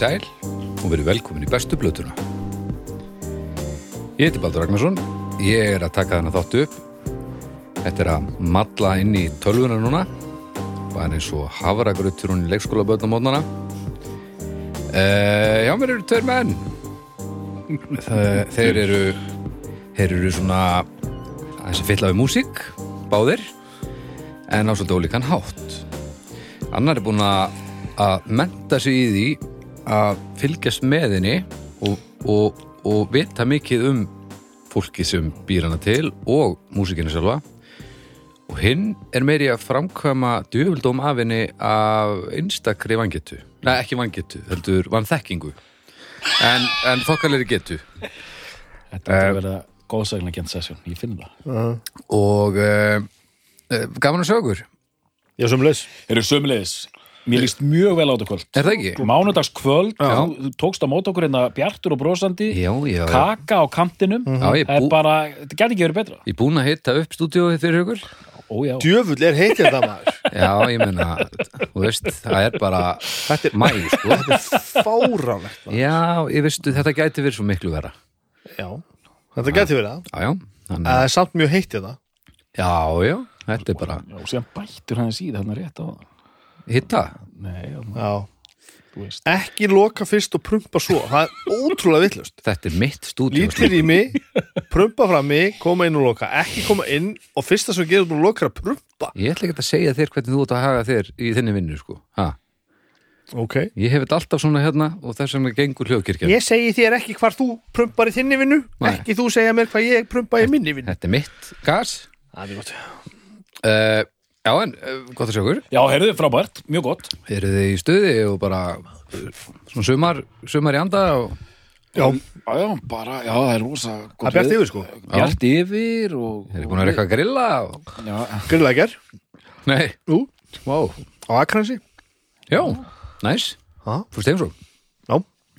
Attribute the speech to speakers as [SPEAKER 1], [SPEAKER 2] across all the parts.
[SPEAKER 1] Sæl og verið velkomin í bestu blötuna. Ég heiti Baldur Ragnarsson, ég er að taka þennan þáttu upp. Þetta er að matla inn í tölvuna núna, bara eins og hafragruttur hún í leikskóla bötnamótnana. Uh, já, mér eru tveir menn. Það, þeir eru, þeir eru svona, þessi fylla við músík, báðir, en á svolítið ólíkan hátt. Annar er búinn að að menta sig í því að fylgjast með henni og, og, og vita mikið um fólki sem býr hana til og músikinu sjálfa. Og hinn er meiri að framkvæma djöfuldóm af henni af einstakri vangetu nei ekki vangetu, heldur vanþekkingu. En, en þokkalegri getu.
[SPEAKER 2] Þetta er að vera góðsægna kjent sessjón, ég finn það.
[SPEAKER 1] og uh, gaman að sjá okkur
[SPEAKER 3] Já, sem leys.
[SPEAKER 2] Eru sömulegis, mér líst mjög vel á þetta kvöld.
[SPEAKER 1] er það ekki?
[SPEAKER 2] Mánudags kvöld, þú, tókst á mót okkur hérna bjartur og brosandi,
[SPEAKER 1] Já, já, já.
[SPEAKER 2] kaka á kantinum,
[SPEAKER 1] Já, ég
[SPEAKER 2] það er bara, þetta geti ekki verið betra.
[SPEAKER 1] Ég er búinn að hitta upp stúdíóið fyrir ykkur
[SPEAKER 3] Djöfull er heitið þetta maður.
[SPEAKER 1] Já, ég meina, þú veist, það er bara
[SPEAKER 3] Þetta er,
[SPEAKER 1] mæ, sko
[SPEAKER 3] þetta er fáránlegt.
[SPEAKER 1] Já, ég veistu, þetta gæti verið svo miklu vera
[SPEAKER 3] Já, þetta getur verið það.
[SPEAKER 1] Já, já,
[SPEAKER 3] Það
[SPEAKER 1] að
[SPEAKER 3] er samt mjög heitið það.
[SPEAKER 1] Já, já, þetta er bara
[SPEAKER 2] já, og síðan bættur hann síða hann rétt á það.
[SPEAKER 1] Hitta
[SPEAKER 2] Nei, já,
[SPEAKER 3] Já.
[SPEAKER 2] þú veist.
[SPEAKER 3] Ekki loka fyrst og prumpa svo. Það er ótrúlega vittlust.
[SPEAKER 1] Þetta er mitt stúdíó
[SPEAKER 3] Lítir í mig, prumpa fram mig, koma inn og loka. Ekki koma inn og fyrsta sem gerir þú að loka er að prumpa.
[SPEAKER 1] Ég ætla ekki að segja þér hvernig þú ert að haga þér í þinni vinnu, sko ha.
[SPEAKER 3] Ok.
[SPEAKER 1] Ég hef þetta alltaf svona hérna og þess vegna gengur hljóðkirkjan
[SPEAKER 3] Ég segi þér ekki hvar þú prumpar í þinni vinnu.
[SPEAKER 1] Nei.
[SPEAKER 3] Ekki þú segja mér hvað ég prumpa í minni vinnu.
[SPEAKER 1] Þetta er mitt gas
[SPEAKER 3] Það er gott.
[SPEAKER 1] uh, Já, en uh, gott að sjá okkur
[SPEAKER 2] Já, heyrðu, frábært, mjög gott.
[SPEAKER 1] Eru þið í stuði og bara svona sumar, sumar í anda og
[SPEAKER 3] Já,
[SPEAKER 2] Já, já, bara, já, það er rosa gott
[SPEAKER 3] það er bjart yfir sko.
[SPEAKER 2] Bjart yfir og...
[SPEAKER 1] er þið búin að vera eitthvað að grilla og...
[SPEAKER 2] Já,
[SPEAKER 3] Grillækjar.
[SPEAKER 1] Nei,
[SPEAKER 3] Ú,
[SPEAKER 1] wow
[SPEAKER 3] á Akransi.
[SPEAKER 1] Já, næs,
[SPEAKER 3] Já.
[SPEAKER 1] fórst heimsó
[SPEAKER 3] Já.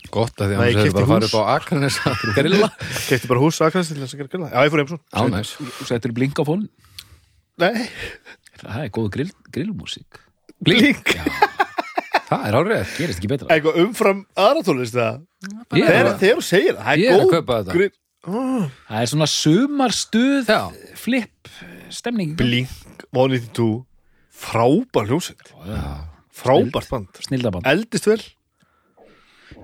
[SPEAKER 1] Gott að því að það er bara að fara upp á Akranes að grilla
[SPEAKER 3] Kefti bara hús á Akransi til þess að gera grilla. Já, ég fór heim svo.
[SPEAKER 1] Já, næs
[SPEAKER 2] þú settur blink á fólun.
[SPEAKER 3] Nei.
[SPEAKER 2] Það er góð grill, grillmúsík.
[SPEAKER 1] Blink Það er árið
[SPEAKER 2] Gerist ekki betra.
[SPEAKER 3] Eitthvað umfram aðra tónlist það.
[SPEAKER 1] Ég er
[SPEAKER 3] Þegar
[SPEAKER 1] að-
[SPEAKER 3] þegar þú segir það, það
[SPEAKER 1] Ég
[SPEAKER 3] er
[SPEAKER 1] er að
[SPEAKER 3] góð
[SPEAKER 1] kaupa þetta.
[SPEAKER 3] grill. Oh.
[SPEAKER 2] Það er svona sumarstuð
[SPEAKER 1] Já.
[SPEAKER 2] flip stemning
[SPEAKER 3] Blink 192 frábær hljómsveit frábært band
[SPEAKER 2] snildaband
[SPEAKER 3] eldist vel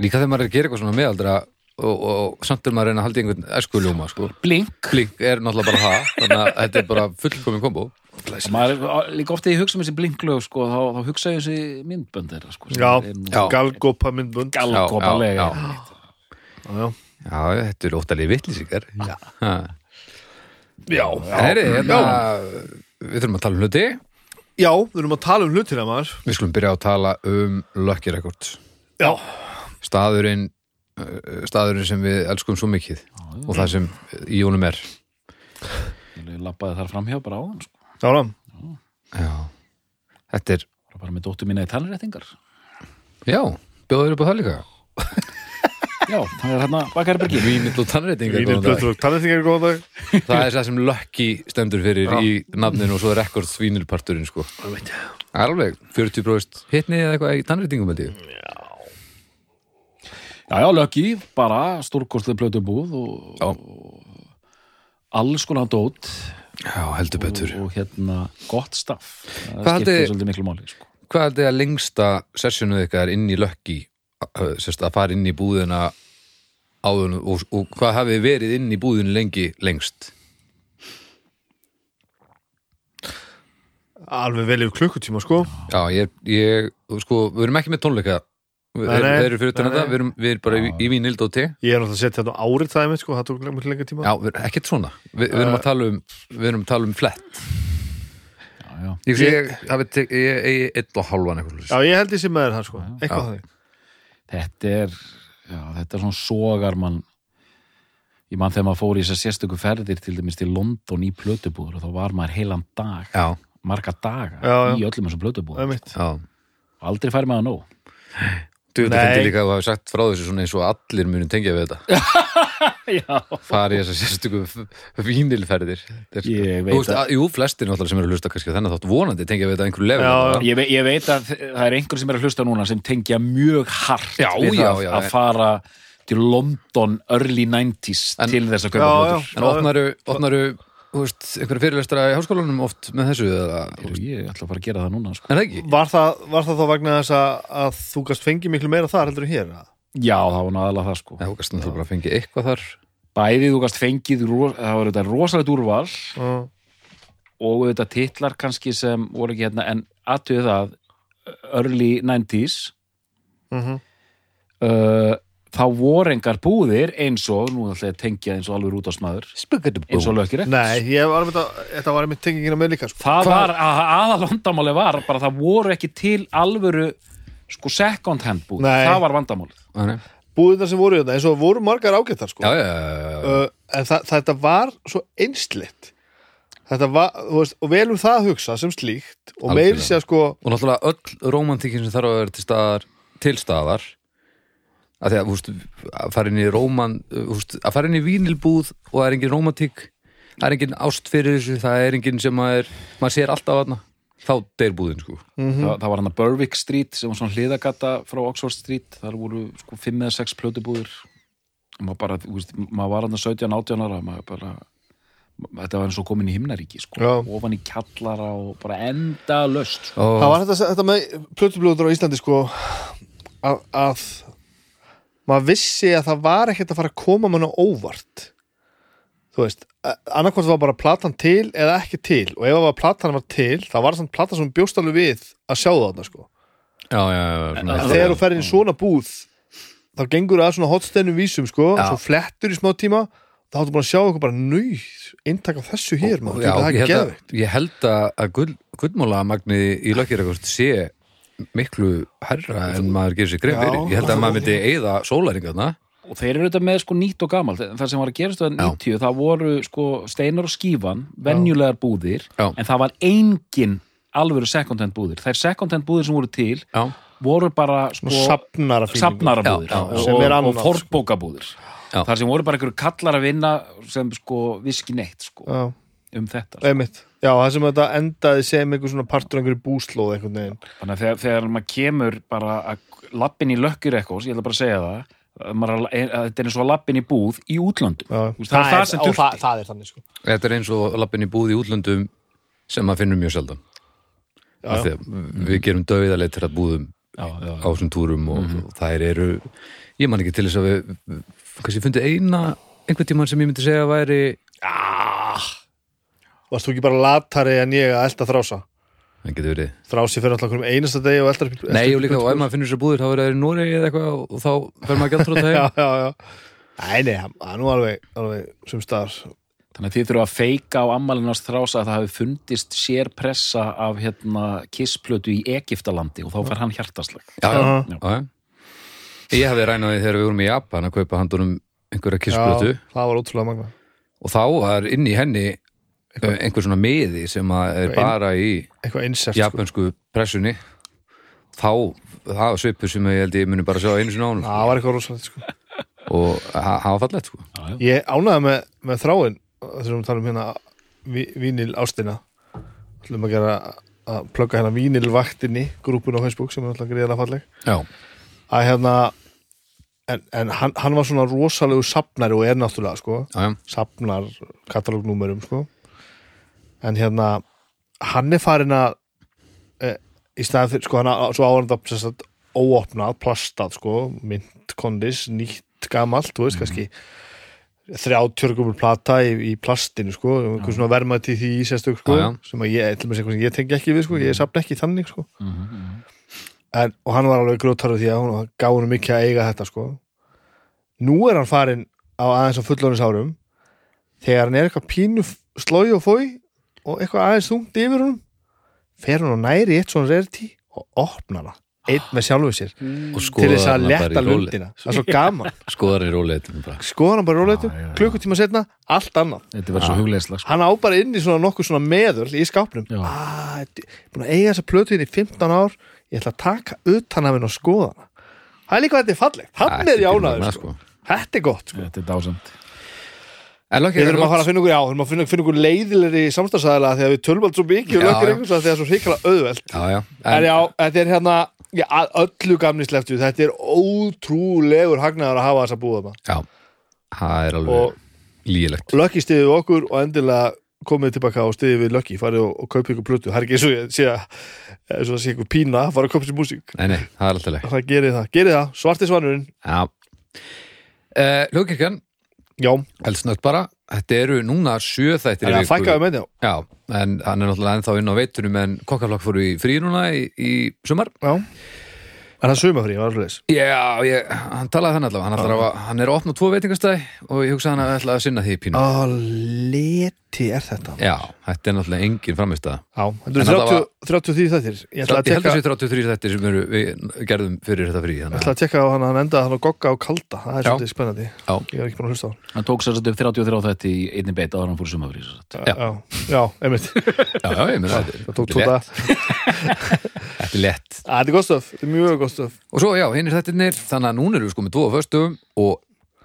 [SPEAKER 1] Líka þegar maður er að gera eitthvað svona meðaldra og, og, og samt er maður að reyna að halda í einhvern eskuljóma sko.
[SPEAKER 2] blink
[SPEAKER 1] Blink er náttúrulega bara það þannig að þetta er bara fullkomin kombo
[SPEAKER 2] og maður er líka ofta ég hugsa um þessi blinklög sko, þá, þá hugsa ég þessi myndbönd þeirra sko, sem
[SPEAKER 3] já,
[SPEAKER 1] Já.
[SPEAKER 3] galgopa myndbund já,
[SPEAKER 2] galgopalega
[SPEAKER 1] Já,
[SPEAKER 3] já.
[SPEAKER 1] Já, þetta eru óttalegi vittlýsingar Já.
[SPEAKER 3] Já.
[SPEAKER 1] Heri, hérna, Við þurfum að tala um hluti.
[SPEAKER 3] Já, við erum að tala um maður.
[SPEAKER 1] Við skulum byrja að tala um Lucky Records.
[SPEAKER 3] Já,
[SPEAKER 1] staðurinn uh, staðurinn sem við elskum svo mikið og það sem í honum er.
[SPEAKER 2] Ég lappaði þar framhjá bara á hann sko.
[SPEAKER 3] Já, já.
[SPEAKER 1] Já, þetta er
[SPEAKER 2] Var bara með dóttur mína í tannréttingar
[SPEAKER 1] Já, bjóður upp á það líka.
[SPEAKER 2] Já, það er hérna Bakarbergi
[SPEAKER 1] Vínill og tannreitingar
[SPEAKER 3] Vínir, blöður og tannrættingar er góða dag.
[SPEAKER 1] Það er það sem Lucky stendur fyrir í nafninu og svo er rekord svínilparturinn sko. Alveg 40% hitni eða eitthvað í tannreitingum held ég.
[SPEAKER 2] Já, já, löggi, bara stórkostlega blötu búð og,
[SPEAKER 1] Já.
[SPEAKER 2] og alls konar dót
[SPEAKER 1] Já, heldur betur
[SPEAKER 2] og, og hérna gott staff það skiptir svolítið miklu máli sko.
[SPEAKER 1] Hvað er þetta lengsta sessionuð ykkar inn í Lucky uh, sérst, að fara inn í búðina áðun og, og hvað hafið þið verið inn í búðinu lengi lengst?
[SPEAKER 3] alveg vel yfir klukkutíma sko
[SPEAKER 1] Já, ég, ég sko, við erum ekki með tónleika
[SPEAKER 3] Nei, nei.
[SPEAKER 1] við erum fyrir utan þetta, við erum, við erum bara í, í vínild og te.
[SPEAKER 3] Ég er náttúrulega að setja þetta á árið það sko það tók mjög lengur tíma.
[SPEAKER 1] Já, við ekkert svona. Vi, Við erum að tala um, við erum að tala um flett.
[SPEAKER 2] Já, já.
[SPEAKER 1] Ég, ég, ég, ég, ég eitt og hálfan eitthvað
[SPEAKER 3] já, ég held ég sem með það sko. Eitthvað
[SPEAKER 2] þetta er já, þetta er svona sogar mann ég mann þegar maður fór í þessar sérstöku ferðir til dæmis til London í plötubúður og þá var maður heilan dag,
[SPEAKER 1] Já,
[SPEAKER 2] marga daga
[SPEAKER 3] Já, já.
[SPEAKER 2] í öllum þessum plötubúður
[SPEAKER 1] já.
[SPEAKER 2] Aldrei færi maður nóg
[SPEAKER 1] Þú veit að fyndi líka að þú hafi sagt frá þessu svona eins og allir muni tengja við þetta.
[SPEAKER 2] Já,
[SPEAKER 1] fari í þessar sérstöku vínilferðir. Er- veist,
[SPEAKER 2] að-
[SPEAKER 1] að, Jú, flestir náttúrulega sem eru að hlusta kannski á þennan þátt vonandi tengja við þetta að einhverju level
[SPEAKER 3] Já,
[SPEAKER 2] ég, ve ég veit að það er einhver sem er að hlusta núna sem tengja mjög hart
[SPEAKER 1] Já,
[SPEAKER 2] við
[SPEAKER 1] já,
[SPEAKER 2] það að fara til London early 90s
[SPEAKER 1] En-
[SPEAKER 2] til þess að kaupa
[SPEAKER 3] Já,
[SPEAKER 2] plötur.
[SPEAKER 1] En opnaru, einhverju fyrirlestra í háskólanum oft með þessu eða,
[SPEAKER 2] Heyrðu, Ég ætla að fara að gera það núna sko.
[SPEAKER 1] en það ekki?
[SPEAKER 3] Var það, var það þá vegna þess að, að þú gast fengið miklu meira þar heldur en hér? eða?
[SPEAKER 2] Já, það var náðalega það sko
[SPEAKER 1] þú kannski náttúrulega bara að fengið eitthvað þar
[SPEAKER 2] Bæði þú gast fengið, það var þetta rosalegt úrval
[SPEAKER 3] Já.
[SPEAKER 2] og þetta titlar kannski sem voru ekki hérna en aðtöðu það early 90s
[SPEAKER 3] Mhm.
[SPEAKER 2] uh, þá voru engar búðir eins og, nú ætla ég að tengja eins og alveg út á smaður eins og lökkir
[SPEAKER 3] Nei, ég var einmitt að, þetta var einmitt tengingina með líka sko.
[SPEAKER 2] það var, að, aðal vandamáli var bara það voru ekki til alvöru sko second hand búð,
[SPEAKER 3] Nei.
[SPEAKER 2] það var vandamálið
[SPEAKER 1] Já,
[SPEAKER 3] Búðirnar sem voru þetta, eins og voru margar ágættar sko.
[SPEAKER 1] já, já, já, já.
[SPEAKER 3] uh, En það, þetta var svo einslitt Þetta var, þú veist, og vel um það að hugsa sem slíkt og meiri
[SPEAKER 1] Algjörlega.
[SPEAKER 3] sé að sko
[SPEAKER 1] og náttúrulega öll romantíkin sem þarf að vera til staðar til staðar að því að, veist, að fara inn í róman þú veist, að fara inn í vínilbúð og það er engin romantík það er engin ást fyrir þessu, það er engin sem maður er, maður sér alltaf aðna þá deyr búðin, sko.
[SPEAKER 2] Það, það var hann að Berwick Street sem var svona hliðagata frá Oxford Street. Þar voru sko 5 eða 6 plötubúðir. Og maður bara, þú veist, maður var hann 17, 18 ára maður bara þetta var eins og komin í himnaríki sko.
[SPEAKER 3] Já.
[SPEAKER 2] ofan í kjallara og bara enda löst sko.
[SPEAKER 3] Það var þetta, þetta með plötublöður á Íslandi sko að, að maður vissi að það var ekkert að fara að koma manna óvart. Þú veist annarkvæmt var bara platan til eða ekki til. Og ef það var platan var til þá var það samt platan sem bjóst alveg við að sjá það þarna sko.
[SPEAKER 1] Já, já, svona,
[SPEAKER 3] en þegar þú ferð inn í svona búð þá gengur það að svona hotsteinum vísum sko svo flettur í smá tíma þá áttu bara að sjá eitthvað bara nöyð eintak af þessu hér maður, það er geðveikt.
[SPEAKER 1] ég held að, að gull, gullmála magni í lökkir sé miklu herra en maður gerir sér greið fyrir. Ég held að maður myndi eigða sólæringarna
[SPEAKER 2] og þeir eru þetta með sko nýtt og gamalt. Það sem var að gerast á 90 það voru sko steinar og skífan venjulegar búðir
[SPEAKER 1] Já.
[SPEAKER 2] en það var engin alvöru second hand búðir. Þær second hand búðir sem voru til
[SPEAKER 1] já,
[SPEAKER 2] voru bara sko
[SPEAKER 3] safnara
[SPEAKER 2] safnarabúðir
[SPEAKER 1] Já, já,
[SPEAKER 2] og,
[SPEAKER 3] sem er
[SPEAKER 2] og,
[SPEAKER 3] annað,
[SPEAKER 2] og fornbókabúðir.
[SPEAKER 1] Já.
[SPEAKER 2] þar sem voru bara einhverju kallar að vinna sem sko viski neitt sko
[SPEAKER 3] já.
[SPEAKER 2] um þetta sko.
[SPEAKER 3] Já, það sem þetta endaði sem einhver svona partur einhverju búslóð einhvern veginn.
[SPEAKER 2] þannig að þegar, þegar maður kemur bara að lappin í lökkir eitthvað ég ætla bara að segja það að maður er, að þetta er eins og að lappin í búð í útlöndum. Þú veist, það er það þurfti
[SPEAKER 3] það, það er þannig sko.
[SPEAKER 1] þetta er eins og lappin í búð í útlöndum sem maður finnur mjög að við gerum döiðarlega til að búðum
[SPEAKER 2] já, já,
[SPEAKER 1] á þessum túrum og, og þær eru ég man ekki til þess að við kannski fundið eina einhvern tímann sem ég myndi segja að væri
[SPEAKER 3] Varst þú ekki bara latari en ég að elda þrása?
[SPEAKER 1] það getur verið
[SPEAKER 3] Þrási fyrir alltaf hverjum einasta degi og eldar
[SPEAKER 1] Nei, og líka, og ef maður finnur sér búðir þá er það í Noregi eða eitthvað og þá fer maður gælt frá það
[SPEAKER 3] Já,
[SPEAKER 1] heim
[SPEAKER 3] já, já. Nei, nei, það er nú alveg, alveg sem staðar.
[SPEAKER 2] Þannig að þið þurfa að feika á ammalinast þrása að það hafi fundist sér pressa af hérna kissplötu í Egiptalandi og þá fær hann hjartaslag.
[SPEAKER 1] Já, já, já, já. Ég hafði rænaði þegar við vorum í Japan að kaupa handunum einhverja kissblötu
[SPEAKER 3] Já, það var ótrúlega magna.
[SPEAKER 1] og þá var inn í henni einhver svona miði sem að er bara í
[SPEAKER 3] sko.
[SPEAKER 1] japansku pressunni þá, það var svipur sem ég held ég muni bara sjá einu sinni á hann
[SPEAKER 3] Það var eitthvað rosalegt, sko.
[SPEAKER 1] og það var fallegt sko.
[SPEAKER 2] Já, já.
[SPEAKER 3] Ég ánæði með, með þráin þessum við talum hérna vi- vínil ástina. ætlum að gera að plugga hérna vínilvaktinni grúpun á Facebook sem er alltaf greiðlega falleg.
[SPEAKER 1] Já,
[SPEAKER 3] Að hérna en, en hann, hann var svona rosalegu safnari og er náttúrulega, sko. safnar katalógnúmerum sko. En hérna hann er farin að e, í staðan fyrir, sko, hann á- svo áhverjanda sagt, óopnað, plastað sko, myntkondis, nýtt gamalt, þú veist, kannski þrjátjörgumur plata í, í plastinu sko, einhver svona vermaði til því í sérstök sko,
[SPEAKER 1] Já, já.
[SPEAKER 3] sem að ég, til mér sem ég tengi ekki við sko, ég safna ekki þannig sko.
[SPEAKER 2] Mhm,
[SPEAKER 3] en, og hann var alveg grótarður því að hún gaf hann mikið að eiga þetta sko. Nú er hann farin á aðeins á fullónis árum þegar hann er eitthvað pínu slói og fói og eitthvað aðeins þungt yfir honum fer hann og næri eitt svona rerti og opnar það einn með sjálfu sér.
[SPEAKER 1] Og
[SPEAKER 3] til þess að
[SPEAKER 1] í róle-
[SPEAKER 3] lundina. Það er svo gaman,
[SPEAKER 1] skoðar í róleitum bara.
[SPEAKER 3] Hann bara róleitum
[SPEAKER 2] já, já.
[SPEAKER 3] klukkutíma setna, allt annað.
[SPEAKER 2] Þetta verður svo hugleislega. Sko.
[SPEAKER 3] hann á bara inn í svona nokkuð svona meður í skápnum. Ah, búin að eiga þessa plötu inn í 15 ár. Ég ætla að taka utan af henn og skoða hana. Það er líka þetta er fallegt, hann er í ánæður
[SPEAKER 1] magnað,
[SPEAKER 3] sko. Þetta er gott sko.
[SPEAKER 2] Þetta er
[SPEAKER 1] Lucky
[SPEAKER 3] Við þurfum að fara að finna ykkur, já, við þurfum að finna, finna ykkur leiðilegri samstagsæðala þegar við tölum allt svo mikið og
[SPEAKER 1] já.
[SPEAKER 3] einhvers að það er svo hrikalega auðvelt
[SPEAKER 1] Já, já
[SPEAKER 3] En já, þetta er hérna já, öllu gamni sleftu, þetta er ótrúlegur hagnaður að hafa þessa búða það.
[SPEAKER 1] Já, það er alveg
[SPEAKER 3] Og
[SPEAKER 1] lígilegt
[SPEAKER 3] Lucky stiðið okkur og endilega komið tilbaka og stiðið við Lucky, farið og, og kaupið ykkur plötu. Það er ekki eins og ég sé að eins og það sé ykkur pína fara að kaupa sér músík.
[SPEAKER 1] Nei, nei, það er alltaf leik
[SPEAKER 3] Það gerir það, gerir það, svarti svanurinn,
[SPEAKER 1] Já uh, Hljókirkjan,
[SPEAKER 3] já,
[SPEAKER 1] eldsnögt bara Þetta eru núna sjö þættir í
[SPEAKER 3] það
[SPEAKER 1] viku.
[SPEAKER 3] já.
[SPEAKER 1] En hann er náttúrulega ennþá inn á veitunum en kokkaflokk fóru í frí núna í, í sumar
[SPEAKER 3] Já. En það sumafrí, var alltaf þess.
[SPEAKER 1] Já, ég, hann talaði þannig allavega hann, að, hann er að opna tvo veitingastæði og ég hugsa hann að ætla að sinna því pínu
[SPEAKER 3] Á, leti er þetta.
[SPEAKER 1] Já, þetta er náttúrulega engin framistæða
[SPEAKER 3] Já, þetta eru
[SPEAKER 1] þetta
[SPEAKER 3] 30, 33 þettir. Ég ætla að
[SPEAKER 1] Ég held að sé 33 þættir sem eru, við gerðum fyrir þetta frí
[SPEAKER 3] ég ætla að tekka á hann að hann enda hann að gogga á kalda. Það er
[SPEAKER 1] Já.
[SPEAKER 3] svolítið spennandi.
[SPEAKER 1] Já.
[SPEAKER 3] Ég er ekki búin að hlusta á hann.
[SPEAKER 2] Hann tók sér satt upp 33 þetta í einni beita en hann fór sumafrí.
[SPEAKER 1] Já.
[SPEAKER 3] Já, já, einmitt.
[SPEAKER 1] Já, já, ég meina þetta
[SPEAKER 3] Það tók
[SPEAKER 1] létt. Þetta er létt
[SPEAKER 3] Þetta er gott stöf, þetta er mjög gott stöf.
[SPEAKER 1] Og svo, já, hinn er þettirnir þannig að núna erum við sko með tvo á föstum og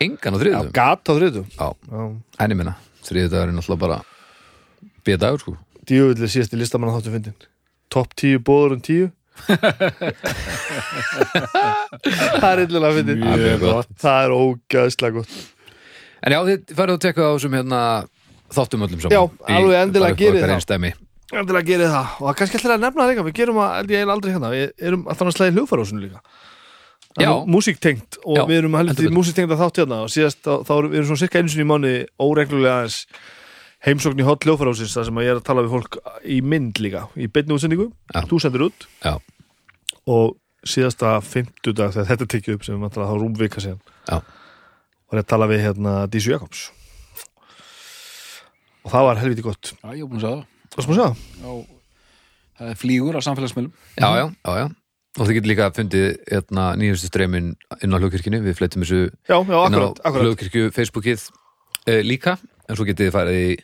[SPEAKER 1] engan á
[SPEAKER 3] Já,
[SPEAKER 1] þriðum
[SPEAKER 3] gat á þriðum.
[SPEAKER 1] Já,
[SPEAKER 3] Já.
[SPEAKER 1] en ég meina, þriðudagur er náttúrulega bara bíða dagur sko
[SPEAKER 3] Djöfull er síðasti listamann þáttu fyndin. Topp 10 bóður um 10. það er illilega fyndin.
[SPEAKER 1] Mjög gott.
[SPEAKER 3] Það er ógæðslega gott.
[SPEAKER 1] En já, þið farið að tekka á þessum hérna þáttum öllum saman
[SPEAKER 3] Já, alveg endilega gerið það.
[SPEAKER 1] það
[SPEAKER 3] Endilega gerið það. Og það er kannski alltaf að nefna það líka. Við gerum að, held ég eiginlega aldrei hérna. Við erum alltaf að slæði hljóðfærósinu líka. Það er Músíktengt og
[SPEAKER 1] Já,
[SPEAKER 3] við erum heldur músíktengt að þátt hérna og síðast þá, þá erum við erum svona cirka einu sinni í mánu óreglulega aðeins heimsókn í hot hljóðfærósins þar sem að ég er að tala við fólk í mynd líka, í beinni útsendingu. Þú sendir út.
[SPEAKER 1] Já,
[SPEAKER 3] og síðasta fimmtudag þegar þetta tekið upp sem við vantar að þá rúmvika síðan
[SPEAKER 1] já,
[SPEAKER 3] var ég að tala við hérna Dísu Jakobs. Og það var helviti gott.
[SPEAKER 2] Já, ég er búin að segja það. Það er flýgur á samfélagsmiðlum.
[SPEAKER 1] Já, já, já, já. Og þið getur líka fundið hérna, nýjustu streymin inn á hljóðkirkjunni Við flettum þessu
[SPEAKER 3] Já, já,
[SPEAKER 1] inn á
[SPEAKER 3] akkurat, akkurat.
[SPEAKER 1] hljóðkirkju Facebookið e, líka En svo getið þið farið í,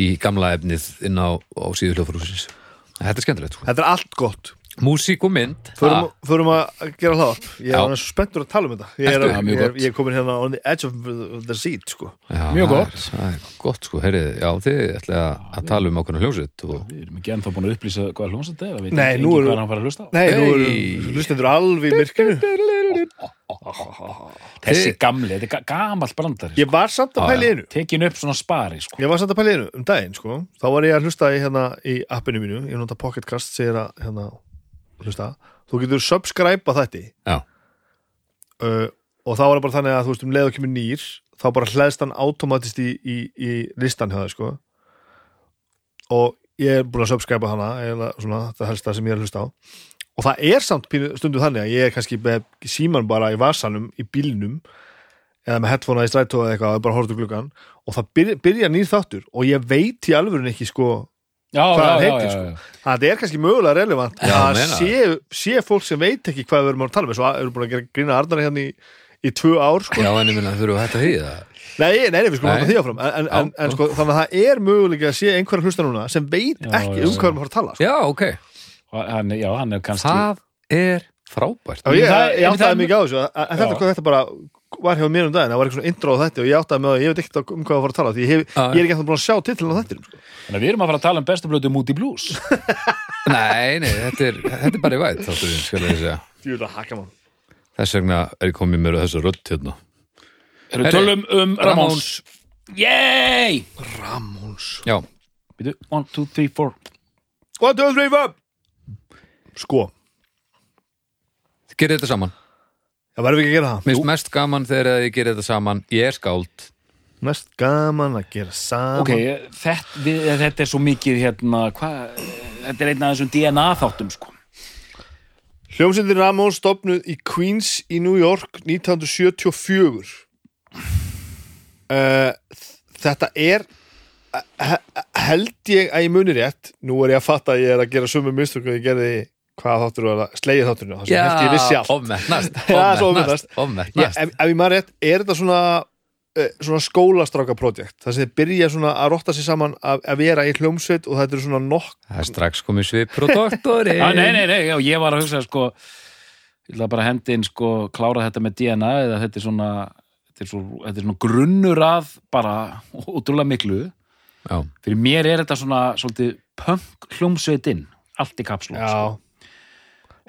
[SPEAKER 1] í gamla efnið inn á, á síðu hljóðfórúsins Þetta er skemmtilegt sko.
[SPEAKER 3] Þetta er allt gott
[SPEAKER 1] Músík og mynd.
[SPEAKER 3] Förum, förum að gera hlaðarp Ég er svo spenntur að tala um þetta. Ég er,
[SPEAKER 2] mjög
[SPEAKER 3] ég er, ég er komin hérna on the edge of the- seat sko.
[SPEAKER 1] já,
[SPEAKER 2] Mjög gott.
[SPEAKER 1] er- Það er gott sko, heyrið Já, þið ætlaði að, að tala um ákveðna hljóðsett og...
[SPEAKER 2] Við erum ekki ennþá búin að upplýsa hvað hljómsætt er
[SPEAKER 3] Nei,
[SPEAKER 2] ekki
[SPEAKER 3] nú eru-
[SPEAKER 2] hvað hann fara að hlusta á.
[SPEAKER 3] Nei, nú
[SPEAKER 1] Hey.
[SPEAKER 3] eru hlustendur alveg í myrkinu
[SPEAKER 2] Þessi gamli, þetta er ga- gamall brandari
[SPEAKER 3] Ég var samt að
[SPEAKER 1] Já,
[SPEAKER 3] pæla í
[SPEAKER 1] já.
[SPEAKER 3] einu.
[SPEAKER 2] Tekin upp svona spari sko.
[SPEAKER 3] Ég var samt að pæla í einu um daginn sko. Þá var ég að hlusta í, hérna, í appinu mínu. Ég nota Pocketcast segir að hérna, hlusta. Þú getur subscribe að þetta
[SPEAKER 1] Já,
[SPEAKER 3] uh, og þá var það bara þannig að þú veist um leið og kemur nýr þá bara hlæðst hann automatist í, í, í listan hjá það sko. Og ég er búin að subscribe hana eða svona, það helst það sem ég er að hlusta á. Og það er samt stundum þannig að ég er kannski með síman bara í vasanum í bílnum eða með headphonea í strætó eða eitthvað og bara horfðu gluggan og það byrja, byrja nýr þáttur og ég veit í alvörun ekki sko Hvað heitir, sko. það er kannski mögulega relevant.
[SPEAKER 1] Já,
[SPEAKER 3] að sé, sé fólk sem veit ekki hvað við erum að tala með svo að- við erum búin að gera grína Arnari hérna í, í tvö ár sko.
[SPEAKER 1] já en ég minna þurfum við hægt að hýða
[SPEAKER 3] Nei, nei, nei, við skulum
[SPEAKER 1] Nei.
[SPEAKER 3] halda því áfram. En, en, en, sko, þannig að það er mögulega að sé einhverja hlusta núna sem veit
[SPEAKER 2] Já,
[SPEAKER 3] ekki
[SPEAKER 2] já,
[SPEAKER 3] um hvað við erum að fara að tala sko.
[SPEAKER 1] Já, ok,
[SPEAKER 2] Hann, já, hann er kannski
[SPEAKER 1] það er frábært.
[SPEAKER 3] Ég,
[SPEAKER 2] Það-
[SPEAKER 3] ég
[SPEAKER 2] en
[SPEAKER 3] áttaði
[SPEAKER 2] það-
[SPEAKER 3] mikið á þessu. En þetta, hvað þetta bara var hjá mér um daginn, það var eitthvað svona intro á þetta og ég áttaði með að ég veit ekkert um hvað að fara að tala því. Ég, hef, ég er ekki eftir búin að sjá titlun á þetta sko.
[SPEAKER 2] Þannig að við erum að fara að tala um bestu blötu Moody Blues.
[SPEAKER 1] Nei, nei, þetta er, þetta er bara í væt þátturinn, skal ég segja.
[SPEAKER 3] Jú, það hakka mann.
[SPEAKER 1] Þess vegna er ég komið mér að þessu rödd hérna.
[SPEAKER 2] Erum
[SPEAKER 1] Herri,
[SPEAKER 2] tölum um Ramones Yey!
[SPEAKER 3] Ramóns.
[SPEAKER 1] Já,
[SPEAKER 2] Býtu, one, two, three, four.
[SPEAKER 3] One, two, three, four. Sko,
[SPEAKER 1] þið gerir þetta saman.
[SPEAKER 3] Það verður við ekki að gera það?
[SPEAKER 1] Mér finnst mest gaman þegar þið gerir þetta saman. Ég er skáld.
[SPEAKER 3] Mest gaman að gera saman.
[SPEAKER 2] Ok, þetta, við, þetta er svo mikið hérna, hvað Þetta er einn af þessum DNA þáttum sko.
[SPEAKER 3] Hljómsveitin Ramón stopnuð í Queens í New York 1974 uh, Þetta er he held ég að ég muni rétt. Nú er ég að fatta að ég er að gera sömu mistök og ég gerði hvað þáttur var að slegið þátturinn það sem held ég vissi allt.
[SPEAKER 1] Ofmetnast,
[SPEAKER 3] ég,
[SPEAKER 1] ofmetnast.
[SPEAKER 3] ef, ef ég maður rétt, er þetta svona uh, svona skólastráka projekt það sem þið byrja svona að rotta sér saman að, að vera í hljómsveit og þetta er svona nokk
[SPEAKER 1] Það er strax komið svipur og doktori
[SPEAKER 2] ah, Nei, nei, nei, já, ég var að hugsa sko ég ætla bara hendi inn sko, klára þetta með DNA eða þetta er svona þetta er, svo, þetta er svona grunnur að bara ótrúlega miklu.
[SPEAKER 1] Já,
[SPEAKER 2] fyrir mér er þetta svona svolítið punk hljómsveitinn allt í kapslum
[SPEAKER 3] Já.
[SPEAKER 2] sko.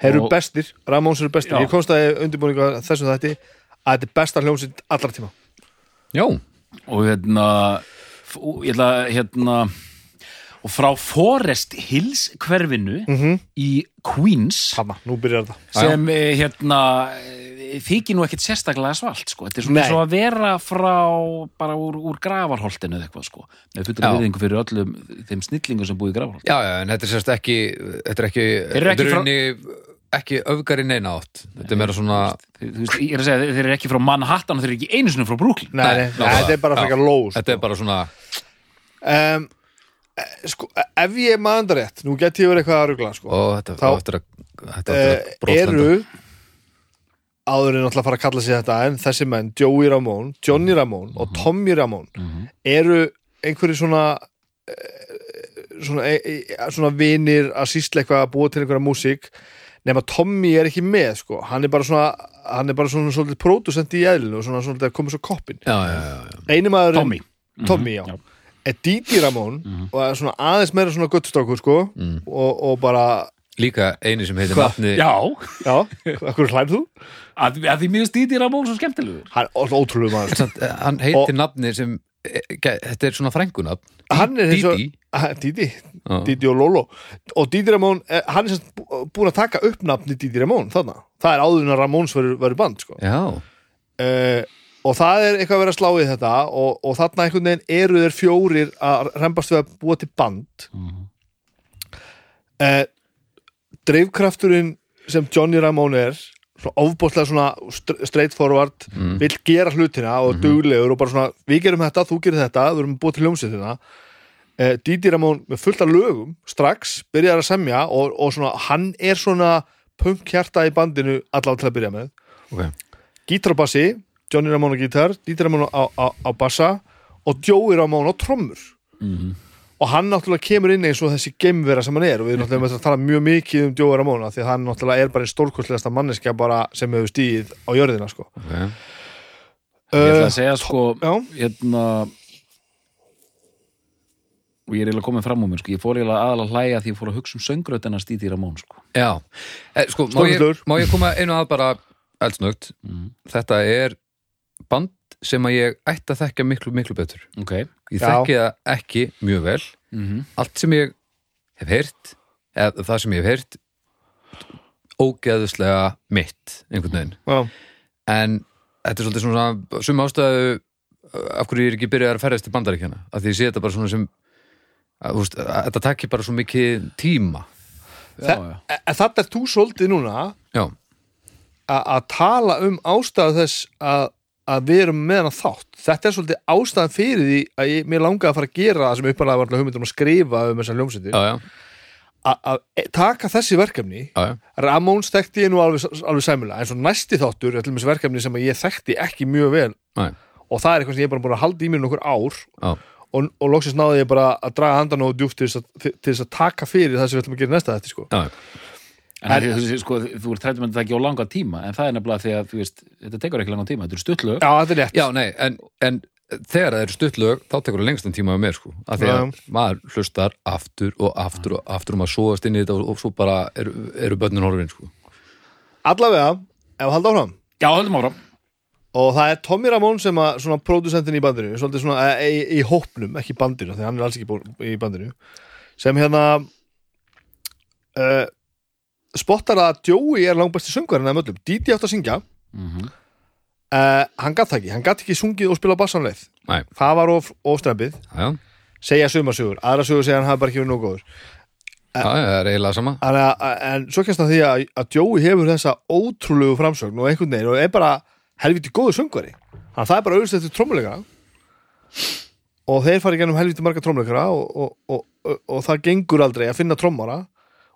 [SPEAKER 3] Þeir eru bestir, Ramóns eru bestir
[SPEAKER 2] Já.
[SPEAKER 3] Ég komst að undirbúningu að þessum þætti að þetta er besta hljómsveit allra tíma
[SPEAKER 1] já,
[SPEAKER 2] og hérna og ég ætla hérna og frá Forest Hills hverfinu
[SPEAKER 3] Mhm.
[SPEAKER 2] í Queens
[SPEAKER 3] Hanna, nú byrjar þetta
[SPEAKER 2] sem eh, hérna eh, þykir nú ekkit sérstaklega svalt sko. þetta er svona svo að vera frá bara úr, úr gravarholtinu eða eitthvað sko. með fullra
[SPEAKER 1] Já.
[SPEAKER 2] viðingu fyrir öllum þeim snillingum sem búið í gravarholtinu
[SPEAKER 1] já, já, en þetta er sérst ekki þetta er ekki,
[SPEAKER 2] ekki
[SPEAKER 1] þetta er
[SPEAKER 2] frá-
[SPEAKER 1] rauninni ekki öfgar í neina átt þetta er meira svona
[SPEAKER 2] þú veist, ég er að segja, þeir eru ekki frá Manhattan og þeir eru ekki einu sinni frá Brooklyn
[SPEAKER 3] Nei, nei, nei, þetta er bara frekar ló sko.
[SPEAKER 1] þetta er bara svona
[SPEAKER 3] um, sko, ef ég maður rétt nú get ég verið eitthvað að rugla sko.
[SPEAKER 1] og þetta
[SPEAKER 3] Þá-
[SPEAKER 1] á eftir að þetta á
[SPEAKER 3] uh,
[SPEAKER 1] eftir að brotlenda.
[SPEAKER 3] eru áður en náttúrulega að fara að kalla sig þetta en þessi menn, Joey Ramone, Johnny Ramone og Tommy Ramone
[SPEAKER 2] Mhm.
[SPEAKER 3] eru einhverju svona eh, svona, e, e, svona vinir að sýsla eitthvað að búa til einhverja músík nema Tommy er ekki með sko. hann er bara svona hann er bara svona svolítið pródusent í eðlinu og svona svolítið að koma svo koppin
[SPEAKER 1] já, já, já, já.
[SPEAKER 3] einu maður
[SPEAKER 2] Tommy
[SPEAKER 3] Tommy, já,
[SPEAKER 2] Já.
[SPEAKER 3] er Didi Ramón og er svona aðeins meira svona guttstrákur sko
[SPEAKER 1] Mm.
[SPEAKER 3] og, og bara,
[SPEAKER 1] líka eini sem heitir nafni
[SPEAKER 2] já,
[SPEAKER 3] já, hvað hlæm þú?
[SPEAKER 2] að, að því stýtir að mól svo skemmtilegur
[SPEAKER 3] Hann er ótrúlega maður sko.
[SPEAKER 1] Eh, hann heitir nafni sem eh, þetta er svona frængunafn
[SPEAKER 3] hann er eins og
[SPEAKER 1] Didi.
[SPEAKER 3] Ah, Didi, og Lolo. Og Didi Ramón, eh, hann er semst bú- búinn að taka upp nafni Didi Ramón þarna. Það er áður en að Ramóns verður band sko.
[SPEAKER 1] já,
[SPEAKER 3] uh, og það er eitthvað að vera að slá í þetta og, og þarna einhvern veginn eru þeir fjórir að rembast við að búa til band. Uh, dreifkrafturinn sem Johnny Ramone er ofbóðslega svona str- straight forward
[SPEAKER 1] Mm.
[SPEAKER 3] vill gera hlutina og duglegur og bara svona, við gerum þetta, þú gerir þetta við erum búið til hljómsveitina uh, Didi Ramone með fullt af lögum strax byrjar að semja og, og svona hann er svona punkhjarta í bandinu allavega til að byrja með.
[SPEAKER 1] Ok.
[SPEAKER 3] Gítar og bassi, Johnny Ramone á gítar Didi Ramone á, á, á bassa og Joey Ramone á trommur og hann náttúrulega kemur inn eins og þessi geimvera sem hann er og við náttúrulega erum að tala mjög mikið um Ramone af því að hann náttúrulega er bara einn stórkostlegasta manneskja bara sem hefur stíð á jörðina sko.
[SPEAKER 1] ok,
[SPEAKER 2] ég ætla
[SPEAKER 3] uh,
[SPEAKER 2] að segja sko
[SPEAKER 3] já.
[SPEAKER 2] hérna og ég er eiginlega komin fram á mér sko. ég fór eiginlega aðalega að hlæja því ég fór að hugsa um söngröðina stýtir að món sko.
[SPEAKER 1] já eh, sko, má ég, má ég koma einu að bara eldsnögt
[SPEAKER 2] mm.
[SPEAKER 1] þetta er band sem að ég ætti að þekkja miklu, miklu betur.
[SPEAKER 2] Ok.
[SPEAKER 1] Ég þekki það ekki mjög vel.
[SPEAKER 2] Mm
[SPEAKER 1] allt sem ég hef heyrt eða það sem ég hef heyrt ógeðuslega mitt einhvern veginn.
[SPEAKER 3] Já,
[SPEAKER 1] en þetta er svolítið svona sum ástæðu af hverju ég er ekki byrjað að ferðast til bandaríkjana af því ég sé þetta bara svona sem að, veist, að, þetta takki bara svo mikið tíma.
[SPEAKER 3] En þetta er þú svolítið núna að tala um ástæðu þess að, að við erum með hana þátt þetta er svolítið ástæðan fyrir því að ég, mér langaði að fara að gera það sem uppalega var hugmyndum að skrifa um þessar
[SPEAKER 1] já,
[SPEAKER 3] að að taka þessi verkefni
[SPEAKER 1] já, já.
[SPEAKER 3] Ramóns þekkti ég nú alveg, alveg sæmulega en svo næsti þáttur er til dæmis verkefni sem ég þekkti ekki mjög vel
[SPEAKER 1] Nei.
[SPEAKER 3] og það er eitthvað sem ég er bara búin að halda í mér nokkur ár
[SPEAKER 1] Já.
[SPEAKER 3] og, og loksins náði ég bara að draga handan og djúft til þess að, til þess að taka fyrir það sem við ætlum að gera næsta þetta sko.
[SPEAKER 2] En en, þú, sko, þú ert trættum að þetta ekki á langa tíma en það er nefnilega því að þú veist, þetta tekur ekki langa tíma, þetta eru stuttlög
[SPEAKER 3] Já, þetta er rétt.
[SPEAKER 1] Já nei, en, en þegar það eru stuttlög þá tekur það lengstum tíma með mér sko af því að
[SPEAKER 3] Já.
[SPEAKER 1] maður hlustar aftur og aftur og aftur og maður svoast inn í þetta og, og svo bara eru, eru börnin horfin sko.
[SPEAKER 3] Allavega, ef við halda áfram.
[SPEAKER 2] Já, höldum áfram.
[SPEAKER 3] Og það er Tommy Ramón sem að svona produsentin í bandinu, svolítið svona e, í, í hópnum, ekki í bandinu, því hann er alls ekki búin í bandinu, sem hérna uh, spottar að Joey er langbæsti söngvarinn af öllum, Didi átt að syngja.
[SPEAKER 2] Mm
[SPEAKER 3] uh, hann gatt það ekki, hann gatt ekki sungið og spila bassanleið, það var of, of strempið, segja sumarsögur. Aðra sögur segja hann hafi bara ekki verið nóg góður.
[SPEAKER 1] Já, það er eiginlega sama.
[SPEAKER 3] að, en svo kemst það því að, að Joey hefur þessa ótrúlegu framsögn og einhvern veginn og er bara helviti góður söngvari. Þannig að það er bara auðvitað eftir trómuleikara og þeir fara í gennum helviti marga trómuleikara og, og, og, og, og það gengur aldrei að finna trómara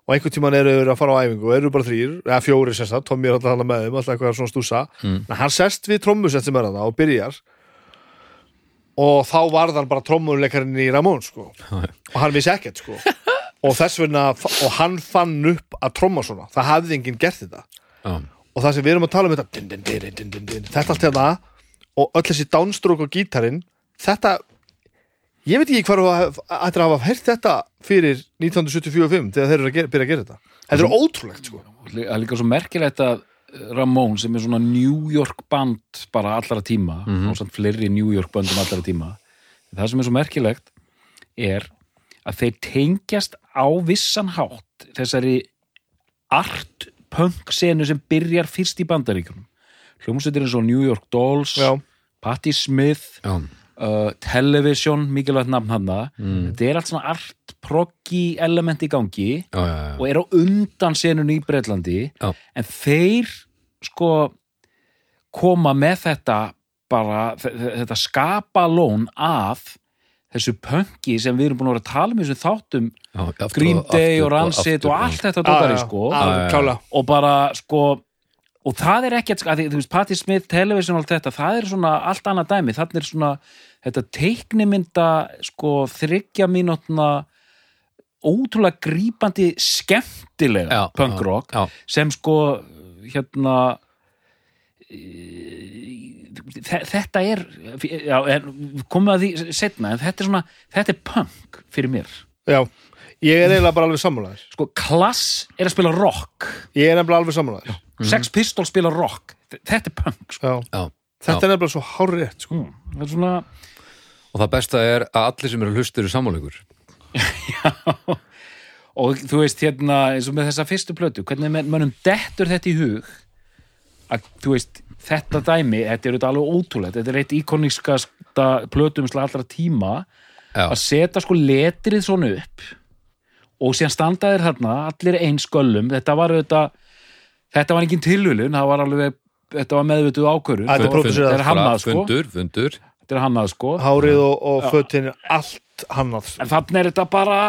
[SPEAKER 3] og einhvern tímann eru að fara á æfingu og eru bara þrýr, eða fjóri sérst að Tommy er alltaf hana með þeim, alltaf eitthvað svona stúsa
[SPEAKER 1] Mm.
[SPEAKER 3] en hann sest við trómusett sem er það og byrjar. Og þá varð hann bara trómuleikarinn í Ramón sko. Og hann vissi ekkert sko. Og þess vegna, og hann fann upp að tromma svona, það hafði enginn gert þetta.
[SPEAKER 1] Já,
[SPEAKER 3] og það sem við erum að tala um þetta din, din, din, þetta allt hérna og öll þessi downstroke á gítarinn þetta ég veit ekki hvað þú ættir að hafa heyrt þetta fyrir 1974-5 þegar þeir eru að gera, byrja að gera þetta. Þetta er ótrúlegt sko.
[SPEAKER 2] Það er líka svo merkilegt að Ramón sem er svona New York band bara allra tíma og samt fleiri New York bandum allra tíma það sem er svo merkilegt er að þeir tengjast á vissan hátt þessari art punk senu sem byrjar fyrst í bandaríkjunum. Hljómsveitir eins og New York Dolls
[SPEAKER 3] Já.
[SPEAKER 2] Patti Smith
[SPEAKER 1] Já,
[SPEAKER 2] uh, Television, mikilvægt nafn hann þetta er allt svona art proggy element í gangi
[SPEAKER 1] já, já, já.
[SPEAKER 2] og er á undan senun í Breitlandi en þeir sko koma með þetta bara, þe- þe- þetta skapa lón af þessu punki sem við erum búin að vera að tala um í þessum þáttum.
[SPEAKER 1] Já, aftur
[SPEAKER 2] Green Day
[SPEAKER 1] aftur
[SPEAKER 2] og Rancid
[SPEAKER 1] aftur,
[SPEAKER 2] og allt þetta dótari sko. Og bara sko og það er ekkert, að því, þú veist, Patti Smith Television og allt þetta, það er svona allt annað dæmi, þannig er svona þetta teiknimynda, sko þryggja mínútna ótrúlega grípandi skemmtilega
[SPEAKER 1] Já,
[SPEAKER 2] punkrock
[SPEAKER 1] já,
[SPEAKER 2] sem sko hérna þe- þetta er komum að því setna en þetta er svona, þetta er punk fyrir mér.
[SPEAKER 3] Já, ég er eiginlega bara alveg sammálaður
[SPEAKER 2] sko, klass er að spila rock.
[SPEAKER 3] Ég er nefnilega alveg sammálaður
[SPEAKER 2] Sex Pistols spila rock. Þetta er punk sko.
[SPEAKER 3] já.
[SPEAKER 1] já.
[SPEAKER 3] Þetta er nefnilega svo hárrétt sko.
[SPEAKER 2] mm. er svona
[SPEAKER 1] Og það besta er að allir sem eru hlustur eru sammáleikur
[SPEAKER 2] og þú veist hérna eins og með þessa fyrstu plötu hvernig menn- mönnum dettur þetta í hug að þú veist þetta dæmi, þetta er auðvitað alveg ótrúlegt. Þetta er eitt íkonískasta plötumsla allra tíma
[SPEAKER 1] Já,
[SPEAKER 2] að setja sko letrið svona upp og síðan standaðir þarna allir eins göllum. Þetta var auðvitað þetta var engin tilhulun, það var alveg þetta var meðvituð ákvörun
[SPEAKER 3] Þetta er
[SPEAKER 2] er hannað sko.
[SPEAKER 1] fundur, fundur.
[SPEAKER 2] Þetta er hannað sko.
[SPEAKER 3] Hárið og, og fötin allt hannað
[SPEAKER 2] en þannig er þetta bara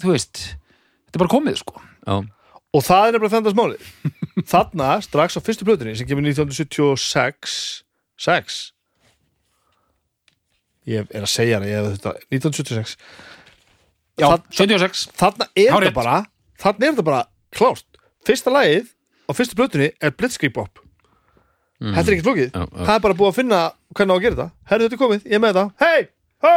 [SPEAKER 2] þú veist, þetta er bara komið sko.
[SPEAKER 1] Já,
[SPEAKER 3] og það er nefnilega þendast máli þarna strax á fyrstu plötunni sem kemur 1976 6 ég er að segja það, ég hef þetta 1976
[SPEAKER 2] já,
[SPEAKER 3] Þarna-
[SPEAKER 2] 76
[SPEAKER 3] þarna er þetta bara þarna er þetta bara klárt. Fyrsta lagið á fyrstu plötunni er Blitzkrieg Bop þetta er ekki flókið.
[SPEAKER 1] Já, já.
[SPEAKER 3] það er bara búið að finna hvernig á að gera þetta. Herri þetta er komið, ég er með þetta. Hey, ho,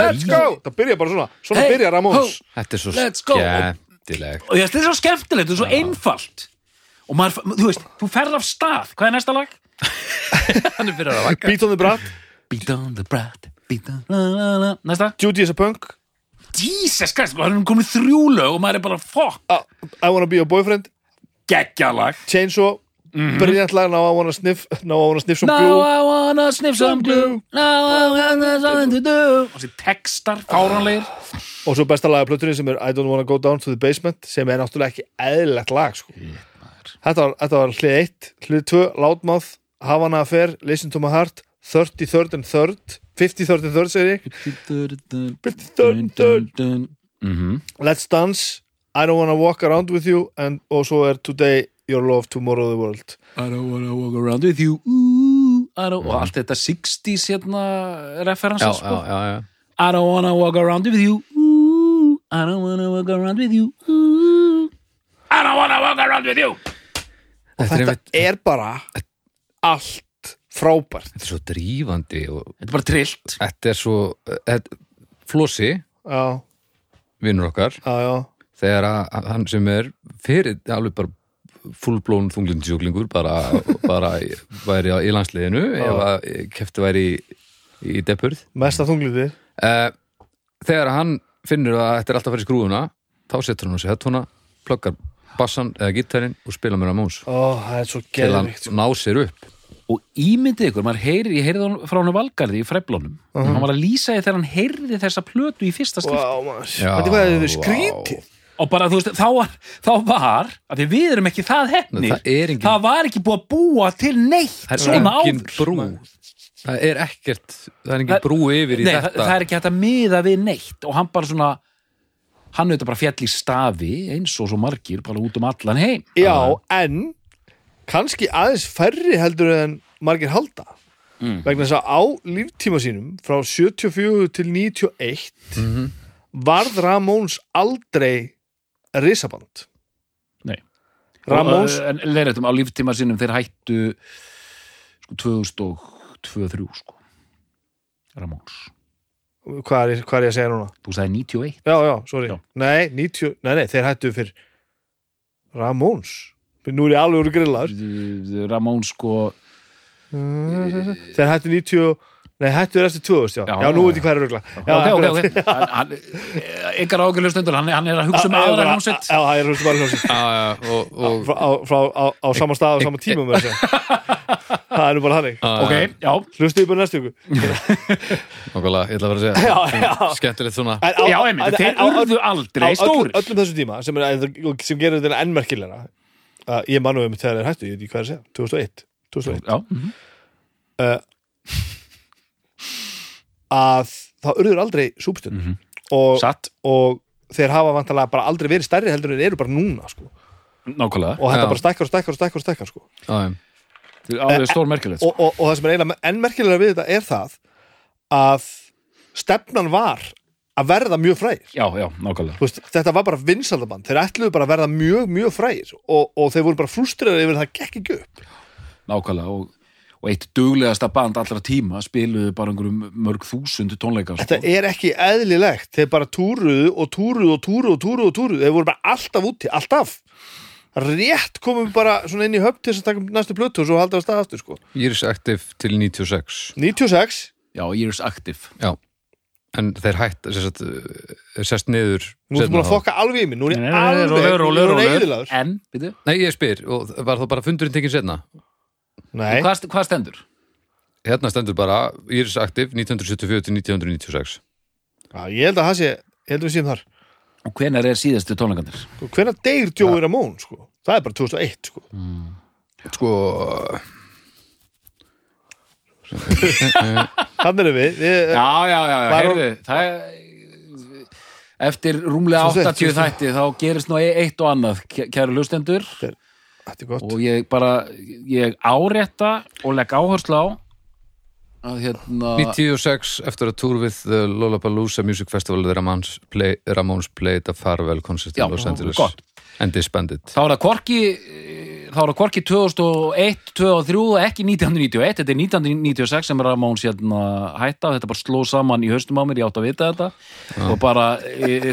[SPEAKER 3] let's go! Það byrja bara svona, svona
[SPEAKER 2] Hey,
[SPEAKER 3] byrja Ramóns
[SPEAKER 1] þetta er svo
[SPEAKER 2] Let's go.
[SPEAKER 1] skemmtilegt.
[SPEAKER 2] Og þetta er svo skemmtilegt, þetta er svo einfalt. Og maður, þú veist, þú ferð af stað. Hvað er næsta lag?
[SPEAKER 1] Hann er fyrir að vaka.
[SPEAKER 3] Beat on the Brat,
[SPEAKER 2] Beat on the brat, beat on la la la. Næsta?
[SPEAKER 3] Judy is a Punk.
[SPEAKER 2] Jesus Christ, það er komið þrjú lög og maður er bara fuck,
[SPEAKER 3] uh, I wanna be your boyfriend.
[SPEAKER 2] Geggjalag
[SPEAKER 3] Chainsaw, brilliant lag Now I wanna sniff, now I wanna sniff some
[SPEAKER 2] Now
[SPEAKER 3] glue.
[SPEAKER 2] I wanna sniff some glue. Now I wanna something to do. Og þessi textar, fáranlegir
[SPEAKER 3] og svo besta lag af plötunni sem er I don't wanna go down to the basement sem er náttúrulega ekki eðlilegt lag sko. þetta, var, þetta var hlið 1 hlið 2, Loudmouth, Havana Affair Listen to my heart, 33rd and 3rd 53rd and 3rd segir ég. 53rd and 3rd
[SPEAKER 2] Mhm.
[SPEAKER 3] Let's Dance, I don't wanna walk around with you and, og svo er Today Your Love, Tomorrow the World.
[SPEAKER 2] I don't wanna walk around with you. Ooh, I don't, og allt þetta 60s hérna referensa sko.
[SPEAKER 1] já, já, já.
[SPEAKER 2] I don't wanna walk around with you. Ooh, I don't wanna walk around with you. Ooh, I don't wanna walk around with you.
[SPEAKER 3] Og
[SPEAKER 1] Þetta er
[SPEAKER 3] þetta
[SPEAKER 1] einmitt-
[SPEAKER 3] er bara allt frábært.
[SPEAKER 1] Þetta er svo drífandi og
[SPEAKER 2] Þetta er bara trillt
[SPEAKER 1] þetta er svo þetta, Flossi, vinnur okkar.
[SPEAKER 3] Já, já.
[SPEAKER 1] Þegar að hann sem er fyrir alveg bara fullblón þunglindisjúklingur bara, bara væri á- í landsliðinu ef að kefti væri í, í depurð.
[SPEAKER 3] Mesta þunglindi
[SPEAKER 1] uh, þegar hann finnur að þetta er alltaf að fara í skrúðuna þá setur hann á sig hettuna pluggar bassan eða gítarinn og spila mér að mús
[SPEAKER 3] er svo
[SPEAKER 1] til hann
[SPEAKER 3] sko.
[SPEAKER 1] ná sér upp.
[SPEAKER 2] Og ímyndið ykkur, maður heyrir, ég heyrði hann frá hann valgarði í fræflónum hann var að lýsa því þegar hann heyrði þessa plötu í fyrsta
[SPEAKER 3] þetta er
[SPEAKER 1] vá.
[SPEAKER 3] skrítið
[SPEAKER 2] og bara þú veist, þá var, þá var að því við erum ekki það hefnir
[SPEAKER 1] Það er engin-
[SPEAKER 2] það var ekki búið að búa til neitt
[SPEAKER 1] það er
[SPEAKER 2] svona
[SPEAKER 1] engin
[SPEAKER 2] áður.
[SPEAKER 1] brú. Það er ekkert það er engin
[SPEAKER 2] Það-
[SPEAKER 1] brú yfir í
[SPEAKER 2] Nei, það,
[SPEAKER 1] þetta.
[SPEAKER 2] það er ekki hægt að miða við neitt. Og hann bara svona hann auðvitað bara fjall í stafi eins og svo margir bara út um allan heim.
[SPEAKER 3] Já, en kannski aðeins færri heldur en margir halda.
[SPEAKER 2] Mm.
[SPEAKER 3] vegna þess að á líftíma sínum frá 74 til 91 varð Ramóns aldrei risaband?
[SPEAKER 2] Nei. Uh, En leirættum á líftíma sínum þeir hættu sko 2002-2003 sko. Ramones
[SPEAKER 3] hvað er, hvað er ég að segja núna?
[SPEAKER 2] Þú sagði 91
[SPEAKER 3] Já, já, sorry.
[SPEAKER 2] Já.
[SPEAKER 3] Nei, 90, nei, nei, þeir hættu fyrir Ramones Nú er ég alveg úr grillaður.
[SPEAKER 2] Ramones sko
[SPEAKER 3] Þeir hættu 90 Nei, hættu eftir 2000, já
[SPEAKER 2] Já,
[SPEAKER 3] Já, nú
[SPEAKER 2] já,
[SPEAKER 3] veit ég hvað er rögla
[SPEAKER 2] ok, ok, ok. Hann- hann- Engar ágjörlega stundur, hann, hann er að hugsa um aðra hljómsveit.
[SPEAKER 3] Já, það er
[SPEAKER 1] Já, já, og, og
[SPEAKER 3] Frá, á, frá, á, á sama stað á sama tíma með þessu Það er nú bara þannig.
[SPEAKER 2] Ok, já,
[SPEAKER 3] Hlustu ég bara næstu ykkur
[SPEAKER 1] Nákvæmlega, ég ætla að vera að segja.
[SPEAKER 3] Já, já.
[SPEAKER 1] Skemmtilegt svona.
[SPEAKER 3] En á-
[SPEAKER 2] já, einmitt, þeir
[SPEAKER 3] á-
[SPEAKER 2] urðu
[SPEAKER 3] á
[SPEAKER 2] aldrei
[SPEAKER 3] öll-
[SPEAKER 2] stórir.
[SPEAKER 3] öllum þessu tíma sem, er, sem gerir þetta enn merkilega uh, ég manu um þegar þeir hættu, ég veit ekki hvað er að segja 2001, 2001
[SPEAKER 2] Já,
[SPEAKER 3] að það urður aldrei súpstund
[SPEAKER 2] Mhm.
[SPEAKER 3] og,
[SPEAKER 2] satt,
[SPEAKER 3] og þeir hafa vantarlega bara aldrei verið stærri heldur en þeir eru bara núna sko.
[SPEAKER 2] nákvæmlega
[SPEAKER 3] og þetta bara stækkar og stækkar og stækkar og stækkar sko.
[SPEAKER 2] Þeir eru alveg stór merkilegt sko.
[SPEAKER 3] og, og, og það sem er eiginlega enn merkilega við þetta er það að stefnan var að verða mjög frægir
[SPEAKER 2] Já, já,
[SPEAKER 3] veist, þetta var bara vinsaldaband þeir ætluðu bara að verða mjög, mjög frægir og, og þeir voru bara frústrirað yfir að það gekk ekki upp
[SPEAKER 2] Nákvæmlega og, og eitt duglegasta band allra tíma spiluðu bara einhverjum mörg þúsund tónleika sko.
[SPEAKER 3] þetta er ekki eðlilegt þeir bara túruðu og túruðu og túruðu og túruðu og túruðu þeir voru bara alltaf úti, alltaf rétt komum við bara svona inn í höfn til þess að taka upp næstu plötu og svo halda á stað aftur sko.
[SPEAKER 1] Years Active til 96
[SPEAKER 3] 96,
[SPEAKER 2] Já, Years Active
[SPEAKER 1] Já, en þeir hætt eh, sest niður
[SPEAKER 3] nú ertu búin að fokka alveg í mig nú er ég alveg nú er ég
[SPEAKER 2] rólegur.
[SPEAKER 3] eyðilagur.
[SPEAKER 2] En, veitu,
[SPEAKER 1] Nei, ég spyr, og var það bara fundurinn tekinn setna?
[SPEAKER 3] Nei,
[SPEAKER 2] hvað, hvað stendur?
[SPEAKER 1] Hérna stendur bara Years Active 1974 til 1996
[SPEAKER 3] Já, ég held að það sé ég held að við séum þar
[SPEAKER 2] Og hvenær er síðastu tónleikandir?
[SPEAKER 3] hvenær deyr Joey Ramone sko? það er bara 2001 sko.
[SPEAKER 1] Sko,
[SPEAKER 3] þannig erum við, við
[SPEAKER 2] Já, já, já, heyrðu Það er Eftir rúmlega
[SPEAKER 3] Svo sett,
[SPEAKER 2] 80
[SPEAKER 3] svo sett.
[SPEAKER 2] þætti þá gerist nú e- eitt og annað kæ- kæru lustendur og ég bara ég árétta og legg áherslu á að hérna
[SPEAKER 1] 96 eftir að tour with the Lollapalooza Music Festival Ramones, play, Ramones played a farewell concert in Los Angeles.
[SPEAKER 2] Gott.
[SPEAKER 1] and disbanded.
[SPEAKER 2] Þá er það Korki þá er það Korki 2001, 2003 og ekki 1991, þetta er 1996 sem Ramóns hérna hætta. Þetta bara sló saman í haustum á mér, ég átt að vita þetta. Og bara,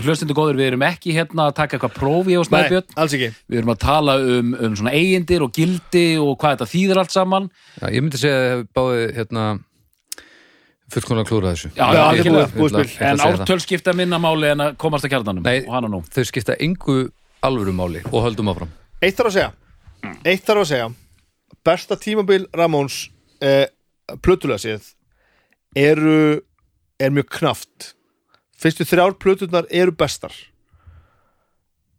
[SPEAKER 2] hlustindu góður við erum ekki hérna að taka eitthvað prófi á
[SPEAKER 3] Nei,
[SPEAKER 2] Snæbjörn,
[SPEAKER 3] alls ekki.
[SPEAKER 2] Við erum að tala um, um svona eigindir og gildi og hvað þetta þýðir allt saman.
[SPEAKER 1] Já, ég myndi segja að það hefur báði hérna fullkonar klúra þessu.
[SPEAKER 2] Já,
[SPEAKER 3] Já,
[SPEAKER 2] ég-
[SPEAKER 3] búið- búið
[SPEAKER 1] ætla
[SPEAKER 2] en ártöl skipta minna máli en að komast að kjarnanum
[SPEAKER 1] Nei.
[SPEAKER 2] og hana nú.
[SPEAKER 1] Þau skipta engu alvöru máli og höldum áfram.
[SPEAKER 3] Eitt þarf að segja Eitt þarf að segja. Besta tímabil Ramóns eh, Plötulega séð Eru Er mjög knaft. Fyrstu þrjár plöturnar eru bestar.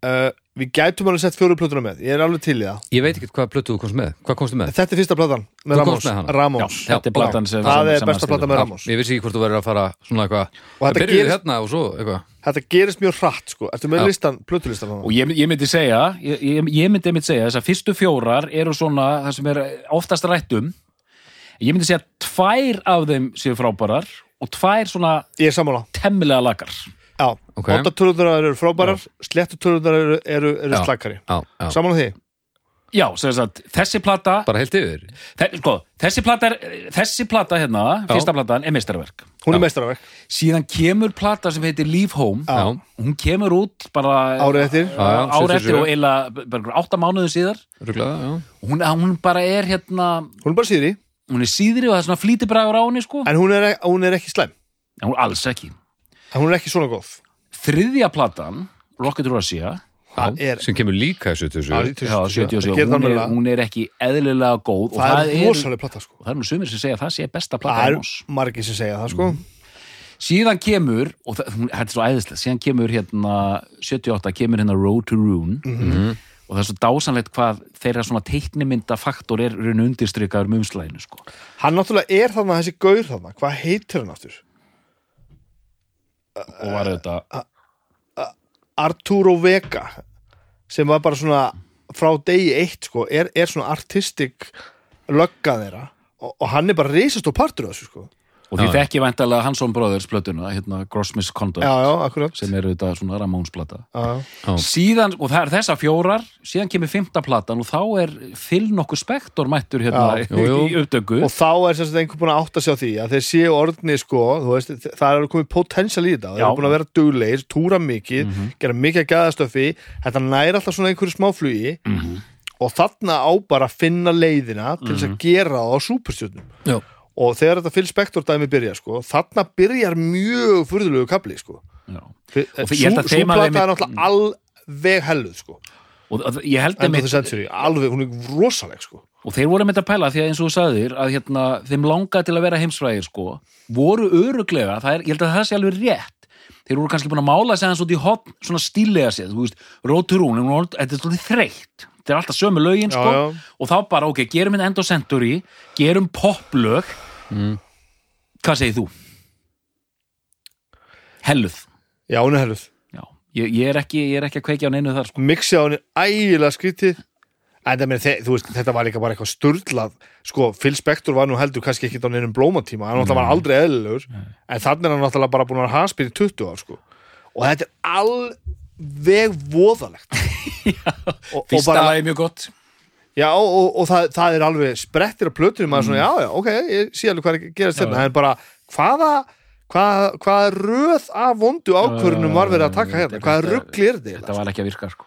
[SPEAKER 3] Uh, Við gætum alveg sett fjóru plötuna með. Ég er alveg til í það.
[SPEAKER 1] Ég veit ekki hvað plötu þú komst með. Hvað komstu með?
[SPEAKER 3] Þetta er fyrsta platan
[SPEAKER 1] Þú
[SPEAKER 3] með
[SPEAKER 1] komst
[SPEAKER 3] Ramóns? Ramóns.
[SPEAKER 2] Já, þetta er platan sem-
[SPEAKER 3] Það
[SPEAKER 2] sem-
[SPEAKER 3] er besta platan með
[SPEAKER 1] Já,
[SPEAKER 3] Ramóns.
[SPEAKER 1] Ég vissi ekki hvort þú verður að fara svona eitthvað.
[SPEAKER 3] Og þetta
[SPEAKER 1] Byrjuðu
[SPEAKER 3] gerist-
[SPEAKER 1] hérna og svo eitthvað
[SPEAKER 3] Þetta gerist mjög hratt sko. Ertu með listan, plötulistan
[SPEAKER 2] og ég, ég myndi segja ég, ég, ég myndi einmitt segja þess að fyrstu fjórar eru svona það sem er oftast rættum ég myndi segja að tvær af þeim séu frábærar og tvær svona
[SPEAKER 3] Ég sammála.
[SPEAKER 2] temmilega lagar
[SPEAKER 3] Já,
[SPEAKER 1] Ok.
[SPEAKER 3] okay. tölunar eru frábærar Slettu tölunar eru, eru, eru
[SPEAKER 1] Já, já.
[SPEAKER 3] Sammála því
[SPEAKER 2] já, sagt, þessi plata
[SPEAKER 1] Bara heilt yfir.
[SPEAKER 2] Þe sko, þessi plata er, þessi plata hérna,
[SPEAKER 1] Já.
[SPEAKER 2] fyrsta platan er meistarverk
[SPEAKER 3] Hún er meistaraverk.
[SPEAKER 2] Síðan kemur plata sem heitir Leave Home.
[SPEAKER 1] Já,
[SPEAKER 2] hún kemur út bara
[SPEAKER 3] Árið eftir.
[SPEAKER 1] Já,
[SPEAKER 2] árið eftir
[SPEAKER 1] 77.
[SPEAKER 2] og eiginlega bara átta mánuðu síðar.
[SPEAKER 1] Rugglaða, já.
[SPEAKER 2] Hún, hún bara er hérna
[SPEAKER 3] Hún er bara síðri.
[SPEAKER 2] Hún er síðri og það er svona flítibræður á henni sko.
[SPEAKER 3] En hún er, hún er ekki slæm.
[SPEAKER 2] En hún alls ekki.
[SPEAKER 3] En hún er ekki svona góð.
[SPEAKER 2] Þriðja platan, Rocket Russia
[SPEAKER 3] Það er
[SPEAKER 1] Sem kemur líka í 77
[SPEAKER 2] já, 77,
[SPEAKER 3] Það gerir
[SPEAKER 2] hún, er,
[SPEAKER 3] það
[SPEAKER 2] hún er ekki eðlilega góð og
[SPEAKER 3] Það er rosalega plata sko.
[SPEAKER 2] Það er nú sumir sem segja að það sé besta plata
[SPEAKER 3] Það er margir sem segja það sko.
[SPEAKER 2] Síðan kemur, og það, hún, þetta er svo æðislega síðan kemur hérna 78 kemur hérna Road to Ruin
[SPEAKER 3] Mhm.
[SPEAKER 2] og það er svo dásanlegt hvað þeirra svona teiknimynda faktor er raun undirstrykkaður um umslæðinu sko.
[SPEAKER 3] Hann náttúrulega er þarna þessi gaur þarna. Hvað heitir hann aftur?
[SPEAKER 2] og var þetta
[SPEAKER 3] Arturo Vega sem var bara svona frá degi eitt sko er, er svona artistik lögga þeirra og, og hann er bara reisast og partur af þessu sko
[SPEAKER 2] og því
[SPEAKER 1] já.
[SPEAKER 2] þekki væntalega Hansson Brothers plötuna, hérna Gross Misconduct
[SPEAKER 3] já, já, akkurat
[SPEAKER 2] sem eru þetta svona Ramones plata
[SPEAKER 3] já, já.
[SPEAKER 1] Já.
[SPEAKER 2] síðan, og það er þessa fjórar síðan kemur fymta platan og þá er Phil nokkur spektor mættur hérna.
[SPEAKER 1] Jú, jú.
[SPEAKER 2] í uppdöku
[SPEAKER 3] og þá er sem sagt einhver búin að átta sig á því að þeir séu orðni sko, veist, það er komið potential í þetta, þeir eru búin að vera duglegir túra mikið,
[SPEAKER 2] Mhm.
[SPEAKER 3] gera mikið að gæðastöfi þetta næri alltaf svona einhverju smáflugi
[SPEAKER 2] Mhm.
[SPEAKER 3] og þarna á bara að finna leiðina til þess að gera það á súperstjörnum
[SPEAKER 1] Já.
[SPEAKER 3] Og þegar þetta Phil Spector dæmi byrja sko, þarna byrjar mjög furðulegu kapli sko.
[SPEAKER 2] Að
[SPEAKER 3] súplata er náttúrulega alveg helluð sko.
[SPEAKER 2] og ég held
[SPEAKER 3] the century, alveg, hún er rosaleg sko.
[SPEAKER 2] og þeir voru með að pæla því að eins og þú sagðir að hérna, þeim langaði til að vera heimsfræðir sko, voru öruglega er, ég held að það sé alveg rétt þeir voru kannski búin að mála sig aðeins út í hopn svona stílega séð, þú veist, Róturún þetta er svolítið þreytt þetta er alltaf sömu lögin sko,
[SPEAKER 3] Já, já.
[SPEAKER 2] og þá bara, ok, gerum við End of Century gerum poplög
[SPEAKER 1] Mm.
[SPEAKER 2] hvað segir þú? Helluð.
[SPEAKER 3] Já, hún er helluð.
[SPEAKER 2] Ég, ég, er ekki, ég er ekki að kveikja á neinu þar sko.
[SPEAKER 3] mixi á henni ægilega skrítið. En þú veist, þetta var líka bara eitthvað sturlað. Sko, Phil Spector var nú heldur kannski ekki á neinum blómatíma, hann náttúrulega var aldrei eðlilegur. En þannig er hann náttúrulega bara búin að í 20 ár sko. Og þetta er alveg voðalegt.
[SPEAKER 2] Fyrsta lagi mjög gott
[SPEAKER 3] já, og, og, og það, það er alveg sprettir á plötunum maður svona, já, já, ok, ég sé alveg hvað er gerast
[SPEAKER 2] Já,
[SPEAKER 3] hérna, en bara, hvaða hvað, hvaða röð af vondu ákvörunum var verið að taka hérna, hvaða
[SPEAKER 2] Þetta-
[SPEAKER 3] ruggli er þetta?
[SPEAKER 2] þetta var ekki að virka sko.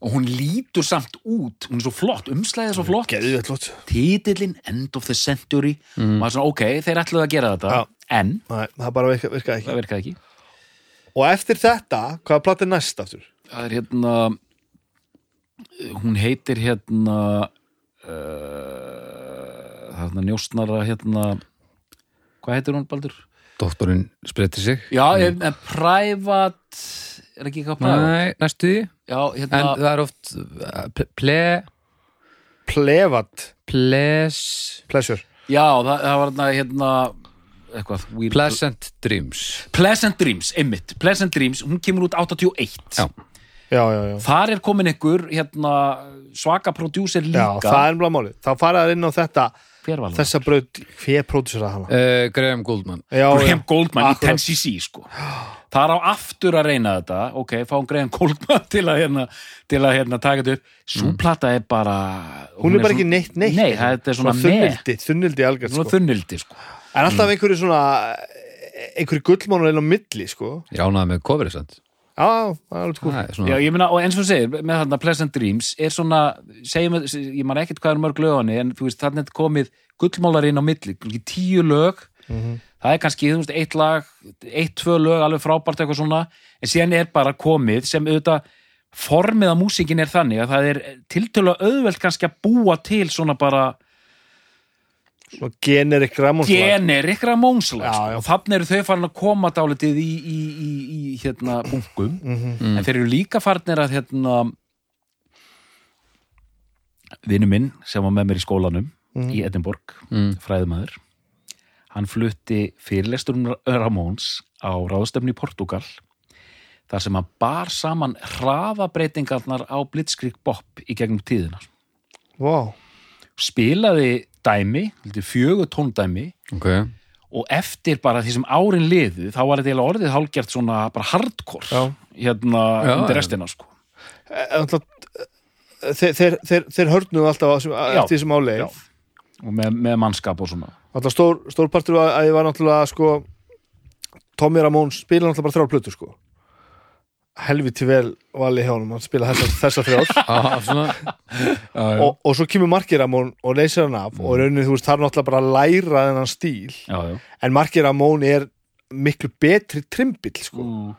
[SPEAKER 2] og hún lítur samt út hún er svo flott, umslæðið er svo flott
[SPEAKER 3] flott
[SPEAKER 2] titillin End of the Century mm. maður svona, ok, þeir ætluðu að gera þetta
[SPEAKER 3] Já.
[SPEAKER 2] en
[SPEAKER 3] Nei, það bara virka, virkaði ekki
[SPEAKER 2] það virkaði ekki
[SPEAKER 3] Og eftir þetta, hvaða platt er næst aftur?
[SPEAKER 2] það er hérna hún heitir hérna uh, það hérna njóstnara hérna hvað heitir hún Baldur?
[SPEAKER 1] Doktorinn spreyti sig
[SPEAKER 2] Já, mm. en private er ekki eitthvað private?
[SPEAKER 1] Nei, næstu því
[SPEAKER 2] Já,
[SPEAKER 1] En
[SPEAKER 2] hérna
[SPEAKER 1] það er oft uh, ple, ple,
[SPEAKER 3] Plevat
[SPEAKER 1] ples,
[SPEAKER 3] Pleasure
[SPEAKER 2] Já, það, það var hérna, hérna eitthvað
[SPEAKER 1] Pleasant Dreams
[SPEAKER 2] Pleasant Dreams, einmitt Pleasant Dreams, hún kemur út 81
[SPEAKER 1] Já.
[SPEAKER 3] Já, já, já
[SPEAKER 2] Þar er komin ykkur hérna, svaka prodúser
[SPEAKER 3] Já,
[SPEAKER 2] líka
[SPEAKER 3] það er bara máli Þá faraði inn á þetta
[SPEAKER 2] það?
[SPEAKER 3] Þessa braut, hver pródusera hana?
[SPEAKER 1] uh, Graham Goldman
[SPEAKER 3] Já,
[SPEAKER 2] Graham Goldman
[SPEAKER 3] Akkurat.
[SPEAKER 2] í 10cc sko. Það er á aftur að reyna þetta Ok, fáum Graham Goldman til að hérna, til að hérna taka þetta upp Sú plata er bara
[SPEAKER 3] Hún er bara ekki neitt, neitt
[SPEAKER 2] Nei, þetta er svona með
[SPEAKER 3] þunnildi, þunnildi algjörð sko.
[SPEAKER 2] þunnildi sko.
[SPEAKER 3] En alltaf einhverju svona einhverju gullmánur inn á milli sko.
[SPEAKER 1] Ég ánaði með coverið sant
[SPEAKER 3] Já, það er alveg
[SPEAKER 1] er
[SPEAKER 2] Já, ég meina, og eins og þú segir, með þarna Pleasant Dreams er svona, segjum við, ég man ekkert hvað er mörg lögani, en þú veist, þarna er komið gullmálar inn á milli, tíu lög. Það er kannski, þú veist, eitt lag eitt, tvö lög, alveg frábært eitthvað svona, en síðan er bara komið sem auðvitað formið að músíkin er þannig að það er tiltölulega auðvelt kannski að búa til svona bara
[SPEAKER 3] Svona generic Ramones lag.
[SPEAKER 2] generik Ramónslag
[SPEAKER 3] já.
[SPEAKER 2] og þannig eru þau farin að koma dálítið í, í, í, í hérna bunkum
[SPEAKER 3] Mhm.
[SPEAKER 2] en þeir eru líka farnir að hérna vinnu minn sem var með mér í skólanum
[SPEAKER 3] Mhm.
[SPEAKER 2] í Edinborg,
[SPEAKER 1] Mm.
[SPEAKER 2] fræðumæður hann flutti fyrirlestur um Ramóns á ráðstöfni í Portugal þar sem hann bar saman hraðabreitingarnar á Blitzkrieg Bop í gegnum tíðina
[SPEAKER 3] Vá,
[SPEAKER 2] spilaði dæmi, fjögur tóndæmi.
[SPEAKER 1] Ok,
[SPEAKER 2] og eftir bara því sem árin liðu þá var þetta eiginlega orðið hálgjart svona bara hardcore
[SPEAKER 3] Já.
[SPEAKER 2] hérna
[SPEAKER 1] Já,
[SPEAKER 2] undir restina sko.
[SPEAKER 3] En alltaf, þeir, þeir, þeir, þeir hörnuðu alltaf á- sem-
[SPEAKER 2] Já.
[SPEAKER 3] eftir þessum áleið
[SPEAKER 2] Já. og með, með mannskap og svona.
[SPEAKER 3] Alltaf stór, stór partur var að ég var náttúrulega sko, Tommy Ramón spila náttúrulega bara þrjár plötur sko helviti vel vali hjá honum hann spila þessa,
[SPEAKER 1] svona.
[SPEAKER 3] Og, og svo kemur Marki Ramón og leysir hann af og rauninni þú veist það er náttúrulega bara að læra þennan stíl.
[SPEAKER 2] Já, já.
[SPEAKER 3] en Marki Ramón er miklu betri trimbill sko.
[SPEAKER 2] Mm.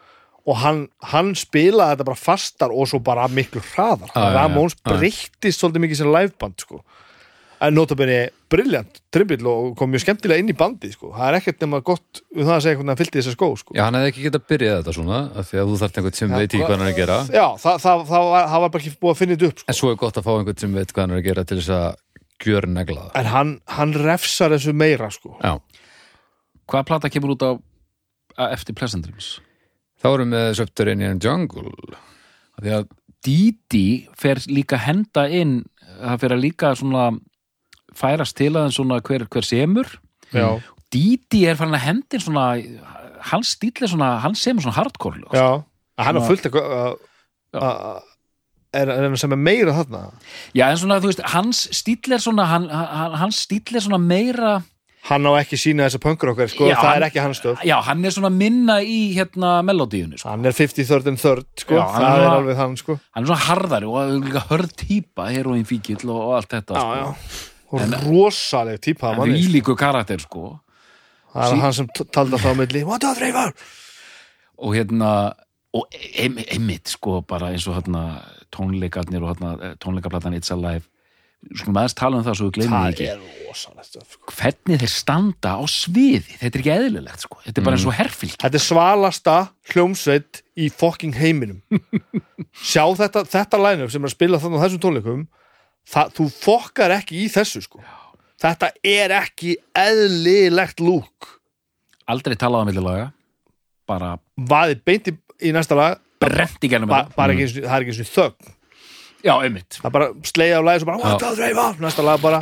[SPEAKER 3] og hann, hann spilaði þetta bara fastar og svo bara miklu hraðar.
[SPEAKER 1] Já.
[SPEAKER 3] breyttist svolítið mikið sem liveband sko en notabene briljant trimbill og kom mjög skemmtilega inn í bandið sko. Það er ekkert nema gott um það að segja hvernig hann fyllti þessa skó sko.
[SPEAKER 1] Já, hann hefði ekki getað byrjað þetta svona af því að þú þarft einhvern sem veit ekki hvað hann er að gera.
[SPEAKER 3] Já, það, það, það, var, það var bara ekki búið að finna þetta upp sko.
[SPEAKER 1] En svo er gott að fá einhvern sem veit hvað hann er að gera til þess að gjör negla það.
[SPEAKER 3] En hann, hann refsar þessu meira sko.
[SPEAKER 1] Já,
[SPEAKER 2] hvaða plata kemur út á eftir Pleasant Dreams?
[SPEAKER 1] Þá erum við Subterranean Jungle.
[SPEAKER 2] Af því að Didi fer líka henda inn það fer að líka svona færast til aðeins svona hver, hver semur.
[SPEAKER 3] Já,
[SPEAKER 2] Didi er farin að hendin svona hans stíl er svona, hann semur svona hardcore lög, sko.
[SPEAKER 3] Já, hann er fullt eitthvað uh, uh, er, er hann sem er meira þarna?
[SPEAKER 2] Já, en svona, þú veist, hans stíl er svona hann, hann, hans stíl er svona meira
[SPEAKER 3] hann á ekki sína þessa pönkur okkar sko,
[SPEAKER 2] Já,
[SPEAKER 3] það er ekki hans stöð.
[SPEAKER 2] Já, hann er svona minna í hérna melodíunni, sko.
[SPEAKER 3] hann er 53rd and 3rd sko,
[SPEAKER 2] Já,
[SPEAKER 3] það
[SPEAKER 2] er
[SPEAKER 3] er alveg hann sko.
[SPEAKER 2] hann er svona harðari og hörð típa heroin fíkill og, og allt þetta
[SPEAKER 3] já,
[SPEAKER 2] sko.
[SPEAKER 3] Og rosaleg típa
[SPEAKER 2] hann er ílíku karakter sko.
[SPEAKER 3] það er hann sem t- taldi það á milli what the þreifar
[SPEAKER 2] og hérna og einmitt sko bara eins og hérna tónleikarnir og hérna tónleikaplatan It's Alive. Skulum aðeins tala um það svo við
[SPEAKER 3] það
[SPEAKER 2] ekki.
[SPEAKER 3] sko.
[SPEAKER 2] hvernig þeir standa á sviði? Þetta er ekki eðlilegt sko, þetta er bara eins og herfylg
[SPEAKER 3] þetta er svalasta hljómsveit í fucking heiminum. Sjá þetta, þetta line-up sem er að spila þannig á þessum tónleikum það, þú fokkar ekki í þessu sko. þetta er ekki eðlilegt lúk
[SPEAKER 2] aldrei talað á millilaga bara
[SPEAKER 3] vaðið beint í, í næsta lag.
[SPEAKER 2] Brent í gælum
[SPEAKER 3] ba, bara ekki, einu sinni- það er ekki eins og þögn.
[SPEAKER 2] Já, einmitt.
[SPEAKER 3] Það bara sleiði á lagi og bara what the þreifar næsta lag bara.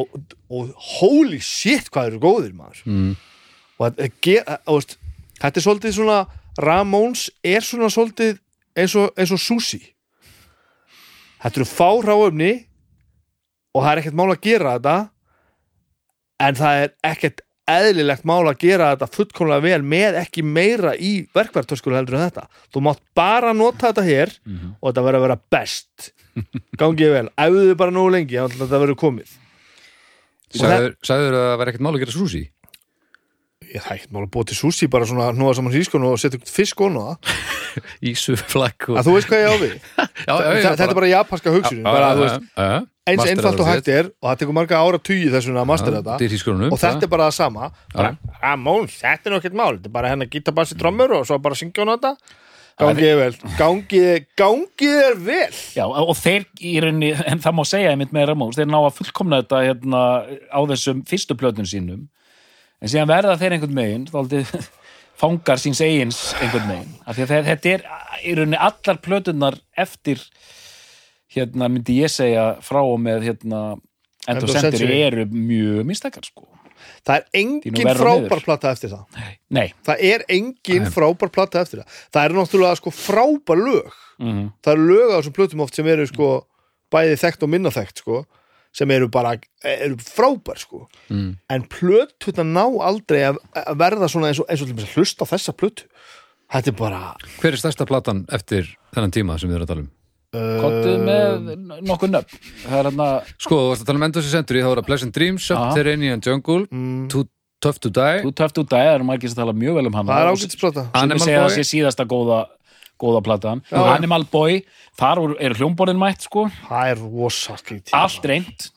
[SPEAKER 3] Og, og holy shit hvað eru góðir maður.
[SPEAKER 1] Mm.
[SPEAKER 3] og þetta, er ge- veist, þetta er svolítið svona Ramones er svona svolítið eins og, eins og sushi þetta eru fáráöfni og það er ekkert mál að gera þetta en það er ekkert eðlilegt mál að gera þetta fullkomlega vel með ekki meira í verkverðtöskur heldur en þetta. Þú mátt bara nota þetta hér og þetta verður að vera best. Gangið vel, þið bara nógu lengi þannig að þetta verður komið.
[SPEAKER 1] Sagður, sagður að það var ekkert mál að gera súsi
[SPEAKER 3] ég það mál að búa til sushi bara svona hnúa saman hrískonu og setja fisk og það.
[SPEAKER 1] Ísu, flakk og...
[SPEAKER 3] að þú veist hvað ég á við?
[SPEAKER 1] Já, já, já,
[SPEAKER 3] þetta er bara japanska veist, eins einfalt og hægt er og það tekur marga ára tugi þessuna að mastera þetta. og þetta er bara það sama. Ramón, þetta er ekkert mál. Þetta er bara hennar gítabassi trommur og svo bara syngja hún þetta. Gangið er vel. Gangið, gangið er vel.
[SPEAKER 2] Já, og þeir í rauninni, en það má segja einmitt með Ramóns, þeir ná að fullkomna þetta hérna, á þessum fyrstu plötun sínum en síðan verða þeir einhvern megin þáldið fangar síns eigins einhvern megin, af því að þetta er í rauninni allar plötunar eftir hérna myndi ég segja frá og með hérna End
[SPEAKER 3] End
[SPEAKER 2] of
[SPEAKER 3] of
[SPEAKER 2] Century
[SPEAKER 3] Century.
[SPEAKER 2] eru mjög mistakar sko.
[SPEAKER 3] Það er engin frábær plata eftir það.
[SPEAKER 2] Nei,
[SPEAKER 3] það er engin frábær plata eftir það. Það eru náttúrulega sko frábær lög.
[SPEAKER 2] Mm
[SPEAKER 3] það eru lög á þessum plötum oft sem eru sko bæði þekkt og minna þekkt sko sem eru bara, eru frábær sko.
[SPEAKER 1] Mm.
[SPEAKER 3] en plötuna ná aldrei að, verða svona eins og, eins og til dæmis að hlusta á þessa plötu. Þetta er bara
[SPEAKER 1] Hver er stærsta platan eftir þennan tíma sem við erum að tala um?
[SPEAKER 2] kottuð með nokkuð nöfn. Það er hérna,
[SPEAKER 1] Sko, þú varst að tala um Endless Century, þá er það Pleasant Dreams. Subterranean Jungle,
[SPEAKER 3] mm,
[SPEAKER 1] Too Tough to Die.
[SPEAKER 2] Þú töftu út að það eru margir sem tala mjög vel um hann
[SPEAKER 3] það er ágætisplata
[SPEAKER 2] sem ég segja að sé síðasta góða góða platan,
[SPEAKER 3] Já.
[SPEAKER 2] Animal Boy þar eru hljómborðin mætt sko.
[SPEAKER 3] Það er rosa skrítið.
[SPEAKER 2] Allt reynd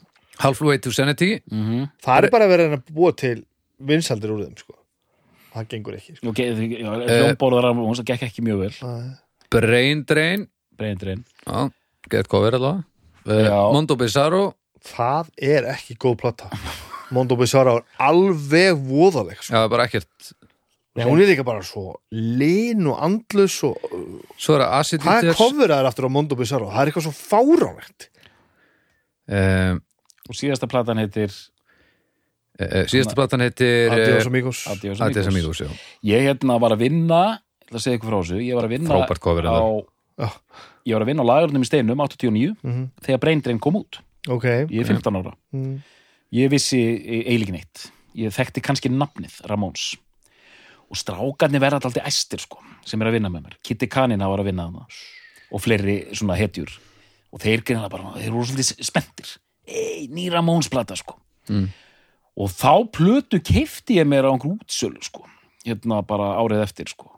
[SPEAKER 1] Halfway to Sanity
[SPEAKER 2] mm
[SPEAKER 3] það er bara verið að búa til vinsaldir úr þeim sko. Það gengur ekki sko.
[SPEAKER 2] okay, hljómborðar hún það gekk ekki mjög vel.
[SPEAKER 3] Það er-
[SPEAKER 1] Brain Drain. Já, get cover allavega. Uh,
[SPEAKER 2] Já.
[SPEAKER 1] Mondo Bizarro.
[SPEAKER 3] Það er ekki góð plata. Mondo Bizarro er alveg voðaleg sko.
[SPEAKER 1] Já, bara ekkert
[SPEAKER 3] Nei, hún er líka bara svo lin og andlus og
[SPEAKER 1] Svo er það Acid
[SPEAKER 3] hvað er
[SPEAKER 1] Eaters
[SPEAKER 3] kofur aftur á Mondo Bizarro? það er eitthvað svo fáránlegt
[SPEAKER 1] um,
[SPEAKER 2] og síðasta platan heitir
[SPEAKER 1] uh, Síðasta platan heitir
[SPEAKER 3] Adiós amigos
[SPEAKER 2] Adiós
[SPEAKER 1] Adiós
[SPEAKER 2] Amigos
[SPEAKER 1] Amigos já.
[SPEAKER 2] ég hérna var að vinna ég ætla að segja ykkur frá þessu ég var að vinna
[SPEAKER 1] Frábært
[SPEAKER 3] Já.
[SPEAKER 2] ég var að vinna á lagurnum í steinum 89
[SPEAKER 3] Mhm.
[SPEAKER 2] þegar breyndrein kom út
[SPEAKER 3] ok
[SPEAKER 2] ég er 15 ára
[SPEAKER 3] Mm.
[SPEAKER 2] ég vissi eiginlega ekki neitt ég þekkti kannski nafnið Ramóns og strákarnir verða alltaf æstir sko, sem er að vinna með mér. Kitty Kanina var að vinna þarna. Og fleiri svona hetjur. Og þeir gerða bara, þeir voru svolítið spenntir. Ei, ný Ramóns plata sko.
[SPEAKER 1] Mm.
[SPEAKER 2] og þá plötu keifti ég mér á einhver útsölu sko. Hérna bara árið eftir sko.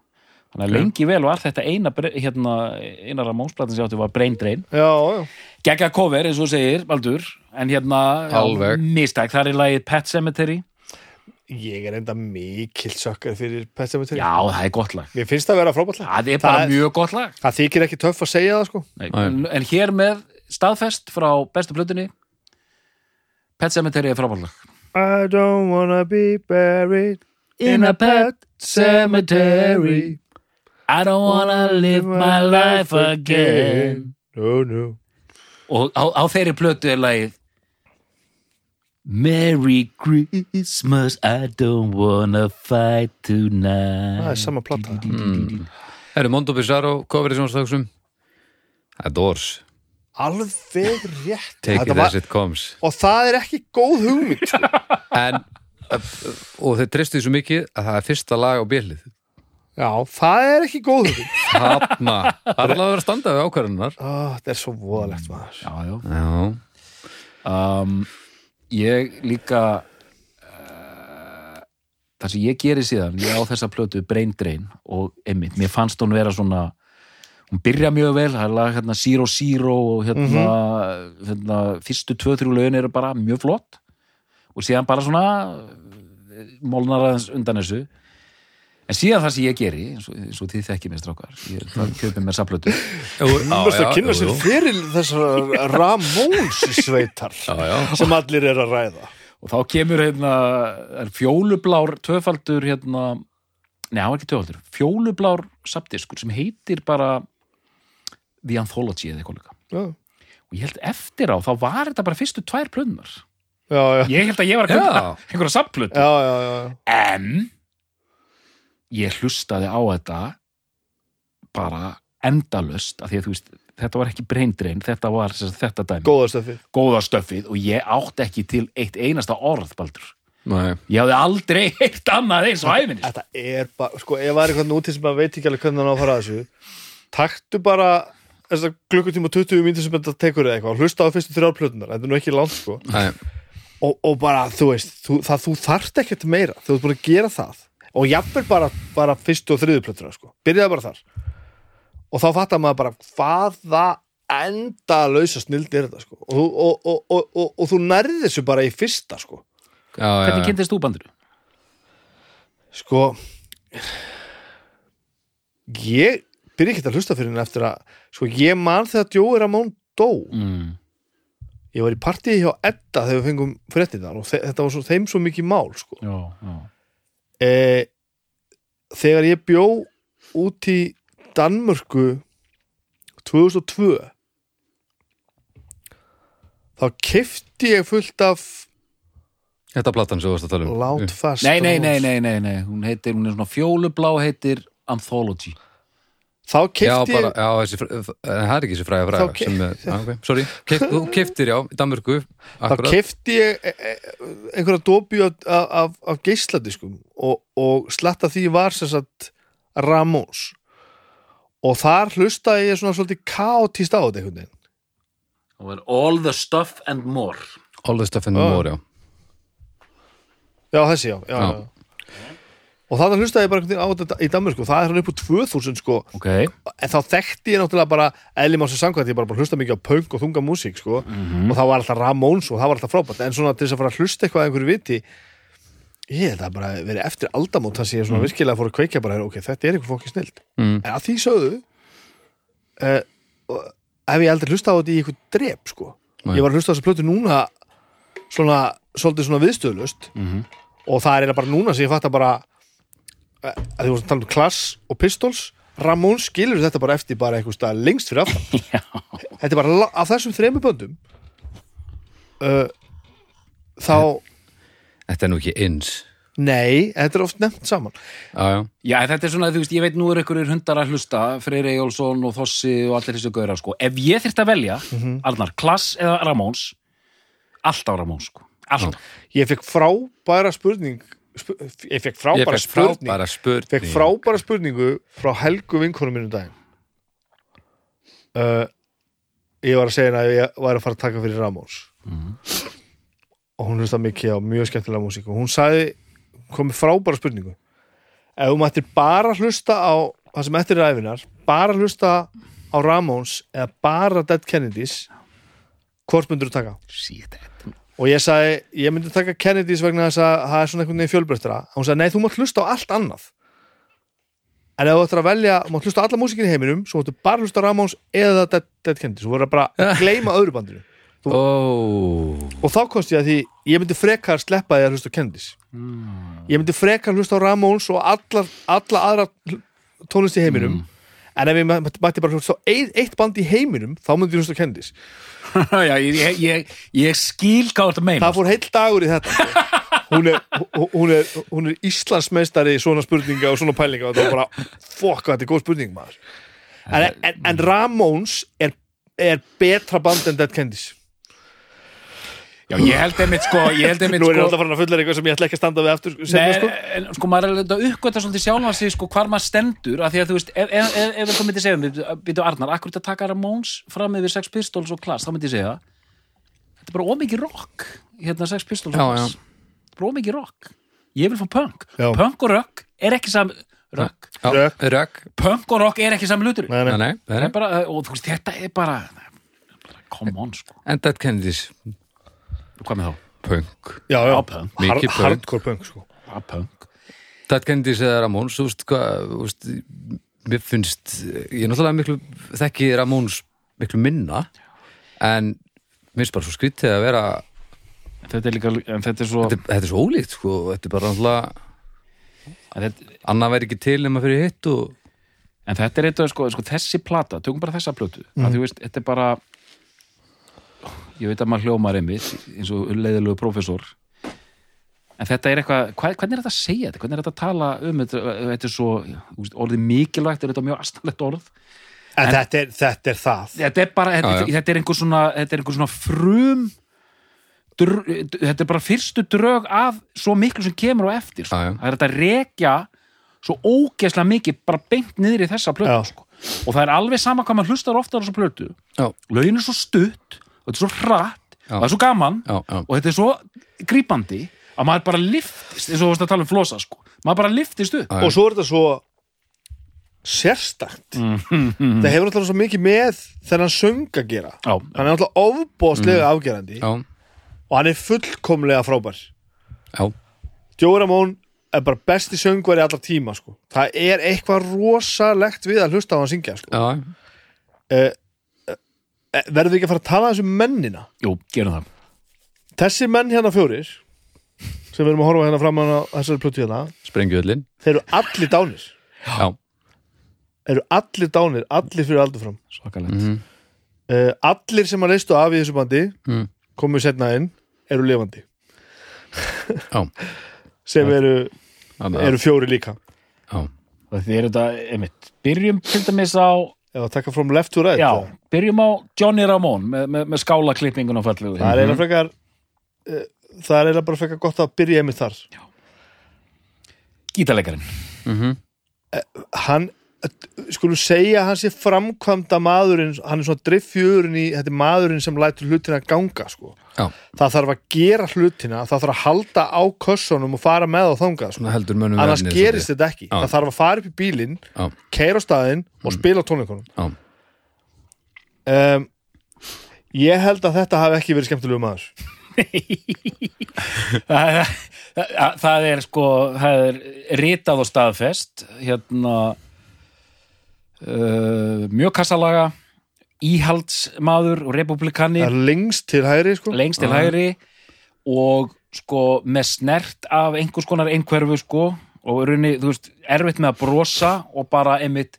[SPEAKER 2] Þannig að lengi vel var þetta eina hérna, eina Ramóns platan sem ég átti var Brain Drain. Gekka cover, eins og segir, Baldur. En hérna, mistak, það er lagið Pet Cemetery
[SPEAKER 3] ég er enda mikill sökkar fyrir Pet Sematary
[SPEAKER 2] Já, það er gott lag.
[SPEAKER 3] Mér finnst það að vera frábært lag.
[SPEAKER 2] Það er bara
[SPEAKER 3] Það-
[SPEAKER 2] mjög gott lag.
[SPEAKER 3] Það þykir ekki töff að segja það sko.
[SPEAKER 2] Nei,
[SPEAKER 1] Nei.
[SPEAKER 2] en, hér með staðfest frá bestu plötunni Pet Cemetery er frábært lag.
[SPEAKER 3] I don't wanna be buried
[SPEAKER 2] In a pet cemetery. I don't wanna live my life again.
[SPEAKER 3] No no.
[SPEAKER 2] Og á, á þeirri plötu er lagið Merry Christmas, I don't wanna fight
[SPEAKER 3] það
[SPEAKER 2] tonight
[SPEAKER 3] er sama plata.
[SPEAKER 1] Herru, Mondo Bizarro, coverið sjónstöksum Það er Doors
[SPEAKER 3] alveg rétt.
[SPEAKER 1] Take it as it comes.
[SPEAKER 3] Og það er ekki góð hugmynd sko.
[SPEAKER 1] En, og þeir tristu því svo mikið að það er fyrsta lag á björlið
[SPEAKER 3] já, það er ekki góð hugmynd.
[SPEAKER 1] Þarna, það er alveg að vera að standa við ákvarðunar
[SPEAKER 3] þetta er svo voðalegt maður.
[SPEAKER 2] Já, já.
[SPEAKER 1] Já,
[SPEAKER 2] um, Ég líka uh, Það sem ég geri síðan Ég á þessa plötu Brain Drain og einmitt, mér fannst hún vera svona hún byrja mjög vel, það er lag hérna Zero Zero og hérna, hérna fyrstu tvö, þrjú lögin eru bara mjög flott. Og síðan bara svona eh, molnar aðeins undan þessu en síðan það sem ég geri eins og, eins og þið þekki mér strákar ég það kjöpi mér saplötu
[SPEAKER 3] Þú mást að kynna sér fyrir þessar Ramóns sveitar
[SPEAKER 1] Já, já.
[SPEAKER 3] sem allir er að ræða.
[SPEAKER 2] Og þá kemur hérna fjólublár tvöfaldur hérna Nei, hann var ekki tvöfaldur, fjólublár sapdiskur sem heitir bara The Anthology eða eitthvað líka.
[SPEAKER 3] Já,
[SPEAKER 2] og ég held eftir á, þá var þetta bara fyrstu tvær plöðunar
[SPEAKER 3] já, já,
[SPEAKER 2] ég held að ég var að
[SPEAKER 1] Já.
[SPEAKER 2] kynna einhverja sapplötu
[SPEAKER 3] já, já, já.
[SPEAKER 2] en ég hlustaði á þetta bara endalust af því að þú veist, þetta var ekki braindrein þetta var sem sagt, þetta dæmi.
[SPEAKER 3] Góða stöfi
[SPEAKER 2] góða stöffið og ég átti ekki til eitt einasta orð, Baldur.
[SPEAKER 1] Nei.
[SPEAKER 2] ég hafði aldrei eitt annað eins og æfinni
[SPEAKER 3] Þetta er bara, sko, ef það er eitthvað núti sem að veit ekki alveg hvernig hann á að fara að þessu taktu bara þess að klukkutíma og 20 mínútur sem þetta tekur eða eitthvað hlusta á fyrstu þrjár plötunar, þetta er nú ekki langt sko.
[SPEAKER 1] Nei.
[SPEAKER 3] og, og bara, þú veist, þú, það, þú þarft ekkert meira, þú ert búin að gera það og jafnvel bara, bara fyrstu og þriðu plötunar sko, byrjaði bara þar og þá fattar maður bara hvaða enda lausa snild er þetta sko og, þú- og, og, og, og, og þú nærði þessu bara í fyrsta sko
[SPEAKER 1] Já, já,
[SPEAKER 2] hvernig kynntist þú Baldur?
[SPEAKER 3] Sko Ég byrja ekki að hlusta fyrir henni eftir að Sko ég man þegar Joey Ramón dó
[SPEAKER 2] Mm.
[SPEAKER 3] Ég var í partíi hjá Edda þegar við fengum fréttinnar og þe þetta var svo, þeim svo mikið mál sko.
[SPEAKER 2] Já, já.
[SPEAKER 3] E, Þegar ég bjó út í Danmörku 2002 þá kefti ég fullt af
[SPEAKER 1] Þetta er platan sem þú varst að tala um.
[SPEAKER 3] Látfast
[SPEAKER 2] Nei, nei, nei, nei, nei, nei, hún heitir, hún er svona fjólublá heitir Anthology
[SPEAKER 3] Þá
[SPEAKER 1] Já,
[SPEAKER 3] kefti
[SPEAKER 1] bara, já, þessi, en það er ekki þessi fræða
[SPEAKER 3] Þá
[SPEAKER 1] fræða sem, er- já, ok, sorry, Keypt, þú keftir, já, í Danmörku
[SPEAKER 3] þá
[SPEAKER 1] akkurat.
[SPEAKER 3] kefti ég e- e- einhverja dópju af, af, af geisladiskum og, og slatta því var sem sagt Ramós og þar hlustaði ég svona svolítið kaotist á þetta einhvern veginn
[SPEAKER 2] og er All the Stuff and More
[SPEAKER 1] All the stuff and
[SPEAKER 3] Já.
[SPEAKER 1] more, já
[SPEAKER 3] já þessi já, já,
[SPEAKER 1] Já.
[SPEAKER 3] já. Og það hlustaði ég bara á þetta í Danmörku og það er hann upp úr 2000 sko.
[SPEAKER 2] Ok,
[SPEAKER 3] en þá þekkti ég náttúrulega bara eðli máls og samkvæmt ég bara, bara hlusta mikið á punk og þunga músík sko. Og það var alltaf Ramóns og það var alltaf frábært. En svona til þess að fara að hlusta eitthvað að einhverju viti ég held að bara verið eftir aldamót það sé ég svona virkilega fór að kveikja bara ok, þetta er einhver fókið snild
[SPEAKER 1] mm.
[SPEAKER 3] en að því sögðu uh, hef ég aldrei hlusta á þetta í einhver drep sko.
[SPEAKER 1] Nei.
[SPEAKER 3] ég var að hlusta á þessu plötu núna svona, svolítið svona viðstöðlust og það er bara núna sem ég fatt að bara eh, að því voru að tala um Klass og Pistols. Ramón skilur þetta bara eftir bara einhver stað lengst fyrir aftan? Þetta er bara af þessum þremur böndum uh, þá
[SPEAKER 1] Þetta er nú ekki eins.
[SPEAKER 3] Nei, þetta er oft nefnt saman.
[SPEAKER 1] Já, já,
[SPEAKER 2] já, þetta er svona, þú veist, ég veit nú er einhverjir hundar að hlusta, Freyr Eyjólfsson og Þossi og allir þessu gaurar, sko. Ef ég þyrfti að velja, Arnar, Klass eða Ramóns, alltaf Ramóns, sko, alltaf.
[SPEAKER 3] Ég fekk frábæra spurning spu, ég fekk
[SPEAKER 1] ég
[SPEAKER 3] frábæra
[SPEAKER 1] fekk
[SPEAKER 3] spurning
[SPEAKER 1] frábæra spurning
[SPEAKER 3] fekk frábæra spurningu frá Helgu vinkonum mínum daginn. Uh, ég var að segja henni að ég var að fara að taka fyrir Ramóns og hún hlusta mikið á mjög skemmtilega músík. Og hún sagði, komið frábæra spurningu. Ef þú mættir bara hlusta á það sem eftir er æfinar bara hlusta á Ramóns eða bara Dead Kennedys hvort myndur þú taka?
[SPEAKER 2] Sýtt,
[SPEAKER 3] og ég sagði, ég myndi taka Kennedys vegna þess að það er svona einhvern veginn fjölbreyttara. Hún sagði, nei, þú mátt hlusta á allt annað. En ef þú ættir að velja þú mátt hlusta á alla músikin í heiminum, svo máttu bara hlusta á Ramones eða Dead, Dead Kennedys, þú voru bara að gleyma öðru bandinu.
[SPEAKER 1] Ó,
[SPEAKER 3] og þá komst ég að því, ég myndi frekar sleppa því að hlusta á Kennedys. Ég myndi frekar hlusta á Ramones og alla, alla aðra tónlist í heiminum en ef ég mætti bara á eitt, band í heiminum þá myndi ég hlusta Kendis
[SPEAKER 2] Já, ég, ég, ég, skil hvað þetta meina
[SPEAKER 3] það fór heill dagur í þetta. Sko. hún er, hún- er, hún er Íslandsmeistari í svona spurninga og svona pælinga. Og það var bara, fokk, þetta er góð spurning maður. En, en, en Ramones er, er betra band en Dead Kennedys
[SPEAKER 2] Já, ég held einmitt sko Ég held einmitt
[SPEAKER 3] nú er ég
[SPEAKER 2] sko
[SPEAKER 3] alltaf farin að fulla eitthvað sem ég ætla ekki að standa við aftur seinna,
[SPEAKER 2] Nei,
[SPEAKER 3] sko.
[SPEAKER 2] en sko maður er alveg að uppgöta svolítið sjálfan sig sko hvar maður stendur af því að þú veist, ef, ef, ef, ef þú myndi segja mér, býtu Arnar, akkur þetta taka Ramones fram yfir Sex Pistols og Class, þá myndi ég segja þetta er bara ómikið rock hérna Sex Pistols og er bara ómikið rock ég vil fá punk,
[SPEAKER 3] Já.
[SPEAKER 2] punk og rock er ekki sam rock,
[SPEAKER 3] Rökk.
[SPEAKER 1] rökk
[SPEAKER 2] punk og rock er ekki sami hlutur
[SPEAKER 3] Nei, nei.
[SPEAKER 1] Nei, nei, nei,
[SPEAKER 2] Það
[SPEAKER 1] nei.
[SPEAKER 2] er bara, og þú veist, þetta er bara come on sko, hvað með þá?
[SPEAKER 1] punk
[SPEAKER 3] já, já,
[SPEAKER 2] Já, punk.
[SPEAKER 1] Mikið punk.
[SPEAKER 3] hardcore punk sko.
[SPEAKER 2] Ja, punk
[SPEAKER 1] Dead Kennedys eða Ramones, þú veist hvað þú veist, mér finnst ég er náttúrulega miklu, þekki Ramones miklu minna en mér finnst bara svo skrítið að vera
[SPEAKER 2] þetta er líka, en þetta er svo
[SPEAKER 1] þetta, þetta er svo ólíkt sko, þetta er bara náttúrulega
[SPEAKER 2] en þetta,
[SPEAKER 1] annað væri ekki til nema fyrir hitt og
[SPEAKER 2] En þetta er eitthvað, sko, sko, þessi plata, tökum bara þessa plötu, mm. að þú veist, þetta er bara, ég veit að maður hljómar einmitt, eins og leiðilegu prófessor, en þetta er eitthvað, hvað, hvernig er þetta að segja þetta, hvernig er þetta að tala um þetta, þetta er svo, já, þú veist, orðið mikilvægt, er þetta mjög astanlegt orð,
[SPEAKER 3] en, þetta, er, þetta er það.
[SPEAKER 2] Þetta er bara, þetta,
[SPEAKER 1] Já, já.
[SPEAKER 2] þetta er einhver svona, þetta er einhver svona frum, dr, þetta er bara fyrstu drög af svo miklu sem kemur á eftir, sko.
[SPEAKER 1] Já, já.
[SPEAKER 2] það er þetta að rekja svo ógeðslega mikið bara beint niður í þessa plötu, sko. og það er alveg sama hvað maður hlustar ofta á þessa plötu,
[SPEAKER 1] já,
[SPEAKER 2] lögin er svo stutt og þetta er svo hratt,
[SPEAKER 1] Já.
[SPEAKER 2] það er svo gaman
[SPEAKER 1] já, já,
[SPEAKER 2] og þetta er svo grípandi að maður bara liftist, eins og þú veist að tala um flosa, sko, maður bara liftist upp.
[SPEAKER 3] Og svo er þetta svo sérstakt. Það hefur alltaf svo mikið með þennan söng að gera.
[SPEAKER 2] Já,
[SPEAKER 3] hann er alltaf ofbóðslega afgerandi
[SPEAKER 1] já,
[SPEAKER 3] og hann er fullkomlega frábær. Ramone er bara besti söngvari allar tíma sko. það er eitthvað rosalegt við að hlusta á hann syngja sko.
[SPEAKER 1] já,
[SPEAKER 3] uh, uh, verðum við ekki að fara að tala þessu mennina?
[SPEAKER 2] Jú, gerum það.
[SPEAKER 3] Þessi menn hérna fjórir sem við erum að horfa hérna fram á þessari plötu hérna
[SPEAKER 1] sprengjuöllin
[SPEAKER 3] þeir eru allir dánir.
[SPEAKER 1] Já,
[SPEAKER 3] eru allir dánir, allir fyrir aldur fram
[SPEAKER 2] svakalegt.
[SPEAKER 1] Mhm,
[SPEAKER 3] uh, allir sem að leistu af í þessu bandi
[SPEAKER 1] mm,
[SPEAKER 3] komu setna inn, eru lifandi.
[SPEAKER 1] Já,
[SPEAKER 3] sem eru, eru fjóri líka.
[SPEAKER 1] Já,
[SPEAKER 2] og þið eru þetta, einmitt, byrjum til dæmis á
[SPEAKER 3] eða taka from left to right
[SPEAKER 2] Já,
[SPEAKER 3] það,
[SPEAKER 2] byrjum á Johnny Ramone með, með, með skálaklippingun og fallegu
[SPEAKER 3] það er eiginlega frekar uh, það er eiginlega bara frekar gott að byrja einmitt þar.
[SPEAKER 2] Gítarleikarinn.
[SPEAKER 1] Mhm,
[SPEAKER 3] hann, skulum segja að hann sé framkvæmda maðurinn hann er svona driffjörun í, þetta er maðurinn sem lætur hlutina ganga sko.
[SPEAKER 1] já,
[SPEAKER 3] það þarf að gera hlutina, það þarf að halda á kössunum og fara með á þangað sko.
[SPEAKER 1] svona heldur mönnum
[SPEAKER 3] annars
[SPEAKER 1] efnið
[SPEAKER 3] gerist þetta ekki.
[SPEAKER 1] Já.
[SPEAKER 3] það þarf að fara upp í bílinn, keira á staðinn og spila á tónleikunum.
[SPEAKER 1] Já,
[SPEAKER 3] um, ég held að þetta hafi ekki verið skemmtilegu maður.
[SPEAKER 2] Það, það, það er sko það er ritað og staðfest hérna uh, mjög kassalaga íhaldsmaður og republikani
[SPEAKER 3] lengst til hægri sko.
[SPEAKER 2] lengst til hægri og sko með snert af einhvers konar einhverfu sko og í rauninni, þú veist, erfitt með að brosa og bara einmitt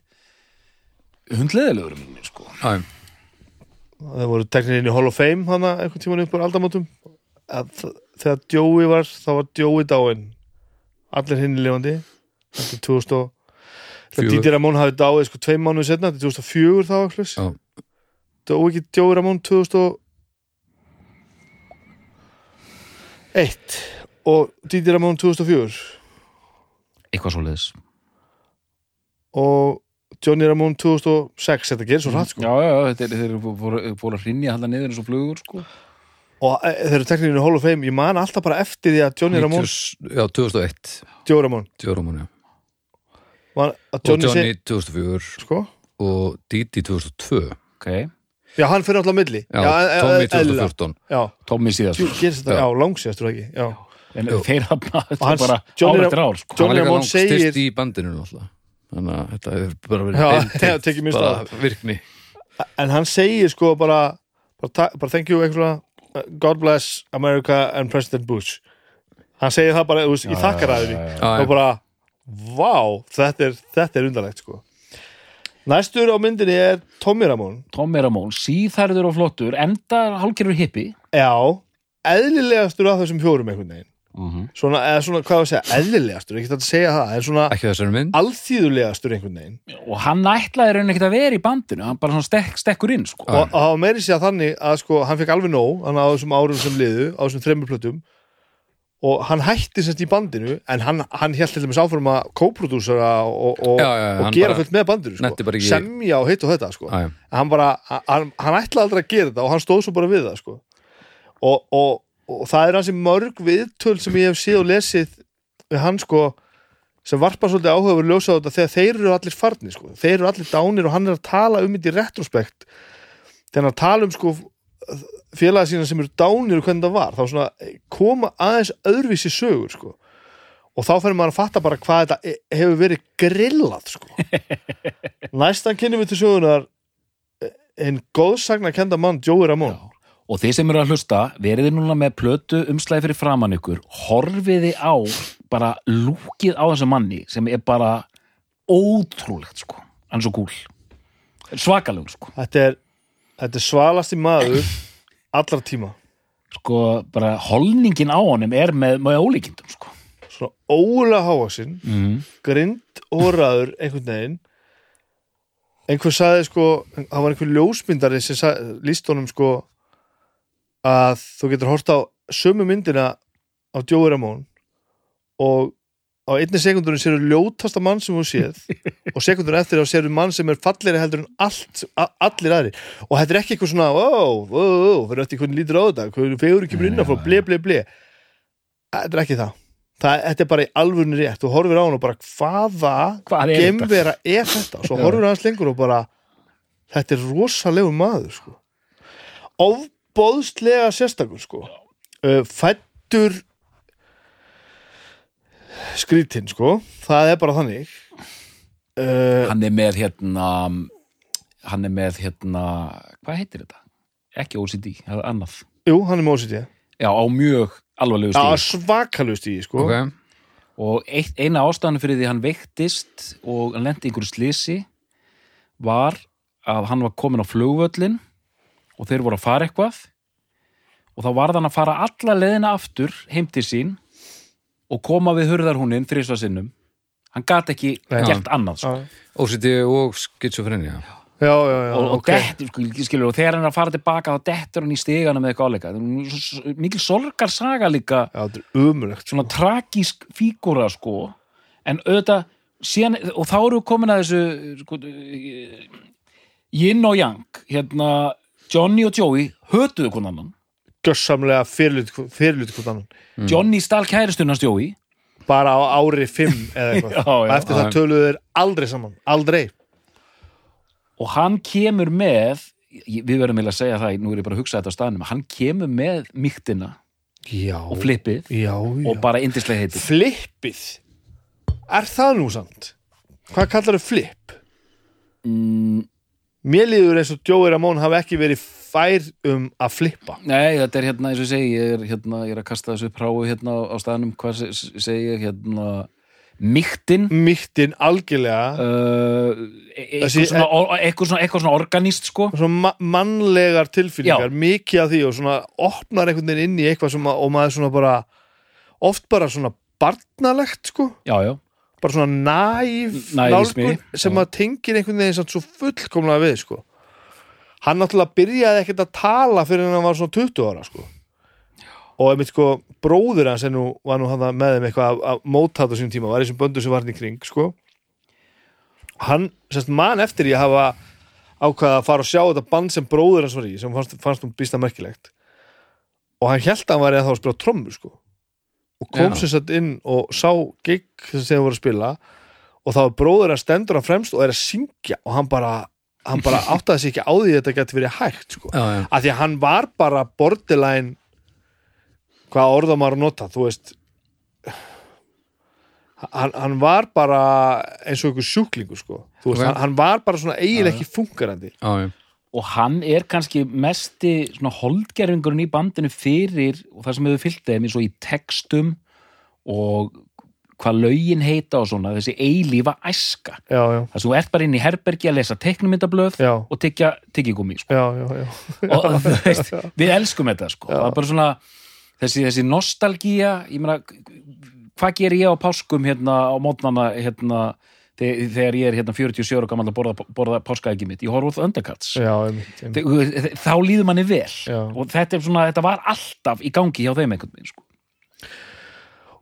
[SPEAKER 2] hundleðilegur minni sko.
[SPEAKER 1] Já,
[SPEAKER 3] það voru teknir inn í Hall of Fame hana einhvern tímann upp að þ- þegar Joey var þá var Joey dáinn. Allir hinn lifandi. Þetta er 2000 og Didi Ramón hafi dáið sko tveim mánuði setna þetta er 2004 þá
[SPEAKER 1] Já.
[SPEAKER 3] dó ekki Joey Ramón 2001 og Didi Ramón 2004
[SPEAKER 2] eitthvað svo leiðis
[SPEAKER 3] og Johnny Ramón 2006 þetta gerir svo hratt sko.
[SPEAKER 2] Já, já, já, þetta er, þeir eru fóru að hrinja halda niður eins og flugur sko.
[SPEAKER 3] Og e, þeir eru teknir inn í Hall of Fame. Ég man alltaf bara eftir því að Johnny Ramón
[SPEAKER 1] 90 já, 2001
[SPEAKER 3] Joey Ramón.
[SPEAKER 1] Joe Ramone, já.
[SPEAKER 3] Var, að
[SPEAKER 1] og
[SPEAKER 3] Johnny,
[SPEAKER 1] Johnny
[SPEAKER 3] Johnny
[SPEAKER 1] 2004
[SPEAKER 3] sko?
[SPEAKER 1] og Didi 2002
[SPEAKER 2] ok,
[SPEAKER 3] Já, hann fyrir alltaf milli.
[SPEAKER 1] Já,
[SPEAKER 3] e- e-
[SPEAKER 1] Tommy
[SPEAKER 3] eðlilega.
[SPEAKER 1] 2014
[SPEAKER 3] Já,
[SPEAKER 2] Tommy síðast.
[SPEAKER 1] Já.
[SPEAKER 3] já, langsíðastur ekki? Já,
[SPEAKER 2] en
[SPEAKER 1] Jú.
[SPEAKER 2] þeir hafna þetta
[SPEAKER 3] hans-
[SPEAKER 2] bara
[SPEAKER 3] Johnny
[SPEAKER 2] ár eftir ár sko.
[SPEAKER 1] hann
[SPEAKER 3] Johnny
[SPEAKER 1] var líka
[SPEAKER 3] Ramone
[SPEAKER 1] langt
[SPEAKER 3] segir-
[SPEAKER 1] styrst í bandinu náttúrulega. Þannig að þetta hefur bara verið
[SPEAKER 3] Já, já, minnst
[SPEAKER 1] bara virkni.
[SPEAKER 3] En hann segir sko bara bara, bara thank you eitthvað uh, God bless America and President Bush. Hann segir það bara þú veist, í þakkaræðinni
[SPEAKER 1] Já,
[SPEAKER 3] og
[SPEAKER 1] já.
[SPEAKER 3] bara, vá þetta er, þetta er undarlegt sko. Næstur á myndinni er Tommy Ramón.
[SPEAKER 2] Tommy Ramón, síðhærður og flottur enda hálfgerður hippi.
[SPEAKER 3] Já, eðlilegastur af þessum fjórum einhvern veginn.
[SPEAKER 2] Mm
[SPEAKER 3] Svona, eða svona, hvað var að segja, eðlilegastur ekki þetta að segja það, en svona
[SPEAKER 1] ekki
[SPEAKER 3] alþýðulegastur einhvern veginn.
[SPEAKER 2] Og hann ætlaði raun ekkert að vera í bandinu hann bara svona stek, stekkur inn sko.
[SPEAKER 3] og, það var meiri sér þannig að sko, hann fekk alveg nóg hann á þessum árum sem liðu, á þessum þreymur plötum og hann hætti semst í bandinu en hann, hann held til dæmis áfram að kóprodúsera og, og,
[SPEAKER 1] Já, já,
[SPEAKER 3] og gera fullt með bandinu sko.
[SPEAKER 1] ekki-
[SPEAKER 3] semja og hitt og þetta sko.
[SPEAKER 1] Já,
[SPEAKER 3] hann bara, hann, hann ætlaði aldrei að gera þetta og hann stóð svo bara við það sko. og, og, og það er hansi mörg viðtöl sem ég hef séð og lesið við hann sko sem varpa svolítið áhuga verið ljósa á þetta þegar þeir eru allir farnir sko. þeir eru allir dánir og hann er að tala um þetta í retrospekt þegar hann tala um sko félaga sína sem eru dánir og hvernig það var þá svona koma aðeins öðruvísi sögur sko. Og þá fyrir maður að fatta bara hvað þetta e- hefur verið grillað sko. Næstan kynni við til sögunar en góðsagna kenda mann Joey Ramón
[SPEAKER 2] og þið sem eru að hlusta, veriði núna með plötu umslæði fyrir framann ykkur horfiði á bara lúkið á þessu manni sem er bara ótrúlegt sko. Hann er svo gúl svakalegur sko.
[SPEAKER 3] Þetta er, þetta er svalasti maður allra tíma.
[SPEAKER 2] Sko bara holningin á honum er með, með ólíkindum sko.
[SPEAKER 3] Svona ólega hávaksinn
[SPEAKER 2] mm.
[SPEAKER 3] grind og ræður einhvern veginn. Einhver sagði sko það var einhver ljósmyndari sem sagði, líst honum sko að þú getur hort á sömu myndina á Joey Ramón og á einni sekundurinn sérur ljótasta mann sem þú séð og sekundurinn eftir þá sérur mann sem er fallegri heldur en allt, allir aðri og þetta er ekki eitthvað svona ó, ó, ó, fyrir eftir hvernig lítur á þetta hvernig fegur ekki að fá ble, ble, ble þetta er ekki það Það, þetta er bara í alvörni rétt þú horfir á hann og bara hvaða
[SPEAKER 2] Hvað er þetta?
[SPEAKER 3] gemvera er þetta svo horfir hans lengur og bara þetta er rosalegu maður sko. ofbóðslega sérstakur sko. fættur skrítinn sko. það er bara þannig. Uh,
[SPEAKER 2] hann er með hérna hann er með hérna hvað heitir þetta? ekki OCD, það er annað.
[SPEAKER 3] Jú, hann er með OCD
[SPEAKER 2] já, á mjög alvarlegu
[SPEAKER 3] Já,
[SPEAKER 2] stíð
[SPEAKER 3] svakalust í sko.
[SPEAKER 1] ok,
[SPEAKER 2] og eitt, eina ástæðan fyrir því hann veiktist og hann lendi einhverju slisi var að hann var komin á flugvöllin og þeir voru að fara eitthvað. Og þá varð hann að fara alla leðina aftur heim til sín og koma við hurðarhúnin þrísva sinnum. Hann gat ekki
[SPEAKER 3] Nei.
[SPEAKER 2] gert annað sko.
[SPEAKER 3] já,
[SPEAKER 1] OCD og schizofrenia
[SPEAKER 3] já, já, já
[SPEAKER 2] og, og,
[SPEAKER 3] ok.
[SPEAKER 2] dettur, sko, skilur, og þegar hann er að fara tilbaka þá dettur hann í stigana með eitthvað áleika mikil sorgar saga líka.
[SPEAKER 3] Já, er umulegt
[SPEAKER 2] svona tragísk fígúra sko. En auðvitað síðan, og þá eru við komin að þessu sko, yin og yang. Hérna Johnny og Joey hötuðu konan annan
[SPEAKER 3] gössamlega fyrirlut fyrirlut hvort annan
[SPEAKER 2] Johnny stál kæristunast Joey.
[SPEAKER 3] Bara á ári 5 eða eitthvað. Og eftir
[SPEAKER 1] Já.
[SPEAKER 3] það töluðu þeir aldrei saman. Aldrei.
[SPEAKER 2] Og hann kemur með við verðum eiginlega að segja það, nú er ég bara að hugsa þetta á staðnum hann kemur með mýktina og flippið
[SPEAKER 3] já, já.
[SPEAKER 2] og bara indislega heitið.
[SPEAKER 3] Flippið? Er það nú samt? Hvað kallar þau flip
[SPEAKER 2] mm,
[SPEAKER 3] mér líður eins og Joey Ramón hafi ekki verið fær um að flippa.
[SPEAKER 2] Nei, þetta er hérna, eins og segi, ég er, hérna, ég er að kasta þessu práfu hérna á, staðnum, hvað se- se- segi ég, hérna, mýktin,
[SPEAKER 3] mýttin algjörlega.
[SPEAKER 2] Uh, e-
[SPEAKER 3] Þessi-
[SPEAKER 2] eitthvað svona, or- eitthvað svona, eitthvað svona organist, sko.
[SPEAKER 3] svona ma mannlegar tilfinningar mikið af því og svona opnar einhvern veginn inn í eitthvað sem að, og maður svona bara oft bara svona barnalegt sko.
[SPEAKER 2] Já, já,
[SPEAKER 3] bara svona næf nálgun sem að tengir einhvern veginn svo fullkomlega við sko hann náttúrulega byrjaði ekkert að tala fyrir hann var svona 20 ára sko. Og einmitt sko bróður hans nú, var nú hann með þeim eitthvað að, mótata á sínum tíma, var þessum böndu sem var hann í kring sko. Hann, sérst mann eftir ég hafa ákvaða að fara og sjá þetta band sem bróður hans var í sem fannst, fannst hún býsta merkilegt. Og hann held að hann var að þá að spila trommur sko. Og kom
[SPEAKER 2] Já.
[SPEAKER 3] sagt inn og sá gig sem þeir voru að spila. Og þá er bróður að stendur hann fremst og er að syngja og hann bara, hann bara áttaði sig ekki á því að þetta geti verið hægt sko.
[SPEAKER 1] já, já,
[SPEAKER 3] að því að hann var bara borderline hvað orða maður að nota þú veist hann, hann var bara eins og einhver sjúklingur sko. Þú veist,
[SPEAKER 1] Ok.
[SPEAKER 3] hann, hann var bara svona eiginlega ekki funkarandi
[SPEAKER 1] já, já.
[SPEAKER 2] Og hann er kannski mesti svona holdgerfingurinn í bandinu fyrir, og það sem hefur fyllt þeim eins og í textum og hvað lögin heita og svona, þessi eilífa æska
[SPEAKER 3] já, já,
[SPEAKER 2] þar sem þú ert bara inn í herbergi að lesa teknumyndablöð og tyggja tyggigúmi sko. og þú veist, við elskum þetta sko. það er bara svona þessi, þessi nostalgía, ég meina hvað ger ég á páskum hérna á mótnana hérna þe- þegar ég er hérna 47 ára gammal að borða, borða páskaæki mitt, ég horf út Undercuts
[SPEAKER 3] já einmitt, einmitt.
[SPEAKER 2] Þe- þá líður manni vel
[SPEAKER 3] Já.
[SPEAKER 2] og þetta, svona, þetta var alltaf í gangi hjá þeim einhvern veginn sko.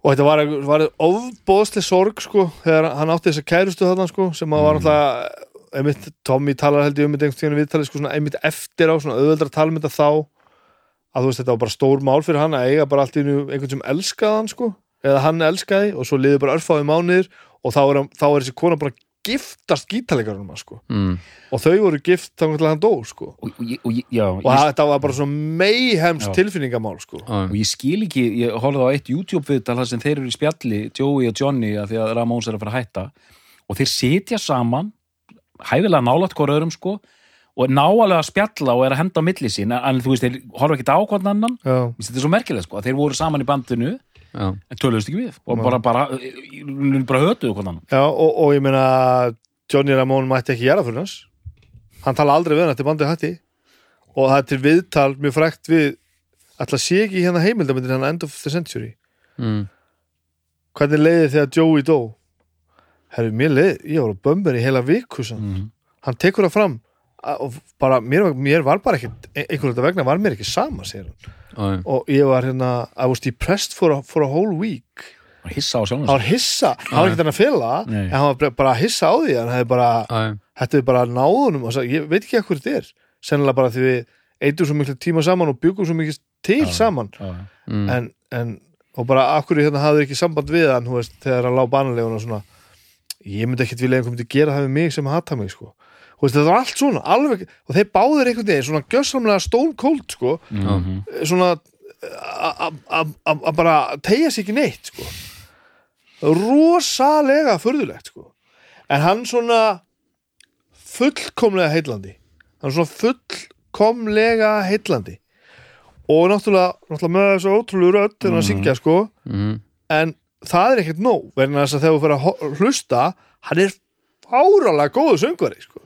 [SPEAKER 3] Og þetta var, var ofbóðsli sorg sko, þegar hann átti þessa kærustu þarna sko, sem að var náttúrulega einmitt, Tommy talar held ég um þetta viðtalið sko, svona, einmitt eftir á, svona auðveldra að tala um þá að þú veist, þetta var bara stór mál fyrir hann að eiga bara allt í einu einhvern sem elskaði hann sko, eða hann elskaði og svo liði bara örfáði mánuðir og þá er, þá er þessi kona bara að giftast gítalegarunum sko.
[SPEAKER 1] mm.
[SPEAKER 3] og þau voru gift þannig til hann dó sko.
[SPEAKER 2] og, og, og, já,
[SPEAKER 3] og
[SPEAKER 2] ég,
[SPEAKER 3] þetta var bara svona meihems tilfinningamál sko.
[SPEAKER 2] Og ég skil ekki, ég horfði á eitt YouTube-viðtal þar sem þeir eru í spjalli, Joey og Johnny að því að Ramóns er að fara að hætta og þeir sitja saman hæfilega nálægt hvort öðrum sko og ná alveg að spjalla og er að henda á milli sín en, þú veist, þeir horfa ekki á hvort annan þetta er svo merkilegt sko, að þeir voru saman í bandinu
[SPEAKER 1] já,
[SPEAKER 2] en töluðust ekki við. Og bara, bara, bara hötuðu annan
[SPEAKER 3] já og, og ég meina Johnny Ramón mætti ekki gera fyrir hans. Hann tala aldrei við hann eftir bandið hætti. Og það er til viðtal mjög frækt við ætla sé ekki hérna heimildamöndir hann End of the Century.
[SPEAKER 1] Mm.
[SPEAKER 3] hvernig leiði þegar Joey dó? Herru, mér leiði, ég var á bömbur í heila viku
[SPEAKER 2] mm.
[SPEAKER 3] hann tekur það fram að- og bara, mér, mér var bara ekkit einhvern veginn vegna var mér ekki sama segir hann
[SPEAKER 1] já,
[SPEAKER 3] og ég var hérna, I was depressed for a, for a whole week.
[SPEAKER 2] Og hissa á sjálfum
[SPEAKER 3] hann var hissa, hann var ekki þannig að fela
[SPEAKER 2] Nei.
[SPEAKER 3] en hann var bara- hissa á því hann hefði bara, er bara náðunum og sagði, ég veit ekki hvað þetta er. Sennilega bara því við eitum svo miklu tíma saman og byggum svo mikið til saman.
[SPEAKER 1] Mm.
[SPEAKER 3] en, en, og bara akkur hérna hafði ekki samband við hann, þú veist, þegar hann lá banalega og svona, ég myndi ekkit vilja einhvern veginn gera það við mig sem hata mig, sko Veist, þetta var allt svona, alveg og þeir báður einhvern veginn, svona gjössamlega stone cold, sko,
[SPEAKER 2] Mhm.
[SPEAKER 3] svona a- a- a- a- að bara tegja sig ekki neitt sko. rosalega furðulegt sko. en hann svona fullkomlega heitlandi hann svona fullkomlega heitlandi og náttúrulega, náttúrulega með þessu ótrúlega rödd þegar hann að syngja sko
[SPEAKER 1] mm.
[SPEAKER 3] en það er ekkert nóg verðin þess að þegar þú fyrir að hlusta hann er fáralega góðu söngvari sko.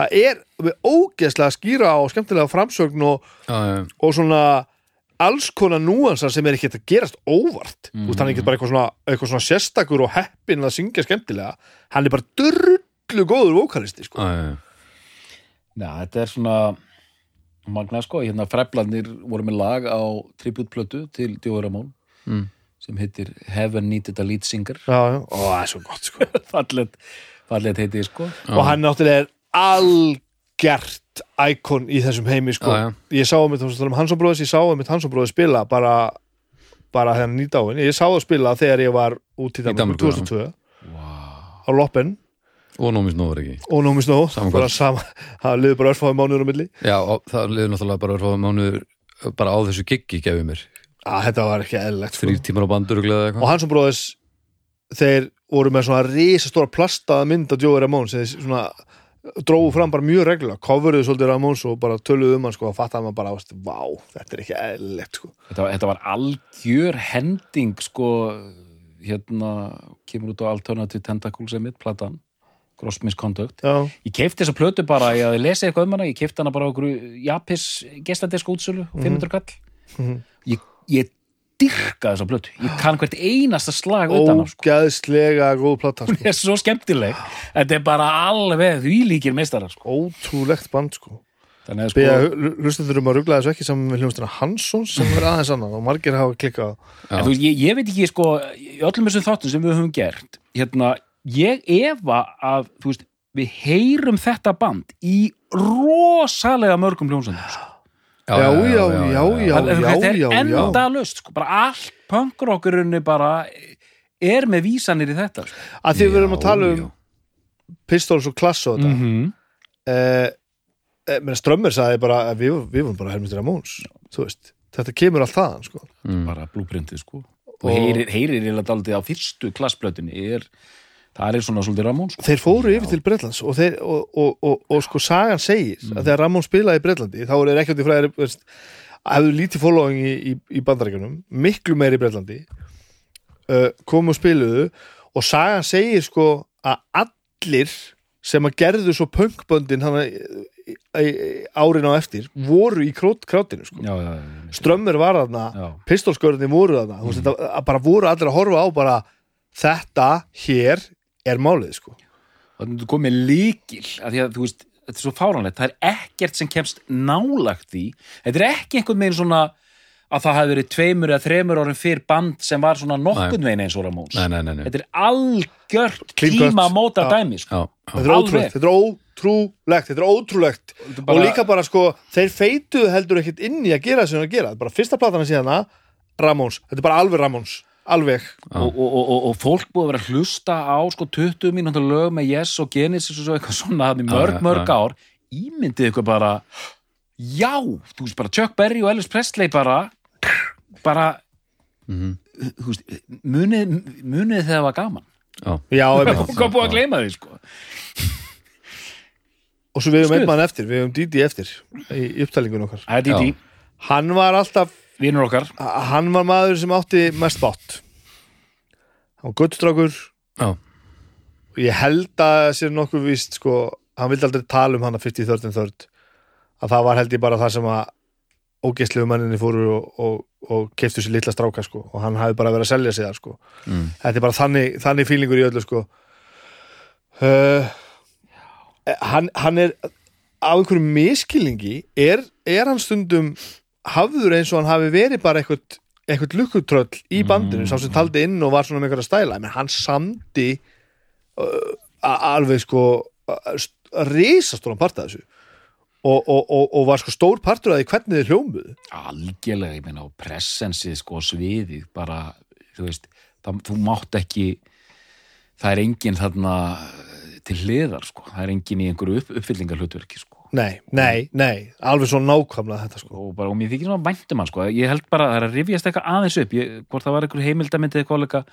[SPEAKER 3] Það er ógeðslega skýra og skemmtilega framsögn og
[SPEAKER 1] já,
[SPEAKER 3] og svona alls konar núansar sem er ekki að gerast óvart mm. hann er ekki bara eitthvað svona, eitthvað svona sérstakur og heppin að syngja skemmtilega hann er bara drullu góður vókalisti sko.
[SPEAKER 1] já, já,
[SPEAKER 2] Já, þetta er svona magna sko, hérna fræflandir voru með lag á tributplötu til Djóður Ramón
[SPEAKER 1] Mm.
[SPEAKER 2] sem heitir Heaven Needed a Lead Singer
[SPEAKER 3] já, já, og það er svo gott sko.
[SPEAKER 2] fallet, fallet heiti sko
[SPEAKER 3] og hann náttúrulega er algjört íkon í þessum heimi sko.
[SPEAKER 1] Já.
[SPEAKER 3] ég sá um þetta Hansson bróðis, ég sá um þetta Hansson bróðis spila bara, bara hann nýta á henni ég sá það spila þegar ég var út í Danmark
[SPEAKER 1] Danmörku,
[SPEAKER 3] 2002
[SPEAKER 2] wow.
[SPEAKER 3] á Loppen
[SPEAKER 1] og nómis nóður ekki
[SPEAKER 3] og Nómi Snó
[SPEAKER 1] Sama
[SPEAKER 3] bara
[SPEAKER 1] kvöld.
[SPEAKER 3] sama, það liður bara örfáði mánuður á milli
[SPEAKER 1] já, og það liður náttúrulega bara fá mánuður bara á þessu giggi gefið mér
[SPEAKER 3] að þetta var ekki eðlilegt sko.
[SPEAKER 1] þrýr tímar á bandur
[SPEAKER 3] og
[SPEAKER 1] eitthvað
[SPEAKER 3] Hansson bróðis þeir voru með svona risastóra plastaða mynd af Joey Ramón sem þeir svona dróðu fram bara mjög reglulega coveruðu svolítið Ramóns og bara töluðu um hann sko og fattaði maður bara, veist, vá, þetta er ekki eðlilegt sko.
[SPEAKER 2] þetta, þetta var algjör hending sko hérna kemur út á Alternative Tentacles emitt, platan Gross Misconduct
[SPEAKER 3] já,
[SPEAKER 2] ég keipti þessa plötu bara, ég lesið eitthvað um hana ég keipti hana bara á Japis gestadisk útsölu, 500 kall
[SPEAKER 3] Mhm.
[SPEAKER 2] ég, ég dyrka þessa plötu ég kann hvert einasta slag utan á sko.
[SPEAKER 3] ógæðslega góð plata sko.
[SPEAKER 2] þetta er svo skemmtileg þetta er bara alveg því líkir meistarar sko.
[SPEAKER 3] ótrúlegt band sko.
[SPEAKER 2] þannig að sko
[SPEAKER 3] hlustendur um að ruggla þessu ekki saman með hljómsdina Hansson sem er aðeins annan og margir hafa klikkað
[SPEAKER 2] en, þú veist, ég, ég veit ekki sko öllum þessum þáttum sem við höfum gert hérna, ég efa að þú veist, við heyrum þetta band í rosalega mörgum hljómsöndum sko.
[SPEAKER 3] Já, já, já, já, já,
[SPEAKER 2] þetta er enda löst sko. bara allt punkrockurunni bara er með vísanir í þetta sko.
[SPEAKER 3] að því við erum að tala um. Pistols og Klass og þetta
[SPEAKER 2] -hmm.
[SPEAKER 3] eh, eh, menn Strömmur sagði bara við, við vorum bara Helmut Ramóns þetta kemur allt þaðan sko.
[SPEAKER 1] Mm.
[SPEAKER 2] bara blúprintið sko og,
[SPEAKER 3] Og-
[SPEAKER 2] heyrir, heyrir ég daldið á fyrstu klassblötunni er, það er svona svolítið Ramón sko.
[SPEAKER 3] þeir fóru yfir til Bretlands og, þeir, og, og, og, og sko sagan segir að þegar Ramón spilaði í Bretlandi þá þeir ekki átti fræðir hefðu lítið following í, í, í bandarækjunum miklu meiri í Bretlandi uh, komu og spiluðu og sagan segir sko að allir sem að gerðu svo punkböndin árin á eftir voru í krát, krátinu sko.
[SPEAKER 2] já, já, já,
[SPEAKER 3] strömmur var
[SPEAKER 2] já.
[SPEAKER 3] pistolskörðin voru þarna mm. að bara voru allir að horfa á bara þetta hér er málið sko.
[SPEAKER 2] Þannig að þú komið líkil að því að þú veist, þetta er svo fáránlegt. Það er ekkert sem kemst nálagt því. Þetta er ekki einhvern veginn svona að það hafi verið tveimur eða þremur árum fyrr band sem var svona nokkurn veginn eins og Ramóns.
[SPEAKER 1] Nei, nei, nei, nei.
[SPEAKER 2] þetta er algjört tíma móta dæmi sko.
[SPEAKER 1] Já, já.
[SPEAKER 3] þetta er ótrúlegt, þetta er ótrúlegt þetta er
[SPEAKER 2] er bara-
[SPEAKER 3] og líka bara sko þeir feituðu heldur ekkert inn í að gera það sem þeir eru að gera. Bara fyrsta platana síðana Ramóns, þetta er bara alveg Ramóns alveg,
[SPEAKER 2] og, og, og, og, og fólk búið að vera að hlusta á sko 20 mínútur lög með Yes og Genesis og svo eitthvað svona hann í mörg,
[SPEAKER 1] já,
[SPEAKER 2] mörg
[SPEAKER 1] já.
[SPEAKER 2] ár. Ímyndið ykkur bara já, þú veist bara Chuck Berry og Elvis Presley bara bara
[SPEAKER 1] Mhm.
[SPEAKER 2] þú veist, munið, munið þegar það var gaman.
[SPEAKER 1] Já.
[SPEAKER 2] og hvað búið að gleyma því sko?
[SPEAKER 3] Og svo við
[SPEAKER 2] Stuð.
[SPEAKER 3] einn mann eftir, við höfum Didi eftir í upptalingun okkar.
[SPEAKER 2] Didi,
[SPEAKER 3] hann var alltaf,
[SPEAKER 2] vinnur okkar.
[SPEAKER 3] Hann var maður sem átti mest bátt. Hann var guttstrákur
[SPEAKER 1] Já.
[SPEAKER 3] og ég held að sér nokkuð víst sko, hann vildi aldrei tala um hann að 50 and third. Að það var held ég bara það sem að ógeðslegu manninni fóru og, og, og keiftu sér litla stráka sko. Og hann hafi bara verið að selja sig það sko.
[SPEAKER 1] Mm.
[SPEAKER 3] þetta er bara þannig, þannig fílingur í öllu sko. Uh, hann, hann er á einhverjum miskilningi er, er hann stundum hafður eins og hann hafi verið bara eitthvað, eitthvað lukkutröll í bandinu, sá sem taldi inn og var svona með einhverja stæla, menn hann samdi uh, alveg sko risastóran part af þessu. Og, og, og, og var sko stór partur af því hvernig þið hljómuðu.
[SPEAKER 2] Algjörlega, ég meina, og presensið sko, sviðið, bara þú veist, það, þú mátt ekki það er engin þarna til hliðar, sko, það er engin í einhverju upp, uppfyllingar hlutverki, sko
[SPEAKER 3] nei, nei, nei, alveg svo nákvæmlega þetta sko.
[SPEAKER 2] Og, bara, og mér þykir svona væntum hann, sko. Ég held bara að það er að rifjast eitthvað aðeins upp. Ég, hvort það var einhver heimildamyndið eitthvað líka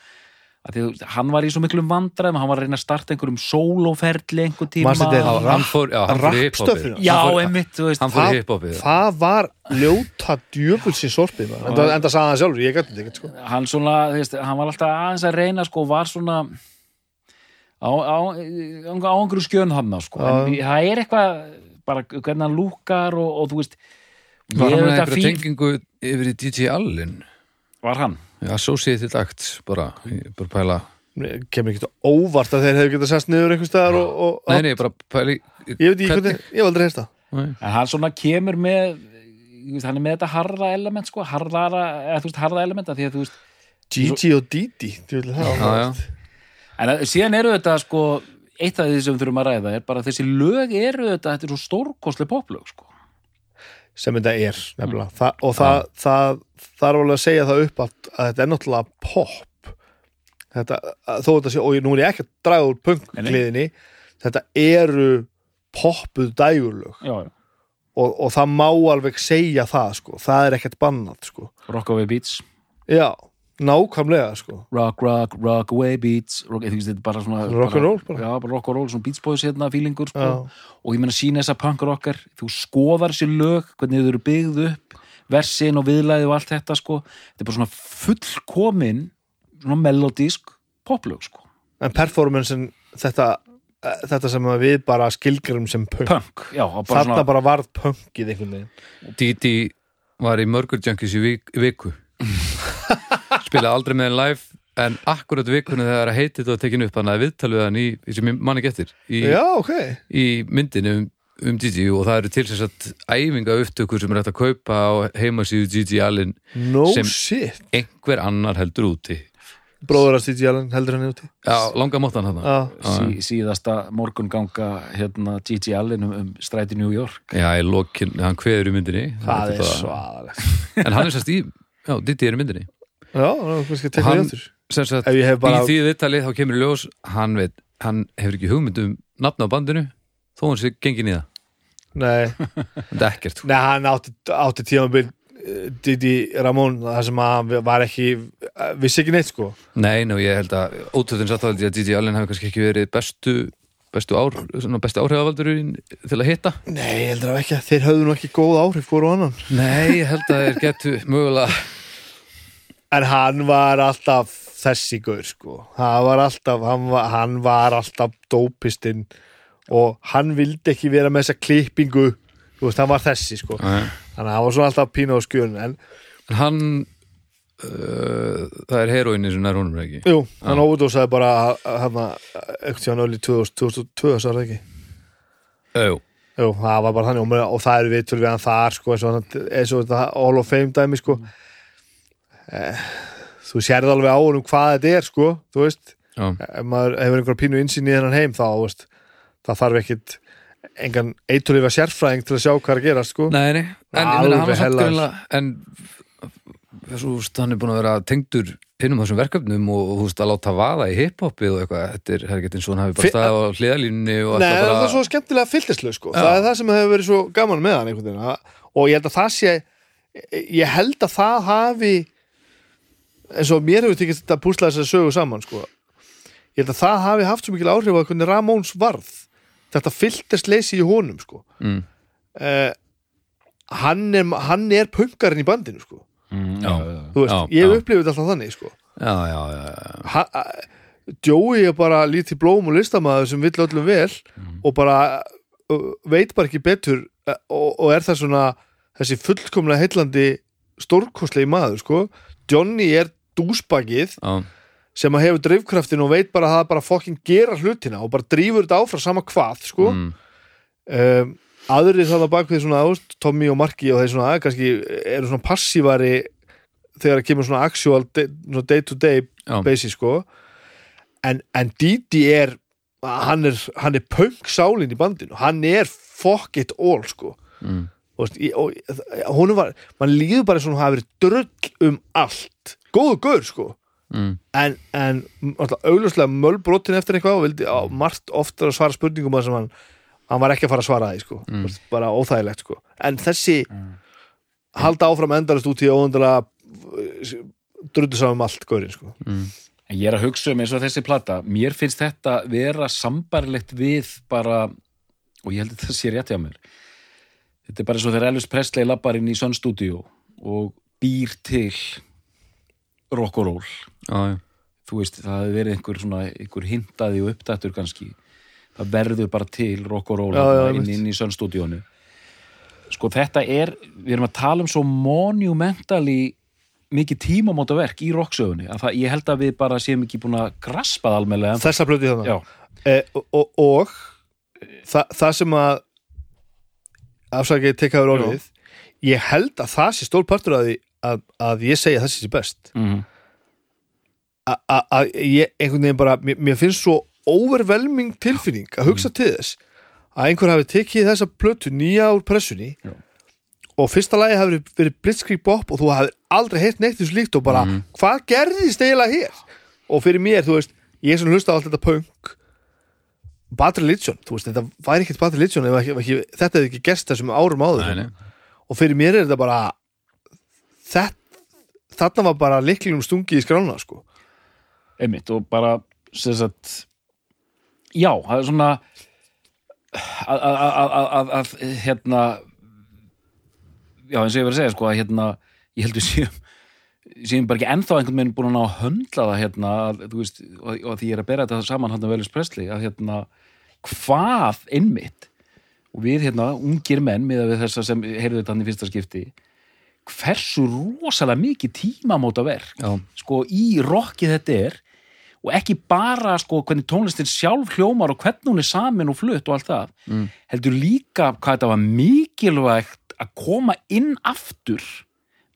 [SPEAKER 2] að því, hann var í svo miklum vandræðum hann var að reyna að starta einhverjum sólóferli einhver tíma.
[SPEAKER 3] Manstu þetta er
[SPEAKER 1] Hann fór, já, hann fór í hiphopið.
[SPEAKER 2] já, einmitt, þú veist.
[SPEAKER 1] Hann fór í
[SPEAKER 3] Það-
[SPEAKER 1] hiphopið.
[SPEAKER 3] það var ljóta djöfulsins maður. enda, enda sagði hann sjálfur, ég gæti þetta sko.
[SPEAKER 2] Hann svona, veist, hann var alltaf aðeins að reyna sko, var svona á, á, á, á einhverju skjön hann sko. en það er eitthvað bara hvernig hann lúkar og, og þú veist
[SPEAKER 1] Var hann með
[SPEAKER 2] þetta
[SPEAKER 1] einhverja tengingu yfir í DJ Allin
[SPEAKER 2] var hann?
[SPEAKER 1] Associated Acts, bara, ég bara pæla.
[SPEAKER 3] Mér kemur ekkert óvart að þeir hefur getað sest niður einhvers staðar og, og,
[SPEAKER 1] Nei, nei, bara pæla í
[SPEAKER 3] ég veit ekki hvernig, ég hef aldrei heyrst það.
[SPEAKER 1] Nei.
[SPEAKER 2] en hann svona kemur með ég veist, hann er með þetta harða element sko, harðara, eða þú veist, harða element af því að þú veist,
[SPEAKER 3] Gigi og Didi, djöfull er það.
[SPEAKER 1] Já, já,
[SPEAKER 2] en að, síðan eru þetta sko, eitt af því sem við þurfum að ræða er bara þessi lög eru þetta, þetta er svo stórkostlega poplög sko
[SPEAKER 3] sem þetta er nefnilega Þa, og það, það, það er alveg að segja það upp að, að þetta er náttúrulega pop þetta, að, þó þetta sé, og nú er ég ekki að draga úr punktgliðinni þetta eru poppuð dægurlög
[SPEAKER 2] já, já.
[SPEAKER 3] og, og það má alveg segja það sko, það er ekkert bannat sko
[SPEAKER 2] Rockaway Beats
[SPEAKER 3] já, nákvæmlega sko.
[SPEAKER 2] Rock, rock, rock away beats. Rock, ég finnst þetta bara svona
[SPEAKER 3] Rock and roll bara.
[SPEAKER 2] já, bara rock and roll, svona beats boys hérna fílingur sko.
[SPEAKER 3] Já.
[SPEAKER 2] og ég meina sína þessa punk rockar þú skoðar sér lög, hvernig þau eru byggð upp versin og viðlæði og allt þetta sko, þetta er bara svona fullkomin svona melodísk poplög sko,
[SPEAKER 3] en performancen þetta, eh, þetta sem að við bara skilgrum sem punk,
[SPEAKER 2] punk já, bara
[SPEAKER 3] þarna
[SPEAKER 2] svona,
[SPEAKER 3] bara varð punkið einhvern veginn.
[SPEAKER 1] Didi var í Mörgur Junkies í vik, viku spilaði aldrei með hann live en akkurat vikunni þegar að heitið og tekin upp hann að viðtalið hann í, í sem manni getur í,
[SPEAKER 3] já, ok,
[SPEAKER 1] í myndinu um, um Didi og það eru til þess að æfinga upptökur sem er hægt að kaupa á heimasíðu Didi Allen
[SPEAKER 3] no
[SPEAKER 1] Sem-
[SPEAKER 3] shit.
[SPEAKER 1] einhver annar heldur úti.
[SPEAKER 3] Bróður að Steve Allen heldur hann úti?
[SPEAKER 1] Já, langa móttan hann
[SPEAKER 2] sí, síðasta morgunganga hérna Gigi Allen um, um stræti New York.
[SPEAKER 1] Já, lokin, hann kveður í myndinni.
[SPEAKER 3] Það
[SPEAKER 1] Þetta
[SPEAKER 3] er svaðalegt.
[SPEAKER 1] En hann er sérst í, já, Didi er í myndinni
[SPEAKER 3] já, kannski að tekna
[SPEAKER 1] Hann-
[SPEAKER 3] í ef ég hef bara
[SPEAKER 1] í því viðtalið þá kemur í ljós hann veit, hann hefur ekki hugmynd um nafn á bandinu, þó hann sé gengin í það.
[SPEAKER 3] Nei,
[SPEAKER 1] þetta er ekkert.
[SPEAKER 3] Nei, hann átti, átti tímabil eh, Didi Ramón það sem að var ekki eh, vissi ekki neitt sko.
[SPEAKER 1] Nei, ná, ég held að ótöðin satt að DJ Allen hafi kannski ekki verið bestu bestu ár, svona bestu áhrifavaldurinn til að hitta.
[SPEAKER 3] Nei, ég heldur að ekki, þeir höfðu nú ekki góð áhrif og annan.
[SPEAKER 1] Nei, ég held að þeir getu mögulega
[SPEAKER 3] en hann var alltaf þessi gaur sko. Það var alltaf, hann var, hann var alltaf dópistinn og hann vildi ekki vera með þessa klippingu. Þú veist, hann var þessi sko.
[SPEAKER 1] Nei.
[SPEAKER 3] þannig að hann var svona alltaf pínu á skjön en
[SPEAKER 1] En hann uh, það er heroinni sem er honum ekki?
[SPEAKER 3] Jú, hann óverdósaði bara hann ekkert sér hann öll í 2002 svo er það ekki?
[SPEAKER 1] Jú,
[SPEAKER 3] jú, það var bara þannig og, og það eru við við hann þar sko eins og, hann- þetta Hall of Fame dæmi sko eh, þú sérði alveg á honum hvað þetta er sko, þú veist.
[SPEAKER 1] Já,
[SPEAKER 3] ef maður hefur einhver pínu insýn í þennan heim þá, veist, það þarf ekkit engan eitulífa sérfræðing til að sjá hvað er að gerast sko.
[SPEAKER 1] Nei, nei, en ég meina hann var samt greinlega en þessu, veist, hann er búin að vera tengdur hinnum þessum verkefnum og, þú veist, að láta vaða í hiphopið og eitthvað, þetta er, er eins og hann hafi bara
[SPEAKER 3] Fi-
[SPEAKER 1] staðið á hliðalínunni og
[SPEAKER 3] Nei,
[SPEAKER 1] alltaf
[SPEAKER 3] það
[SPEAKER 1] bara
[SPEAKER 3] er svo skemmtilega fylltislu sko.
[SPEAKER 1] Já.
[SPEAKER 3] það er það sem hefur verið svo gaman með hann einhvern veginn. Að- og ég held að það sé ég held að það hafi eins og mér hefur tekist þetta púsla þess að sögu saman sko. ég held að það hafi haft svo mikil áhrif á hvernig Ramóns varð þetta fylltisleysi í honum sko.
[SPEAKER 1] mm,
[SPEAKER 3] uh, hann er, hann er punkarinn í bandinu sko.
[SPEAKER 2] Mm,
[SPEAKER 1] Já.
[SPEAKER 3] Þú veist,
[SPEAKER 1] Já,
[SPEAKER 3] ég hef þetta alltaf þannig sko.
[SPEAKER 1] Já, já, já, já,
[SPEAKER 3] Ha, Joey er bara lítið blóm og listamaður sem vill öllum vel og bara uh, veit bara ekki betur uh, og, og er það svona þessi fullkomlega heillandi stórkostlegi maður sko. Johnny er dúsbakið
[SPEAKER 1] já,
[SPEAKER 3] sem að hefur drifkraftin og veit bara að það bara fokkin gera hlutina og bara drífur þetta áfram sama hvað sko.
[SPEAKER 1] mm,
[SPEAKER 3] um, aðrir það bak við svona ást, Tommy og Marki og þeir svona að, kannski eru svona passívari þegar það kemur svona actual day, svona day to day
[SPEAKER 1] já,
[SPEAKER 3] basis sko. En, en Didi er hann er, er punk sálin í bandinu. Hann er fuck it all sko.
[SPEAKER 1] Mm,
[SPEAKER 3] og, og hún var, mann líður bara og hún hafi verið drull um allt góðu gaur sko.
[SPEAKER 1] Mm,
[SPEAKER 3] en, en augljóslega mölbrotin eftir eitthvað og vildi á margt oftar að svara spurningum að sem hann, hann var ekki að fara að svara því sko, mm. bara óþægilegt sko. En þessi halda áfram endalist út í óundalega drullu saman um allt gaurin sko.
[SPEAKER 1] Mm,
[SPEAKER 2] En ég er að hugsa um eins og þessi plata. Mér finnst þetta vera sambarlegt við bara og ég held að þetta sé rétt hjá mér. Þetta er bara eins og þegar Elvis Presley lappar inn í Sun Studio og býr til rock og roll.
[SPEAKER 1] Já, já,
[SPEAKER 2] þú veist, það hefur verið einhver svona einhver hintaði og uppdættur kannski. Það verður bara til rock og roll þarna inn, inn í Sun Studiónu sko þetta er við erum að tala um svo monumentally mikið tímamótaverk í rocksögunni að það, ég held að við bara séum ekki búin að graspa það almennilega
[SPEAKER 3] þessa plötu þannig
[SPEAKER 2] Já,
[SPEAKER 3] eh, og, og, og það, það sem að afsakið tekaður orðið ég held að það sé stór partur að, því að, að ég segja þessi sé best.
[SPEAKER 2] Mm
[SPEAKER 3] A- a- að ég einhvern veginn bara mér, mér finnst svo overwhelming tilfinning að hugsa til þess að einhver hafi tekið þessa plötu nýja úr pressunni
[SPEAKER 2] Já.
[SPEAKER 3] og fyrsta lagi hafi verið Blitzkrieg Bop og þú hafi aldrei heitt neitt þessu líkt og bara hvað gerðist eiginlega hér? Og fyrir mér, þú veist, ég sem hlusta á allt þetta punk. Bad Religion, þú veist, þetta væri ekkert Bad Religion ef ekki, ef ekki, þetta hefði ekki gerst þessum árum áður.
[SPEAKER 1] Nei, nei.
[SPEAKER 3] og fyrir mér er þetta bara þetta, var bara liklingum stungið í skrána sko.
[SPEAKER 2] Einmitt og bara sem sagt já, það er svona að, að, að, að, að, að hérna já, eins og ég verið að segja sko að hérna, ég heldur séum séum bara ekki ennþá einhvern veginn búin að að höndla það hérna, að, veist, og, og því ég er að bera þetta saman hann að veljus presli, að hérna hvað einmitt og við hérna, ungir menn með við þessa sem heyrðu þetta hann í fyrsta skipti hversu rosalega mikið tímamóta verk sko í rockið þetta er og ekki bara sko hvernig tónlistin sjálf hljómar og hvernig hún er samin og flutt og allt það
[SPEAKER 1] Mm.
[SPEAKER 2] heldur líka hvað þetta var mikilvægt að koma inn aftur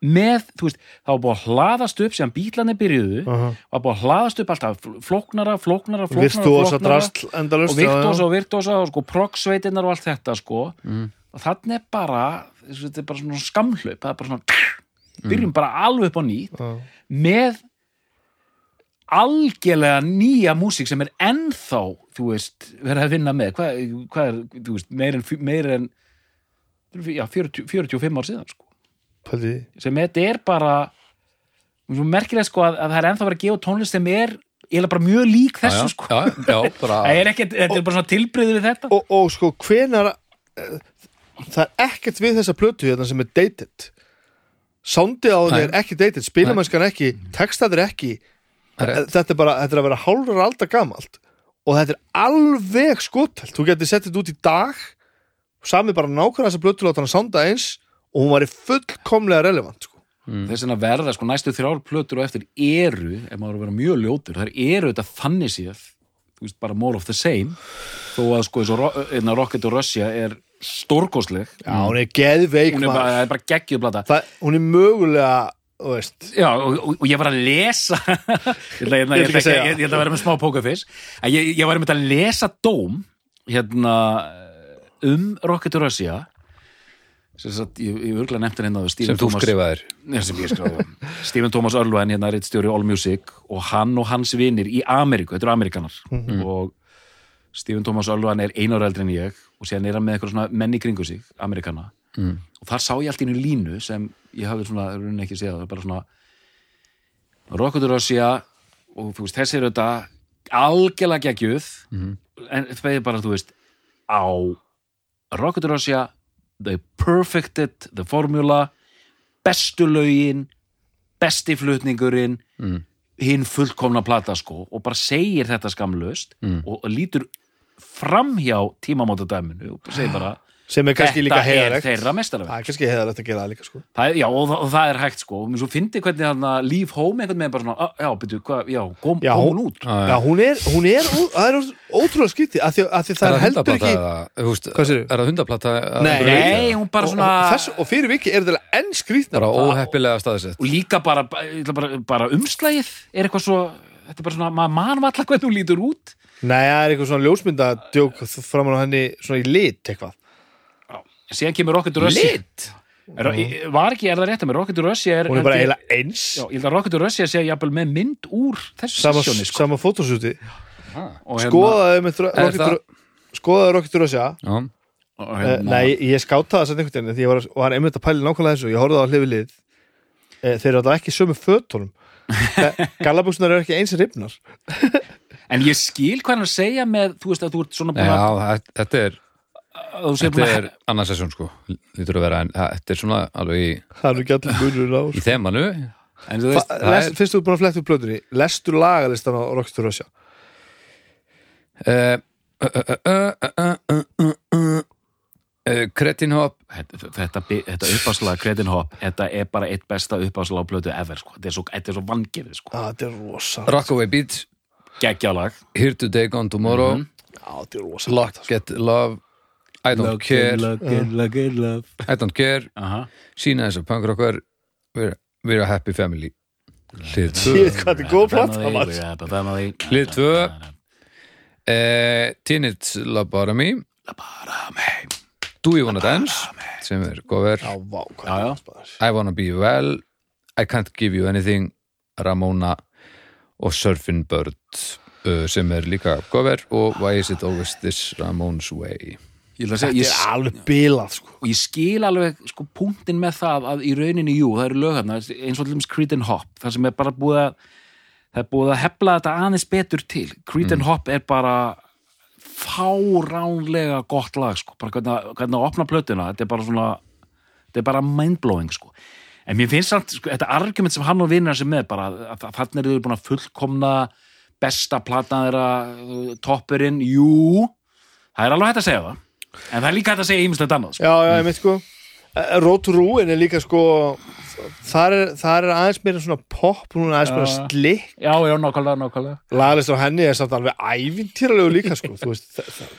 [SPEAKER 2] með, þú veist, það var búið að hlaðast upp sem bílarnir byrjuðu
[SPEAKER 3] uh -huh.
[SPEAKER 2] var búið að hlaðast upp alltaf flóknara, flóknara, flóknara,
[SPEAKER 3] virtuosa drastl endalust
[SPEAKER 2] og virtuosa og virtuosa og sko progsveitinnar og allt þetta sko
[SPEAKER 1] Mm.
[SPEAKER 2] og þannig bara þetta er bara svona skamhlaup það er bara svona byrjum bara alveg upp á nýtt
[SPEAKER 3] já.
[SPEAKER 2] með algjörlega nýja músík sem er ennþá, þú veist, verið að vinna með. Hvað, hvað er, þú veist, meir en, meir en já, 40, 45 ár síðan, sko.
[SPEAKER 3] Pældi því.
[SPEAKER 2] sem þetta er bara svo merkilegt, sko, að, að það er ennþá verið að gefa tónlist sem er, eiginlega bara mjög lík
[SPEAKER 1] já,
[SPEAKER 2] þessu,
[SPEAKER 1] já,
[SPEAKER 2] sko.
[SPEAKER 1] Já, já, bara
[SPEAKER 2] er ekkert, þetta er bara svona tilbreyði við þetta.
[SPEAKER 3] Og, og sko hvenar eh, það er ekkert við þessa plötu hérna sem er dated. Soundið á
[SPEAKER 1] Nei.
[SPEAKER 3] er ekki dated spilamennskan ekki, textað er ekki.
[SPEAKER 1] Það rétt.
[SPEAKER 3] þetta er bara, þetta er að vera hálfur aldar gamalt. Og þetta er alveg skotelt. Þú getur sett þetta út í dag sami bara nákvæmlega þess að blötu láta hana sánda eins og hún var fullkomlega relevant sko.
[SPEAKER 2] þess vegna verða sko næstu þrjár plötur og eftir eru, ef maður er að vera mjög ljótur þær eru þetta veist, bara more of the same. Þó að sko eins og Rocket og Russia er stórkostleg.
[SPEAKER 3] Já, hún er geðveik
[SPEAKER 2] hún er bara, það er bara geggjuð plata.
[SPEAKER 3] Það, hún er mögulega
[SPEAKER 2] Já, og, og, og ég var að lesa ég ætla, ætla, ég,
[SPEAKER 3] Ég ætla ekki að
[SPEAKER 2] ég, að vera með smá pókafis að ég, ég var einmitt að lesa dóm hérna um Rocket Russia. Sem sagt, ég, ég örgulega nefnt hérna
[SPEAKER 1] sem þú skrifaðir.
[SPEAKER 2] Stephen Thomas Örlven, hérna rittstjóri All Music og hann og hans vinir í Ameríku þetta eru Amerikanar og Stephen Thomas Örlven er einar eldri en ég og síðan er hann með eitthvað svona menn í kringu sig Amerikana
[SPEAKER 1] Mm.
[SPEAKER 2] og þar sá ég allt í einu línu sem ég hafði svona, raunin ekki séð það er bara svona Rocket Russia og þú veist, þessi er þetta algjörlega geggjuð en það er bara, þú veist á Rocket Russia they perfected the formula bestu lögin besti flutningurinn
[SPEAKER 1] Mm.
[SPEAKER 2] hinn fullkomna plata sko og bara segir þetta skamlaust
[SPEAKER 1] Mm.
[SPEAKER 2] og lítur framhjá tímamótadæminu og segir bara
[SPEAKER 3] sem er kannski líka
[SPEAKER 2] þetta er
[SPEAKER 3] heiðalegt
[SPEAKER 2] þeirra mestarverk
[SPEAKER 3] það er kannski heiðalegt að gera það líka sko.
[SPEAKER 2] Það er, já, og, það- og það er hægt sko. Og svo fyndi hvernig hann að Leave Home einhvern veginn bara svona, "Ah, já, byrju, hvað, já, kom,
[SPEAKER 3] Já,
[SPEAKER 2] kom
[SPEAKER 3] hún-
[SPEAKER 2] út.
[SPEAKER 1] Já,
[SPEAKER 3] hún er, hún er, það er ótrúlega af því, af því það
[SPEAKER 1] Er
[SPEAKER 3] heldur ekki
[SPEAKER 1] er það hundaplata að
[SPEAKER 3] Nei.
[SPEAKER 2] Nei, hún bara
[SPEAKER 3] og,
[SPEAKER 2] svona
[SPEAKER 3] og, þess, og fyrir viki er þetta enn skrítið
[SPEAKER 1] bara óheppilega staðsett.
[SPEAKER 2] Og líka bara, bara, bara umslægið er eitthvað svo, þetta er bara svona maður manum alltaf hvernig hún lítur út
[SPEAKER 3] Nei, það er eitthvað svona ljósmynda djók framan á henni svona í lit eitthvað.
[SPEAKER 2] Síðan kemur Rocket Russia.
[SPEAKER 1] Lit?
[SPEAKER 2] Er, var ekki, er það rétt að með Rocket Russia er,
[SPEAKER 3] hún er bara eiginlega eins.
[SPEAKER 2] Já, ég held að Rocket Russia sé jafnvel með mynd úr þessu
[SPEAKER 3] sama,
[SPEAKER 2] sessjóni sko.
[SPEAKER 3] sama fótósúti
[SPEAKER 2] og hérna-
[SPEAKER 3] skoðaði með Rocket
[SPEAKER 1] það-
[SPEAKER 3] Ru- skoðaði Rocket Russia.
[SPEAKER 1] Já,
[SPEAKER 2] og
[SPEAKER 3] uh,
[SPEAKER 2] hérna-
[SPEAKER 3] Nei, ég skátaði þess að einhvern veginn því ég var, og hann einmitt að pæli nákvæmlega þessu. Ég horfði á hlifi lið. Uh, þeir eru alltaf ekki sömu fötunum. Gallabuxunar eru ekki eins rifnar
[SPEAKER 2] en ég skil hvað hann að segja með þú veist að þú ert svona búin að
[SPEAKER 1] Já, þetta er þetta er annarsessjón sko þetta er svona alveg í
[SPEAKER 3] það eru ekki allir munur á
[SPEAKER 1] í þemanu
[SPEAKER 2] Fyrstu þú
[SPEAKER 3] búin að fletta upp blöðunni lestur lagalistan á Rockstar Russia
[SPEAKER 1] Kretin Hop
[SPEAKER 2] Þetta uppáslag Kretin Hop þetta er bara eitt besta uppáslag á blöðu ever þetta er svo
[SPEAKER 3] vangirð
[SPEAKER 1] Rockaway Beach
[SPEAKER 2] Geggjalag
[SPEAKER 1] Here Today, Gone Tomorrow.
[SPEAKER 3] Mm -hmm.
[SPEAKER 1] Lock It Love. I Don't lock Care.
[SPEAKER 2] in, lock in, lock in,
[SPEAKER 1] I Don't Care. Sýna þess að punkrockar We're a happy family. Hlið 2 Hlið 2 eh, Teenage Labarami. Labarami. Do You Wanna Dance sem er
[SPEAKER 3] góðver
[SPEAKER 1] I Wanna Be Well. I Can't Give You Anything. Ramona og Surfing Bird uh, sem er líka góður og Why Is It Always This Ramone's Way?
[SPEAKER 2] Ég, ætla að segja,
[SPEAKER 3] Þetta
[SPEAKER 2] ég,
[SPEAKER 3] er alveg bilað sko.
[SPEAKER 2] Og ég skil alveg sko, punktin með það að í rauninni jú, það eru lögarna eins og allum Creed and Hop það sem er bara búið að það er búið að hefla þetta aðeins betur til. Creed and Hop er bara fáránlega gott lag sko, bara hvernig, hvernig að opna plötuna þetta er bara svona þetta er bara mindblowing sko en mér finnst samt, sko, þetta argument sem hann og vinnur sem með bara, að að þannig eru þau búin að fullkomna besta platan þeirra uh, toppurinn, jú það er alveg hægt að segja það en það er líka hægt að segja ímislegt annað sko.
[SPEAKER 3] Já, já, ég veit sko Eh, Ruin er líka sko þar er, þar er aðeins meira svona pop hún er aðeins meira
[SPEAKER 2] Já.
[SPEAKER 3] slick
[SPEAKER 2] Já, já, nákvæmlega, nákvæmlega
[SPEAKER 3] lagalist á henni er samt alveg ævintýralegu líka sko þú veist, það.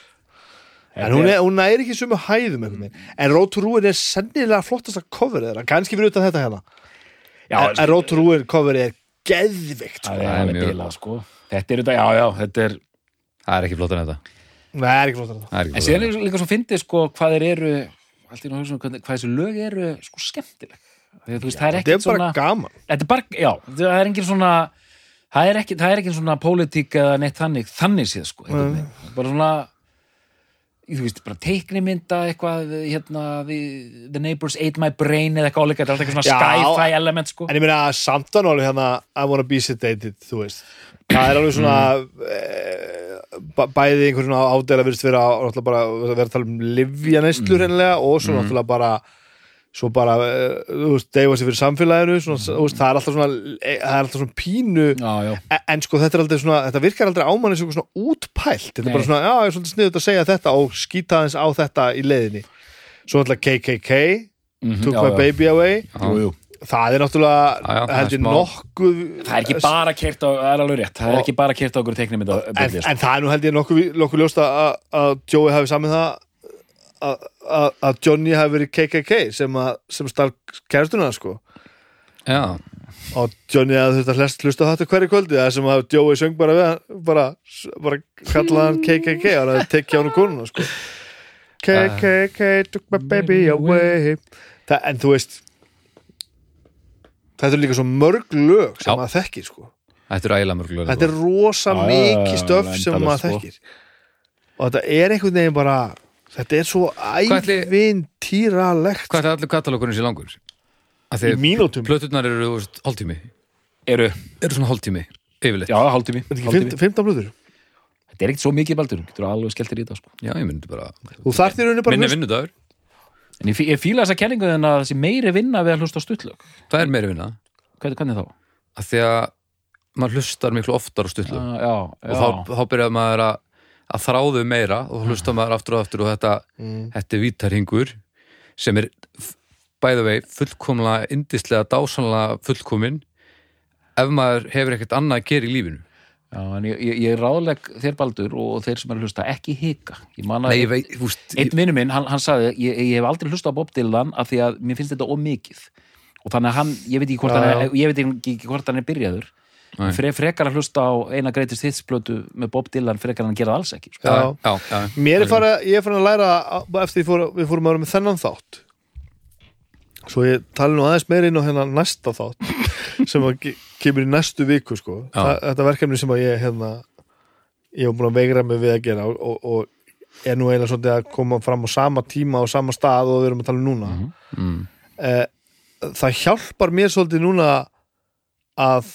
[SPEAKER 3] En hún er, hún næri ekki sumu hæðum einhvern veginn. en Road to Ruin er sennilega flottasta coverið þeirra, kannski fyrir utan þetta hérna.
[SPEAKER 2] Já,
[SPEAKER 3] en, en Road to Ruin coverið er geðvikt sko.
[SPEAKER 2] það er
[SPEAKER 1] er
[SPEAKER 2] bilað, sko. Þetta er þetta, já, já, þetta er
[SPEAKER 1] það er ekki flottan þetta.
[SPEAKER 3] Nei, það er ekki flottar en
[SPEAKER 1] er
[SPEAKER 2] En síðan er líka svo fyndið, sko, hvað þeir eru Allt í náttúrulega hugsa um hvernig- hvað þessi lög eru, sko, skemmtileg. Þegar, veist, það er
[SPEAKER 3] Þetta
[SPEAKER 2] ekkert
[SPEAKER 3] er bara
[SPEAKER 2] svona
[SPEAKER 3] gaman.
[SPEAKER 2] Þetta er bara, já, það er engin svona Það er ekki, það er ekki svona pólitík eða neitt þannig, þannig séð, sko veginn. bara svona þú veist, bara teiknimynda eitthvað, hérna the, the Neighbors Ate My Brain eða eitthvað áleika, þetta er alltaf eitthvað svona sci-fi element, sko.
[SPEAKER 3] En ég meina að náli hérna I wanna be sedated, þú veist. Það er alveg svona mm. bæði einhver svona ádela virðist vera vera að tala um livja neyslu hreinlega og svo náttúrulega bara svo bara, uh, þú veist, deyfa sér fyrir samfélaginu svona, þú veist, það er alltaf svona eh, það er alltaf svona pínu
[SPEAKER 2] já, já,
[SPEAKER 3] en, sko þetta er aldrei svona, þetta virkar aldrei á manni svona útpælt, þetta er
[SPEAKER 2] Nei.
[SPEAKER 3] bara svona já, ég er svolítið sniðut að segja þetta og skýta aðeins á þetta í leiðinni. Svo alltaf KKK,
[SPEAKER 2] Mhm,
[SPEAKER 3] Took
[SPEAKER 2] já,
[SPEAKER 3] My. Baby Away.
[SPEAKER 2] Jú,
[SPEAKER 3] það er náttúrulega
[SPEAKER 1] er
[SPEAKER 3] heldur nokkuð
[SPEAKER 2] það er ekki bara kert á, það er alveg rétt. Það er
[SPEAKER 3] Og-
[SPEAKER 2] ekki bara kert á okkur teiknum
[SPEAKER 3] en, en það er nú held ég nokkuð, nokkuð ljóst að, að Joey hafi samið það að, að, Johnny hafi verið KKK sem, að, sem starf kærstuna sko.
[SPEAKER 1] Já,
[SPEAKER 3] og Johnny að hlust, hlusta á þetta hverju kvöldi það sem að Joey söng bara við bara, bara kallaði hann KKK og tekið á hann konuna sko. KKK took my baby away. Það, en þú veist þetta er líka svo mörg lög sem maður þekkir sko.
[SPEAKER 1] Þetta er ægilega mörg lög
[SPEAKER 3] þetta er rosa
[SPEAKER 2] Já, já,
[SPEAKER 3] mikið stöf sem maður
[SPEAKER 2] sko.
[SPEAKER 3] þekkir. Og þetta er einhvern veginn bara þetta er svo ævintýralegt.
[SPEAKER 1] Hvað er allir katalókurinn sér langur?
[SPEAKER 3] Í
[SPEAKER 1] því
[SPEAKER 3] mínútum?
[SPEAKER 1] plöturnar eru þú hálftími.
[SPEAKER 2] Eru,
[SPEAKER 1] Eru svona hálftími, yfirleitt.
[SPEAKER 2] Já, hálftími,
[SPEAKER 3] Þetta er ekki
[SPEAKER 2] hálftími.
[SPEAKER 3] 15 15 blöður
[SPEAKER 2] þetta er ekkert svo mikið baldur, getur alveg skellt þér í það sko.
[SPEAKER 1] Já, ég myndi bara
[SPEAKER 3] þú þarf þér rauninni bara
[SPEAKER 1] Minni vinnudagur,
[SPEAKER 2] en ég, ég fíla þessa kenningu en að það sé meiri vinna við að hlusta á stuttlög
[SPEAKER 1] það er meiri vinna.
[SPEAKER 2] Hvernig, hvernig þá?
[SPEAKER 1] að Því að maður hlustar miklu oftar á
[SPEAKER 2] Uh, já,
[SPEAKER 1] og þá, þá byrjar maður að, að þráðu meira og þá hlustar maður aftur og aftur og þetta,
[SPEAKER 3] Mm.
[SPEAKER 1] þetta er vítarhingur sem er bæða vei fullkomlega, indislega, dásanlega fullkomin ef maður hefur ekkert annað að gera í lífinu
[SPEAKER 2] Já, en ég, ég, ég ráðleg þér Baldur og þeir sem er að hlusta ekki hika ég man að einn vinnu minn, hann, hann sagði ég, ég hef aldrei hlusta á Bob Dylan af því að mér finnst þetta ómikið og þannig að hann, ég veit ekki hvort, hann, er, ég veit ekki hvort hann er byrjaður. Fre, frekar að hlusta á eina greitist hitsplötu með Bob Dylan frekar en að gera það alls ekki sko.
[SPEAKER 3] Já.
[SPEAKER 1] já, já,
[SPEAKER 3] Mér er fara, ég er farin að læra eftir því fór, við fórum að vera með þennan þátt. Svo ég tala nú aðeins meira inn á hérna næsta þátt sem að kemur í næstu viku sko. Þa, þetta verkefni sem að ég hérna, ég hef búin að veigra mig við að gera og, og, og er nú eiginlega svolítið að koma fram á sama tíma og sama stað og við erum að tala um núna.
[SPEAKER 1] Mm,
[SPEAKER 3] eh, það hjálpar mér svolítið núna að, að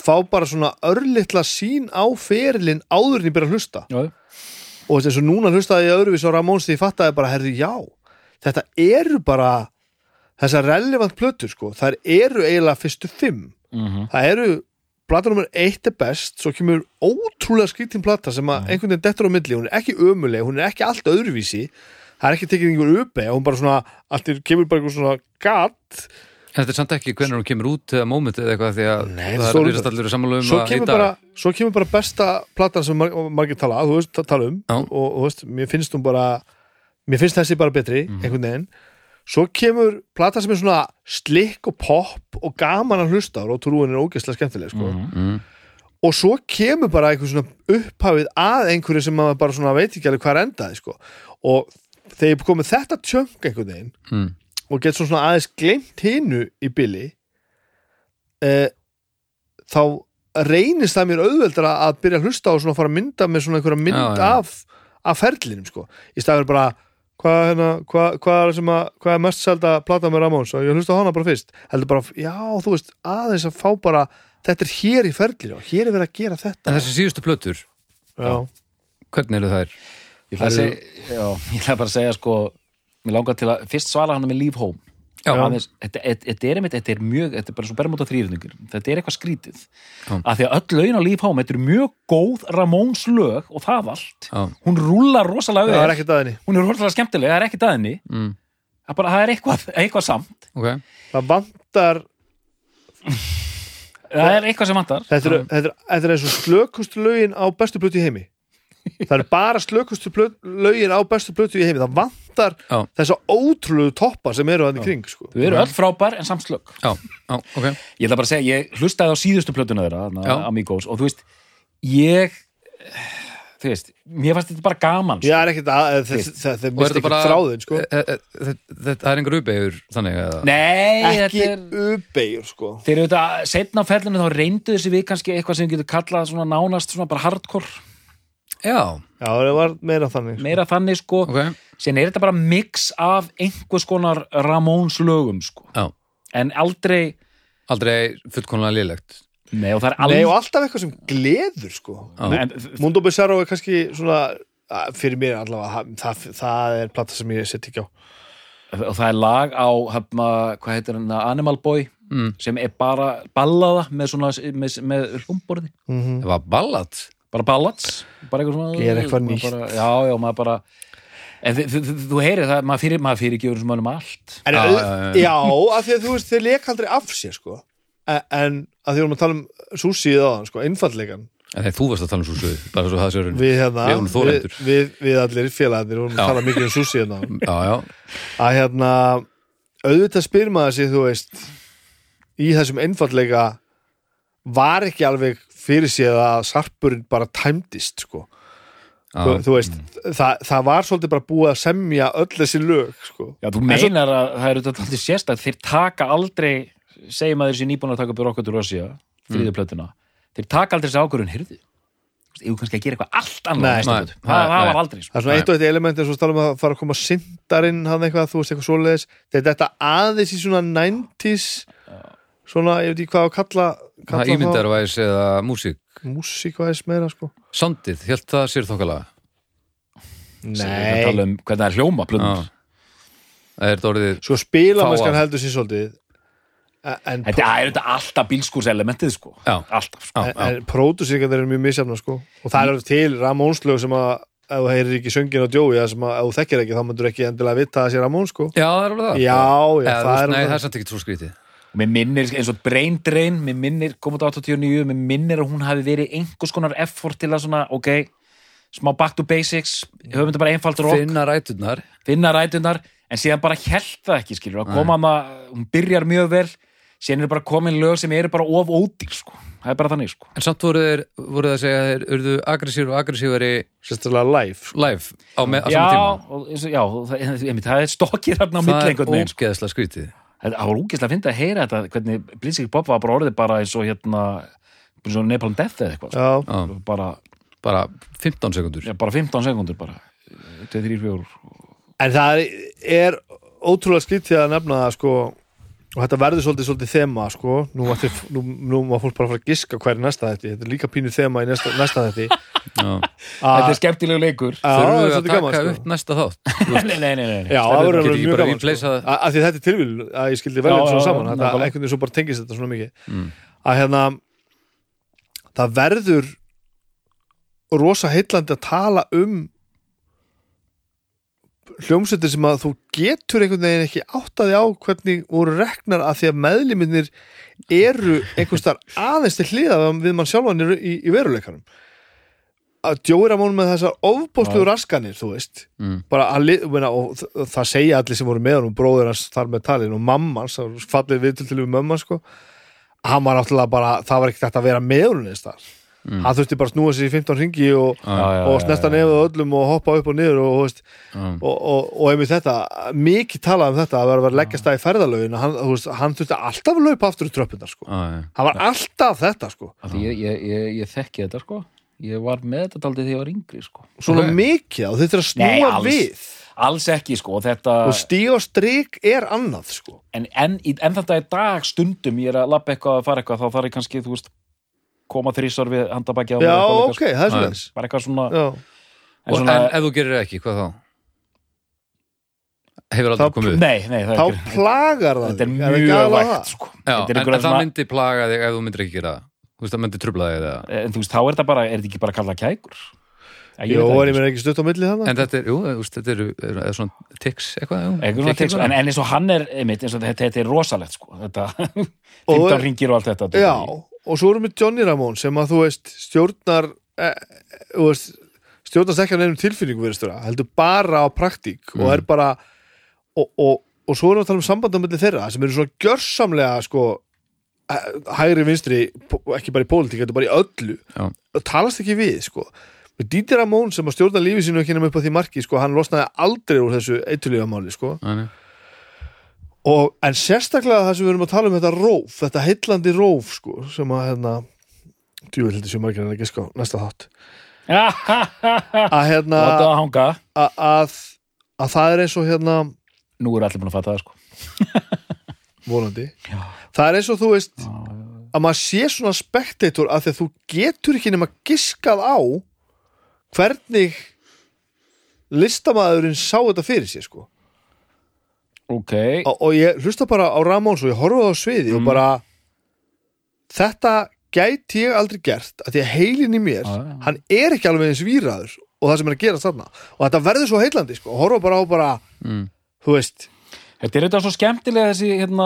[SPEAKER 3] fá bara svona örlitla sín á ferilinn áður en ég byrja að hlusta.
[SPEAKER 2] Já,
[SPEAKER 3] og þess að núna hlustaði ég öðruvís á Ramóns því ég fattaði bara, herði, já þetta eru bara þessar relevant plötur, sko, þær eru eiginlega fyrstu fimm,
[SPEAKER 2] mm
[SPEAKER 3] það eru plata nummer eitt er best svo kemur ótrúlega skrítin plata sem að einhvern veginn dettur á milli, hún er ekki ömuleg hún er ekki allt öðruvísi. Það er ekki tekið einhver uppe, hún bara svona allt kemur bara einhver svona gatt
[SPEAKER 1] þetta er samt ekki hvernig hún kemur út eða mómentið eða eitthvað því að
[SPEAKER 3] Nei,
[SPEAKER 1] það er virðast allir sammála um
[SPEAKER 3] svo
[SPEAKER 1] að í dag-
[SPEAKER 3] bara, svo kemur bara besta platan sem mar margir tala, þú veist, tala um
[SPEAKER 1] Já.
[SPEAKER 3] og, og þú veist, mér finnst hún bara mér finnst þessi bara betri,
[SPEAKER 1] Mhm.
[SPEAKER 3] einhvern veginn svo kemur plata sem er svona slikk og pop og gaman að hlusta og trúin er ógeðslega skemmtileg sko.
[SPEAKER 1] mm,
[SPEAKER 3] og svo kemur bara einhver svona upphafið að einhverju sem maður bara svona veit ekki alveg hvað endaði sko. og þegar komið þetta tjönk einhvern veginn
[SPEAKER 1] mm,
[SPEAKER 3] og get svona aðeins glemt hinu í billi e, þá reynist það mér auðveldra að byrja að hlusta og svona fara að mynda með svona einhverja mynd
[SPEAKER 1] Já, já.
[SPEAKER 3] Af, af ferlinum sko. Í staðar bara hvað, hérna, hvað, hvað, er sem að, hvað er mest selda plata með Ramóns og ég hlusta á hana bara fyrst. Heldur bara, já þú veist, aðeins að fá bara þetta er hér í ferlinu og hér er verið að gera þetta.
[SPEAKER 1] En þessi síðustu plötur,
[SPEAKER 3] já,
[SPEAKER 1] hvernig eru þær?
[SPEAKER 2] Ég ætla að segja, já, ég ætla bara að segja sko, mér langar til að, fyrst svara hann með Leave Home. Þetta, er einmitt, þetta er mjög þetta er bara svo bermóta þrýrningur, þetta er eitthvað skrítið.
[SPEAKER 1] Já.
[SPEAKER 2] að því að öll lögin á Leave Home þetta er mjög góð Ramóns lög og það allt,
[SPEAKER 1] já,
[SPEAKER 2] hún rúlar rosalega
[SPEAKER 3] það er
[SPEAKER 2] vel,
[SPEAKER 3] ekkert að henni.
[SPEAKER 2] Hún er rosalega skemmtileg, það er ekki daðinni
[SPEAKER 1] mm,
[SPEAKER 2] það, er bara, það er eitthvað, eitthvað samt.
[SPEAKER 1] Ok.
[SPEAKER 3] Það vantar,
[SPEAKER 2] það er eitthvað sem vantar.
[SPEAKER 3] Þetta er, þetta er, þetta er eins og slökustu lögin á bestu í heimi það er bara slökustu lögin á bestu plötu í heimi það vantar
[SPEAKER 1] Já.
[SPEAKER 3] þessa ótrúlegu toppa sem eru í kring sko.
[SPEAKER 2] þau eru öll frábær en samt slög
[SPEAKER 1] Já, já, ok
[SPEAKER 2] ég ætla bara að segja, ég hlustaði á síðustu plötuna þeirra,
[SPEAKER 1] Já.
[SPEAKER 2] Amigos og þú veist, ég þú veist, mér fannst þetta bara gaman sko.
[SPEAKER 3] ég er ekkert að það
[SPEAKER 1] er
[SPEAKER 3] mist
[SPEAKER 1] þetta
[SPEAKER 3] ekki
[SPEAKER 1] bara
[SPEAKER 3] þráðin sko.
[SPEAKER 1] e- e- e- þetta- er einhver uppeyður þannig eða
[SPEAKER 2] Nei,
[SPEAKER 3] ekki
[SPEAKER 2] þetta er
[SPEAKER 3] ubegjur sko.
[SPEAKER 2] þeir eru þetta, setna á ferlinu þá reyndu þessi við kannski eitthvað sem við getum kallað svona nánast svona bara hardcore
[SPEAKER 1] Já,
[SPEAKER 3] já, það var meira þannig sko.
[SPEAKER 2] meira þannig sko,
[SPEAKER 1] ok.
[SPEAKER 2] Sen er þetta bara mix af einhvers konar Ramóns lögum sko,
[SPEAKER 1] Já,
[SPEAKER 2] en aldrei
[SPEAKER 1] aldrei fullkonlega lélegt.
[SPEAKER 2] Nei og það er
[SPEAKER 3] Nei,
[SPEAKER 2] aldrei
[SPEAKER 3] og alltaf eitthvað sem gleður sko. Mundo Bizarro er kannski svona fyrir mér allavega það, það, það er plata sem ég sett ekki á.
[SPEAKER 2] Og það er lag á hafna, hvað heitir hann, Animal Boy
[SPEAKER 1] Mm.
[SPEAKER 2] sem er bara ballaða með svona með, með hlumborði,
[SPEAKER 3] Mhm.
[SPEAKER 1] Það var ballad
[SPEAKER 2] bara ballads bara eitthvað svona
[SPEAKER 3] Gera eitthvað nýtt.
[SPEAKER 2] bara, já, já, maður bara en þi- þi- þi- þú heyrir það, maður fyrir, maður fyrir gefur sem maður um allt
[SPEAKER 3] En,
[SPEAKER 1] Já,
[SPEAKER 3] já,
[SPEAKER 1] já, já.
[SPEAKER 3] já, af því að þú veist, þeir leik aldrei af sér, sko. En, en að því við erum að tala um súsíð á hann, sko, einfallleikan.
[SPEAKER 1] En þegar þú varst að tala um svo sögðu Bara svo það sér
[SPEAKER 3] Við hérna,
[SPEAKER 1] Við vorum
[SPEAKER 3] við,
[SPEAKER 1] þolendur.
[SPEAKER 3] við, við allir félagarnir, við vorum
[SPEAKER 1] Já.
[SPEAKER 3] að tala mikið um súsíð hérna.
[SPEAKER 1] Já, já
[SPEAKER 3] Að hérna, auðvitað spyr maður sig, þú veist, í þessum einfallleika var ekki alveg fyrir séð að sarpurinn bara tæmdist, sko. Þú,
[SPEAKER 1] Já.
[SPEAKER 3] þú veist, það, það var svolítið bara búið að semja öll þessi lög, sko.
[SPEAKER 2] Já, þú
[SPEAKER 3] En svo-
[SPEAKER 2] meinar að það eru þetta alltaf sérstætt þeir taka aldrei, segjum að þeir sé nýbúin að taka upp Rocket to Russia, þriðuplötuna þeir taka aldrei þessi ákvörðun, heyrðu ég kannski að gera eitthvað allt annað
[SPEAKER 3] Nei.
[SPEAKER 2] næstu
[SPEAKER 1] Nei,
[SPEAKER 2] plötu.
[SPEAKER 1] nei,
[SPEAKER 2] það, það var aldrei sko.
[SPEAKER 3] Það er svona eitt og eitt element eins og tala um að fara að koma syndarinn hann eitthvað, þú veist eitthvað svoleiðis þetta þetta aðeins í svona 90s svona, ég veit ekki hvað að kalla, kalla
[SPEAKER 1] ímyndarvæs eða músík
[SPEAKER 3] músík hvað er meira sko
[SPEAKER 1] Sondið, held það sér þokkalega
[SPEAKER 2] Nei.
[SPEAKER 3] Nei,
[SPEAKER 2] tala um hvernig það er hljóma plötunar.
[SPEAKER 1] Það er orðið
[SPEAKER 3] sko
[SPEAKER 1] af.
[SPEAKER 3] heldur sér svolítið en, en,
[SPEAKER 2] þetta er þetta alltaf bílskúrselementið sko.
[SPEAKER 1] Já.
[SPEAKER 2] alltaf sko.
[SPEAKER 1] Já,
[SPEAKER 3] en, en pródusíkarnir eru mjög misjafna sko og það er alveg til Ramónslög sem að ef þú heyrir ekki söngin og djói sem að ef þú þekkir ekki þá myndur ekki endilega vita að það sé Ramón sko
[SPEAKER 1] Já, það er alveg það
[SPEAKER 3] Já, já,
[SPEAKER 1] Eða,
[SPEAKER 3] það
[SPEAKER 1] það
[SPEAKER 3] er
[SPEAKER 1] er Nei,
[SPEAKER 3] alveg-
[SPEAKER 1] það er samt ekki svo skrítið
[SPEAKER 2] Og mér minnir eins og Brain Drain mér minnir, komið á 89 mér minnir að hún hafi verið einhvers konar effort til að svona, ok, smá back to basics höfum þetta bara einfalt rock
[SPEAKER 1] Finna ræturnar.
[SPEAKER 2] Finna rætunar en síðan bara held það ekki skilur. Að koma maður, hún byrjar mjög vel síðan eru bara komin lög sem eru bara of ódýr sko, það er bara þannig sko.
[SPEAKER 1] En samt voru þeir, voru það að segja þeir urðu aggressív og aggressíveri
[SPEAKER 3] sérstaklega live sko.
[SPEAKER 1] live á, með, á
[SPEAKER 2] já,
[SPEAKER 1] saman tíma.
[SPEAKER 2] og, eins og- já það, einmitt, það er stokkir þarna á milli
[SPEAKER 1] Það er
[SPEAKER 2] sko.
[SPEAKER 1] ógeðslega skrítið
[SPEAKER 2] það var úkislega að finna að heyra þetta hvernig Blitzkrieg Bob var bara orðið bara eins og hérna eins og Nepal Death eða eitthvað. Bara,
[SPEAKER 1] bara 15 sekundur
[SPEAKER 2] já, bara 15 sekundur bara. 2, 3, 4
[SPEAKER 3] En það er, ótrúlega skrítið að nefna það sko og þetta verður svolítið svolítið þema sko nú þið, nú, nú má fólk bara fara að giska hverju næsta þetta þetta er líka pínu þema í næsta, næsta þetta
[SPEAKER 1] Já.
[SPEAKER 2] þetta er skemmtilegu leikur
[SPEAKER 1] Þurfum
[SPEAKER 3] það er
[SPEAKER 1] við að taka
[SPEAKER 3] gaman, sko.
[SPEAKER 1] upp næsta þátt
[SPEAKER 2] nei, nei, nei, nei.
[SPEAKER 3] Já, það verður
[SPEAKER 1] Get
[SPEAKER 3] alveg
[SPEAKER 1] ekki
[SPEAKER 3] mjög
[SPEAKER 1] bara
[SPEAKER 3] gaman sko.
[SPEAKER 1] replacað-
[SPEAKER 3] að, að því þetta er tilvíl að ég skildi
[SPEAKER 2] Já,
[SPEAKER 3] svona saman þetta
[SPEAKER 2] nákvæmlega.
[SPEAKER 3] einhvern veginn svo bara tengist þetta svona mikið
[SPEAKER 1] Mm.
[SPEAKER 3] að hérna það verður rosa heillandi að tala um hljómsveitir sem að þú getur einhvern veginn ekki áttaði á hvernig voru reknar að því að meðliminir eru einhvers þar aðeins til hliða við mann sjálfan í, í, í veruleikanum. Að djóra món með þessar ofbóðslu raskanir, þú veist
[SPEAKER 1] Mm.
[SPEAKER 3] bara að, meina, og það segja allir sem voru með honum, bróður hans þar með talin og mammans, það var fallið við til til við mömman sko, hann var náttúrulega bara það var ekki þetta að vera með honum eins þar
[SPEAKER 1] Mm.
[SPEAKER 3] hann þurfti bara að snúa sér í 15 ringi og,
[SPEAKER 1] já,
[SPEAKER 3] og
[SPEAKER 2] já,
[SPEAKER 3] snerta
[SPEAKER 2] já.
[SPEAKER 3] nefið á öllum og hoppa upp og niður og, og, veist,
[SPEAKER 1] Já.
[SPEAKER 3] og, og, og einmitt þetta, mikið talað um þetta að vera að vera að leggja stað í ferðalögin hann, hann þurfti alltaf að laupa aftur í tröppundar sko.
[SPEAKER 1] Já.
[SPEAKER 3] hann var alltaf þetta sko.
[SPEAKER 2] Af því ég, ég, ég, ég þekki þetta sko ég var með þetta daldið þegar ég var yngri sko
[SPEAKER 3] svona
[SPEAKER 1] Ok.
[SPEAKER 3] mikið og þetta er að
[SPEAKER 2] Nei,
[SPEAKER 3] snúa
[SPEAKER 2] alls.
[SPEAKER 3] við
[SPEAKER 2] alls ekki sko og þetta
[SPEAKER 3] og stíg og strik er annað sko.
[SPEAKER 2] en, en, í- en þetta er dag stundum ég er að lappa eitthvað að fara eitthvað þá þarf ég kannski, þú veist, koma þrísar við handabækja á mér
[SPEAKER 3] já,
[SPEAKER 2] eitthvað
[SPEAKER 3] ok, það er
[SPEAKER 1] Já.
[SPEAKER 3] svona
[SPEAKER 2] bara eitthvað svona,
[SPEAKER 3] já.
[SPEAKER 2] en svona
[SPEAKER 1] en ef þú gerir ekki, hvað þá? Hefur aldrei
[SPEAKER 3] Það-
[SPEAKER 1] komið upp?
[SPEAKER 2] nei, nei, það
[SPEAKER 3] þá
[SPEAKER 2] er ekki
[SPEAKER 3] plagar það
[SPEAKER 2] þetta er
[SPEAKER 3] þig,
[SPEAKER 2] mjög vægt
[SPEAKER 3] það?
[SPEAKER 2] sko.
[SPEAKER 1] Já,
[SPEAKER 2] Þetta er
[SPEAKER 1] en,
[SPEAKER 2] einhverja
[SPEAKER 1] en það
[SPEAKER 2] svona-
[SPEAKER 1] myndi plaga þig ef þú myndir ekki gera það Þú veist, það myndi trubla þig eða
[SPEAKER 2] en þú veist, þá er þetta bara, er þetta ekki bara að kalla kækur Já, ég
[SPEAKER 3] Jó,
[SPEAKER 2] veit það
[SPEAKER 3] en ég
[SPEAKER 2] ekki,
[SPEAKER 3] meina ekki stutt á milli þannig
[SPEAKER 1] En þetta er, jú, þú veist, þetta eru er, er svona tics eitthvað jú,
[SPEAKER 2] sko. Eitthvað svona
[SPEAKER 1] Tics eitthvað.
[SPEAKER 2] en, en eins og hann er einmitt, eins og þetta, þetta er rosalegt sko. þetta,
[SPEAKER 3] Og-
[SPEAKER 2] 15 ringir og allt þetta
[SPEAKER 3] Já, og svo erum við Johnny Ramón sem að þú veist stjórnar e, veist, stjórnast ekki að nefnum tilfinningu verðstura, heldur bara á praktík
[SPEAKER 1] Mm.
[SPEAKER 3] og er bara og, og, og svo erum við að tala um sambandum milli þeirra sem eru svona gjörsamlega sko hæ- hægri vinstri, ekki bara í pólitík þetta er bara í öllu
[SPEAKER 1] Já.
[SPEAKER 3] og talast ekki við sko með Díti Ramón sem að stjórna lífi sínu ekki nema upp á því marki sko, hann losnaði aldrei úr þessu eitulífamáli sko
[SPEAKER 1] Nei, nei.
[SPEAKER 3] Og, en sérstaklega það sem við erum að tala um þetta róf, þetta heillandi róf sko, sem að hérna djúvel heldur sem margir en ekki sko, næsta þátt. Að hérna
[SPEAKER 2] að
[SPEAKER 3] að, að, að það er eins og hérna
[SPEAKER 2] nú er allir búin að fatta það sko.
[SPEAKER 3] Vonandi,
[SPEAKER 2] Já.
[SPEAKER 3] það er eins og þú veist að maður sé svona spektator að þú getur ekki nema giskað á hvernig listamaðurinn sá þetta fyrir sér sko
[SPEAKER 2] ok
[SPEAKER 3] og, og ég hlusta bara á Ramóns og ég horfa á sviði og
[SPEAKER 2] Mm.
[SPEAKER 3] bara þetta gæti ég aldrei gert að því að heilin í mér
[SPEAKER 2] já.
[SPEAKER 3] hann er ekki alveg eins víraður og það sem er að gera þarna og þetta verður svo heillandi sko, og horfa bara á bara
[SPEAKER 1] mm.
[SPEAKER 3] þú veist,
[SPEAKER 2] Þetta er þetta svo skemmtilega þessi hérna,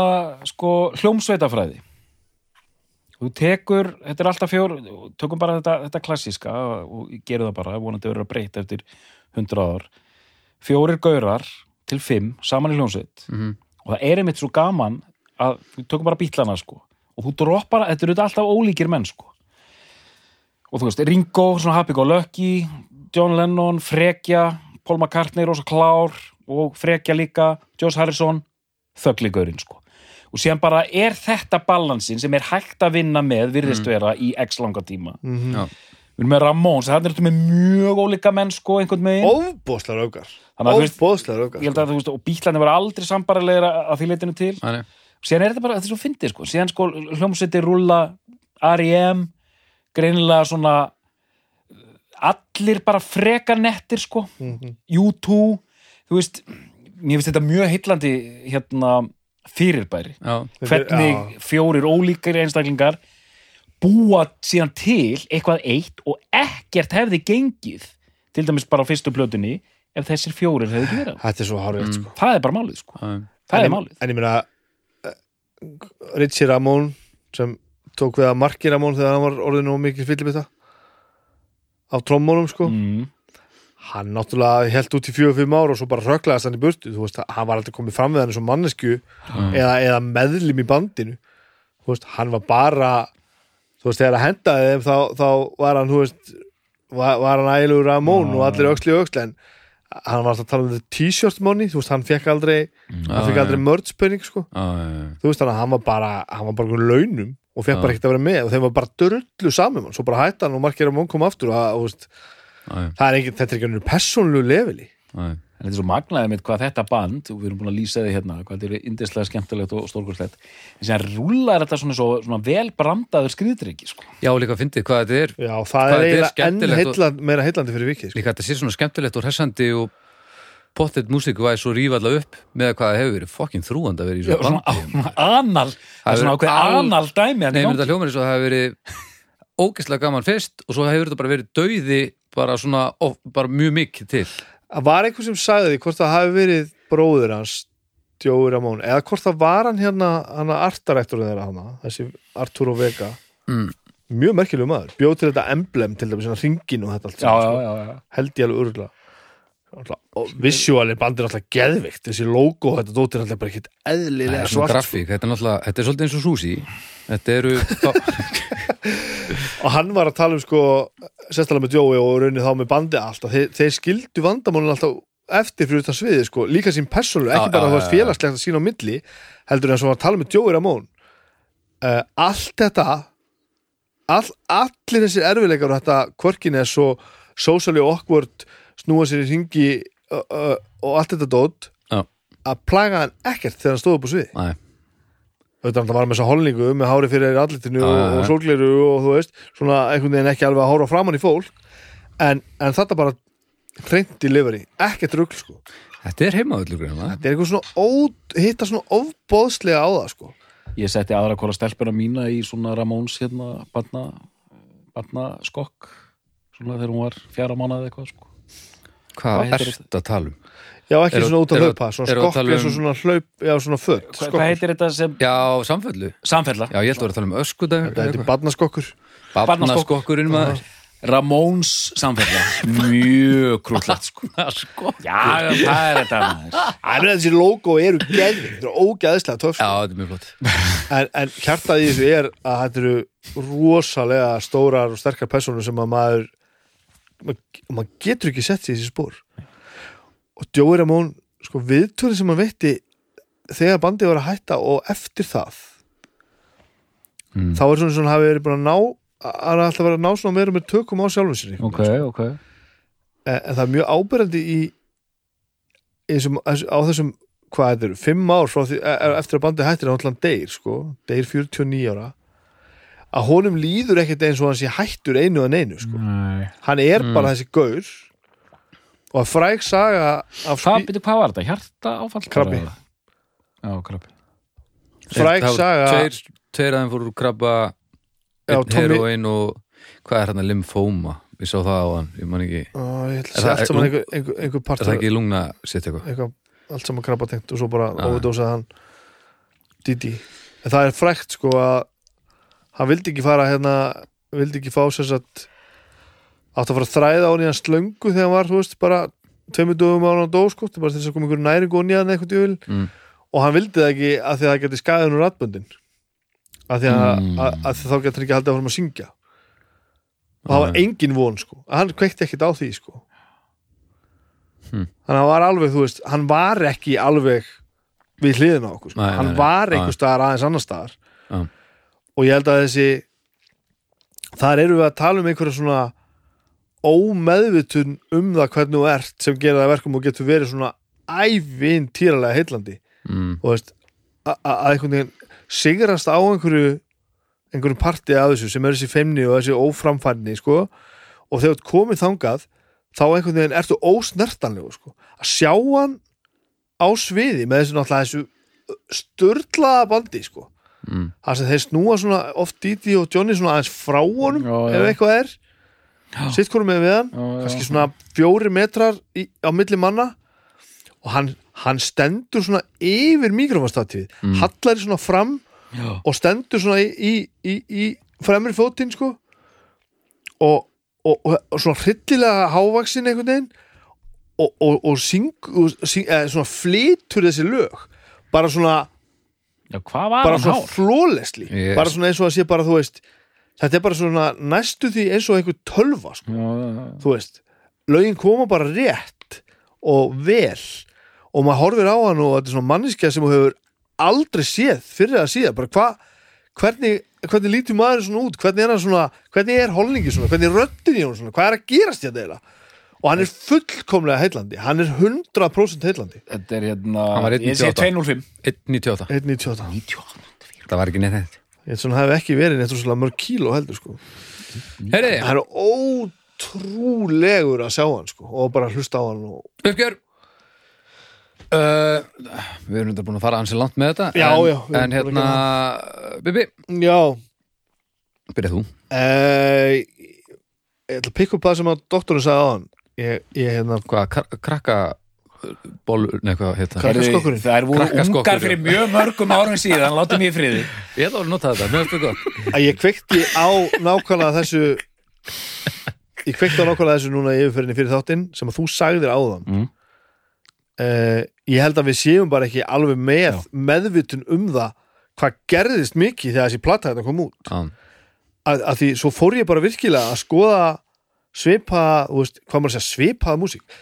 [SPEAKER 2] sko, hljómsveitafræði þú tekur þetta er alltaf fjór, tökum bara þetta, þetta klassíska og gerum það bara vonandi verður að breyta eftir hundra ár fjórir gaurar til fimm saman í hljómsveit.
[SPEAKER 1] Mhm.
[SPEAKER 2] og það er einmitt svo gaman að við tökum bara bítlana sko. Og þú droppar, þetta eru alltaf ólíkir menn sko. Og þú veist, Ringo, svona Happy Go Lucky John Lennon, Frekja Paul McCartney, Rosa Klár og Frekja líka, Josh Harrison þögligurinn sko. Og síðan bara er þetta balansin sem er hægt að vinna með, virðist vera í x langa tíma.
[SPEAKER 3] Mm
[SPEAKER 1] Já.
[SPEAKER 2] Við erum með Ramones, það er þetta með mjög ólíka menn sko einhvern
[SPEAKER 3] ofbóðslegar öfgar
[SPEAKER 2] Þannig að þú veist-
[SPEAKER 3] ofbóðslegar öfgar
[SPEAKER 2] ég held að þú veist, og bílarnir var aldrei sambarilegir að því leitinu til.
[SPEAKER 1] Nei, nei.
[SPEAKER 2] síðan er þetta bara, þetta er svo fyndið sko. Síðan sko hljómsveiti rúlla R.E.M. greinilega svona allir bara frekar nettir sko.
[SPEAKER 3] Mhm.
[SPEAKER 2] U2, þú veist mér finnst þetta mjög heillandi hérna fyrirbæri.
[SPEAKER 1] Já,
[SPEAKER 2] hvernig fjórir ólíkir einstaklingar búa síðan til eitthvað eitt og ekkert hefði gengið til dæmis bara á fyrstu plötunni ef þessir fjórir hefði ekki verið
[SPEAKER 3] þetta er svo hárið sko.
[SPEAKER 2] það er bara málið sko, það
[SPEAKER 3] en,
[SPEAKER 2] er málið.
[SPEAKER 3] en ég meina eh, Richie Ramón sem tók við að marki Ramón þegar hann var orðinu og mikið fyllibita á trommónum sko.
[SPEAKER 2] Mm.
[SPEAKER 3] hann náttúrulega held út í fjögur fimm ár og svo bara röklaðast hann í burtu. Þú veist, hann var aldrei komið fram við hann sem mannesku eða, eða meðlim í bandinu. Þú veist, hann var bara þú veist, þegar að hendaði þeim þá, þá var hann, þú veist var, var hann ægilegur Ramón
[SPEAKER 2] Já,
[SPEAKER 3] og allir öxli og öxli en hann var alltaf að tala um t-shirt money þú veist, hann fekk aldrei hann fekk aldrei mördspenning sko. Þú veist að hann var bara hann var bara launum og fekk bara ekkert að vera með og þeim var bara dörrullu saman svo bara hætti hann og markir að món kom aftur og, og veist, það er ekki, þetta er ekki einhvern persónulegu leveli.
[SPEAKER 1] Já.
[SPEAKER 2] En þetta er svo magnaðið mitt hvað þetta band og við erum búin að lýsa því hérna hvað þetta er indislega skemmtilegt og stórkurslegt en sem rúlar þetta svona, svo, svona vel brandaður skriðdryggi sko.
[SPEAKER 1] Já, líka fyndið hvað þetta er
[SPEAKER 3] já, það er
[SPEAKER 1] er
[SPEAKER 3] eiginlega enn heilla, meira heillandi fyrir vikið sko.
[SPEAKER 1] líka þetta sé svona skemmtilegt og hressandi og pottet músíku væri svo rífa allavega upp með hvað það hefur verið fokkin þrúand að vera í
[SPEAKER 2] Já,
[SPEAKER 1] svo
[SPEAKER 2] svona
[SPEAKER 1] bandi
[SPEAKER 2] anal það er svona ákveð
[SPEAKER 1] al-
[SPEAKER 2] anal dæmi hérna
[SPEAKER 1] Nei, þetta hljómar eins og það hefur verið ógeðslega gaman fyrst og svo hefur þetta bara verið dauði bara svona, of, bara mjög mikið til
[SPEAKER 3] það var einhver sem sagði því hvort það hafi verið bróður hans Jói Ramón, eða hvort það var hann hérna hann artarektur þeirra hana þessi Arturo Vega?
[SPEAKER 1] Mm.
[SPEAKER 3] mjög merkilegu maður, bjóð til þetta emblem til dæmis svona ringin og þetta allt
[SPEAKER 2] já,
[SPEAKER 3] saman,
[SPEAKER 2] já,
[SPEAKER 3] sko.
[SPEAKER 2] já, já.
[SPEAKER 3] held ég alveg örgulega og visuáli bandir alltaf geðvikt þessi logo, þetta dóttir alltaf bara
[SPEAKER 1] Það
[SPEAKER 3] eðlilega svart
[SPEAKER 1] grafík, þetta er náttúrulega þetta er svolítið eins og súsi þetta eru
[SPEAKER 3] og hann var að tala um sko sérstæðlega með Jói og raunið þá með bandi alltaf þeir, þeir skildu vandamálun alltaf eftir fyrir utan sviði sko, líka sín persónulega ekki
[SPEAKER 1] Já,
[SPEAKER 3] bara
[SPEAKER 1] já, já,
[SPEAKER 3] veist
[SPEAKER 1] já.
[SPEAKER 3] félagslegt að sína á milli heldur en svo var að tala með Jói Ramón uh, allt þetta all, allir þessir erfileikar og þetta quirkiness og socially awkward snúa sér í ringi uh, uh, og allt þetta dót
[SPEAKER 1] Já.
[SPEAKER 3] að plaga hann ekkert þegar hann stóð upp á sviði
[SPEAKER 1] Nei,
[SPEAKER 3] hann var með þessa holningu með hári fyrir allitinu
[SPEAKER 1] Já,
[SPEAKER 3] og,
[SPEAKER 1] já.
[SPEAKER 3] og þú veist svona einhvern veginn ekki alveg að hóra framann í fólk en, en þetta bara hreint delivery, ekkert rugl sko
[SPEAKER 1] þetta er heimavöllur greina.
[SPEAKER 3] þetta er eitthvað svona ó, hitta svona ofbóðslega á það sko
[SPEAKER 2] ég setti aðra hvora stelpuna mína í svona Ramóns hérna barna, barna skokk svona þegar hún var fjara mánuð eitthvað sko.
[SPEAKER 1] Hvað
[SPEAKER 2] Hvað heitir
[SPEAKER 1] ert að tala um?
[SPEAKER 3] Já ekki
[SPEAKER 1] Eru-
[SPEAKER 3] svona út að hlaupa, svona skokk eins og
[SPEAKER 1] um-
[SPEAKER 3] svona hlaup já svona fött,
[SPEAKER 2] Hva, hvað heitir þetta sem
[SPEAKER 1] Já, samfellu.
[SPEAKER 2] Samfella?
[SPEAKER 1] Já, ég ætla að vera að tala um öskudag
[SPEAKER 3] þetta heitir barnaskokkur.
[SPEAKER 1] Barnaskokkurinn maður.
[SPEAKER 2] Ramóns samfella. Mjög krúllagt sko. já, já, það er þetta maður.
[SPEAKER 3] en þessi logo eru geðvig þetta eru ógeðslega töff
[SPEAKER 1] Já,
[SPEAKER 3] sko.
[SPEAKER 1] þetta er mjög flott.
[SPEAKER 3] En, en kjartað í þessu er að þetta eru rosalega stórar og sterkar personur sem að maður maður, getur ekki sett í þessi spór og Joey Ramón sko viðtúrin sem hann veitti þegar bandið var að hætta og eftir það
[SPEAKER 1] Mm.
[SPEAKER 3] þá er svona svona hafi verið búin að ná hann er alltaf verið að ná svona meira með tökum á sjálfum sér
[SPEAKER 2] ok, ok
[SPEAKER 3] en, en það er mjög ábyrjandi í, í þessum, á þessum hvað þetta eru, fimm ár því, e- e- eftir að bandið hættir að hann deyr sko, deyr 49 ára að honum líður ekkert eins og hann sé hættur einu að neinu sko.
[SPEAKER 2] Nei.
[SPEAKER 3] hann er
[SPEAKER 1] Mm.
[SPEAKER 3] bara þessi gaur og að fræg saga af
[SPEAKER 2] hvað, byrju, hvað var þetta? hjarta áfall?
[SPEAKER 3] Krabbi.
[SPEAKER 2] Já, krabbi.
[SPEAKER 3] Fræg
[SPEAKER 1] Það voru
[SPEAKER 3] saga
[SPEAKER 1] Tveir, tveir aðeim fóru úr krabba
[SPEAKER 3] Já,
[SPEAKER 1] einn
[SPEAKER 3] Tommy-
[SPEAKER 1] heroin og hvað er hérna lymfóma? Við sá það á hann, ég man ekki.
[SPEAKER 3] Ó, ég ætla að
[SPEAKER 1] Er
[SPEAKER 3] segja
[SPEAKER 1] það-
[SPEAKER 3] allt saman einhver, einhver, einhver
[SPEAKER 1] er
[SPEAKER 3] partur
[SPEAKER 1] það ekki lungna sitt eitthvað?
[SPEAKER 3] Eitthvað, allt saman krabba tengt og svo bara
[SPEAKER 1] Já.
[SPEAKER 3] overdósaði hann Didi. En það er frækt sko að hann vildi ekki fara hérna vildi ekki fá sér satt átt að fara að þræða á hann í hann slöngu þegar hann var, þú veist, bara tveimur dögum á hann dó þetta er bara til þess að koma einhver næringu og nýjan eitthvað djöfil
[SPEAKER 1] mm.
[SPEAKER 3] og hann vildi það ekki að því að það geti skæðin úr ratböndin að því að,
[SPEAKER 2] Mm.
[SPEAKER 3] að, að, þá getur hann ekki haldið að fara að syngja og það var engin von sko, að hann kveikti ekkit á því sko
[SPEAKER 1] Hmm.
[SPEAKER 3] þannig að hann var alveg, þú veist, hann var ekki alveg við hliðina á okkur sko.
[SPEAKER 1] Nei,
[SPEAKER 3] hann
[SPEAKER 1] nei.
[SPEAKER 3] var einhver staðar aðeins annar staðar og ég held að þessi þar erum við að tala um einhverja svona ómeðvitun um það hvernig þú ert sem gera það að verkum og getur verið svona ævinn týralega heillandi.
[SPEAKER 1] Mm.
[SPEAKER 3] og veist að einhvern veginn sigrast á einhverju einhverjum parti af þessu sem er þessi feimni og þessi óframfærni sko. Og þegar þú komið þangað þá einhvern veginn ertu ósnertanlegu sko. Að sjá hann á sviði með þessu náttúrulega þessu störlaða bandi sko.
[SPEAKER 1] Mm.
[SPEAKER 3] það sem þeir snúa svona oft Didi og Johnny svona aðeins frá honum ef eitthvað er sitt hvorum með við hann kannski svona fjóri metrar í, á milli manna. Og hann, hann stendur svona yfir mikrofonstatífið,
[SPEAKER 1] Mm.
[SPEAKER 3] hallar svona fram
[SPEAKER 2] Já.
[SPEAKER 3] og stendur svona í, í, í, í fremri fótinn sko. Og, og, og, svona hryllilega hávaksin einhvern veginn. Og, og, og, syng, syng, eða, svona flytur þessi lög. Bara svona,
[SPEAKER 2] Já,
[SPEAKER 3] bara svona flólesli
[SPEAKER 1] Yes.
[SPEAKER 3] bara svona eins og að sé bara þú veist þetta er bara svona næstu því eins og einhver tölva sko.
[SPEAKER 2] Já, já, já.
[SPEAKER 3] þú veist, lögin koma bara rétt og vel og maður horfir á hann og þetta er svona manniska sem þú hefur aldrei séð fyrir að síða, bara hvað hvernig, hvernig lítur maður svona út? Hvernig er hann svona, hvernig er holningi svona? Hvernig er röddin í hún svona, hvað er að gerast hérna eiginlega? Og hann er fullkomlega heillandi. Hann er 100% heillandi.
[SPEAKER 2] Þetta er hérna Ég sé
[SPEAKER 1] 1.98.
[SPEAKER 2] 205
[SPEAKER 1] 1.98
[SPEAKER 3] 1.98
[SPEAKER 1] það var ekki neitt neitt
[SPEAKER 3] ég svona hef ekki verið neitt svona mörg kíló heldur sko.
[SPEAKER 1] Herri,
[SPEAKER 3] hann er ótrúlegur að sjá hann sko og bara hlusta á hann og...
[SPEAKER 1] uppgjör uh, Við erum þetta búin að fara ansi langt með þetta
[SPEAKER 3] Já,
[SPEAKER 1] en,
[SPEAKER 3] já,
[SPEAKER 1] En hérna, Bibi,
[SPEAKER 3] já,
[SPEAKER 1] byrjað þú.
[SPEAKER 3] Uh, ég ætla að pikka upp það sem að doktorinn sagði á hann. Ég, ég hérna
[SPEAKER 1] Hvað, kra- krakka Bólur, nei hvað hérna
[SPEAKER 3] Krakkaskokkurinn.
[SPEAKER 2] Það er voru ungar fyrir mjög mörgum árum síðan Láttu mig í friði.
[SPEAKER 1] Ég ætla að nota þetta, mér
[SPEAKER 3] að ég kveikti á nákvæmlega þessu ég kveikti á nákvæmlega þessu núna í yfirferðinni fyrir þáttinn sem að þú sagðir áðan.
[SPEAKER 2] Mm.
[SPEAKER 3] uh, ég held að við séum bara ekki alveg með meðvitun um það hvað gerðist mikið þegar þessi platta þetta kom út.
[SPEAKER 1] Já,
[SPEAKER 3] að, að því svo fór ég bara virkilega að skoða svipa, þú veist, hvað maður að segja svipaða músík,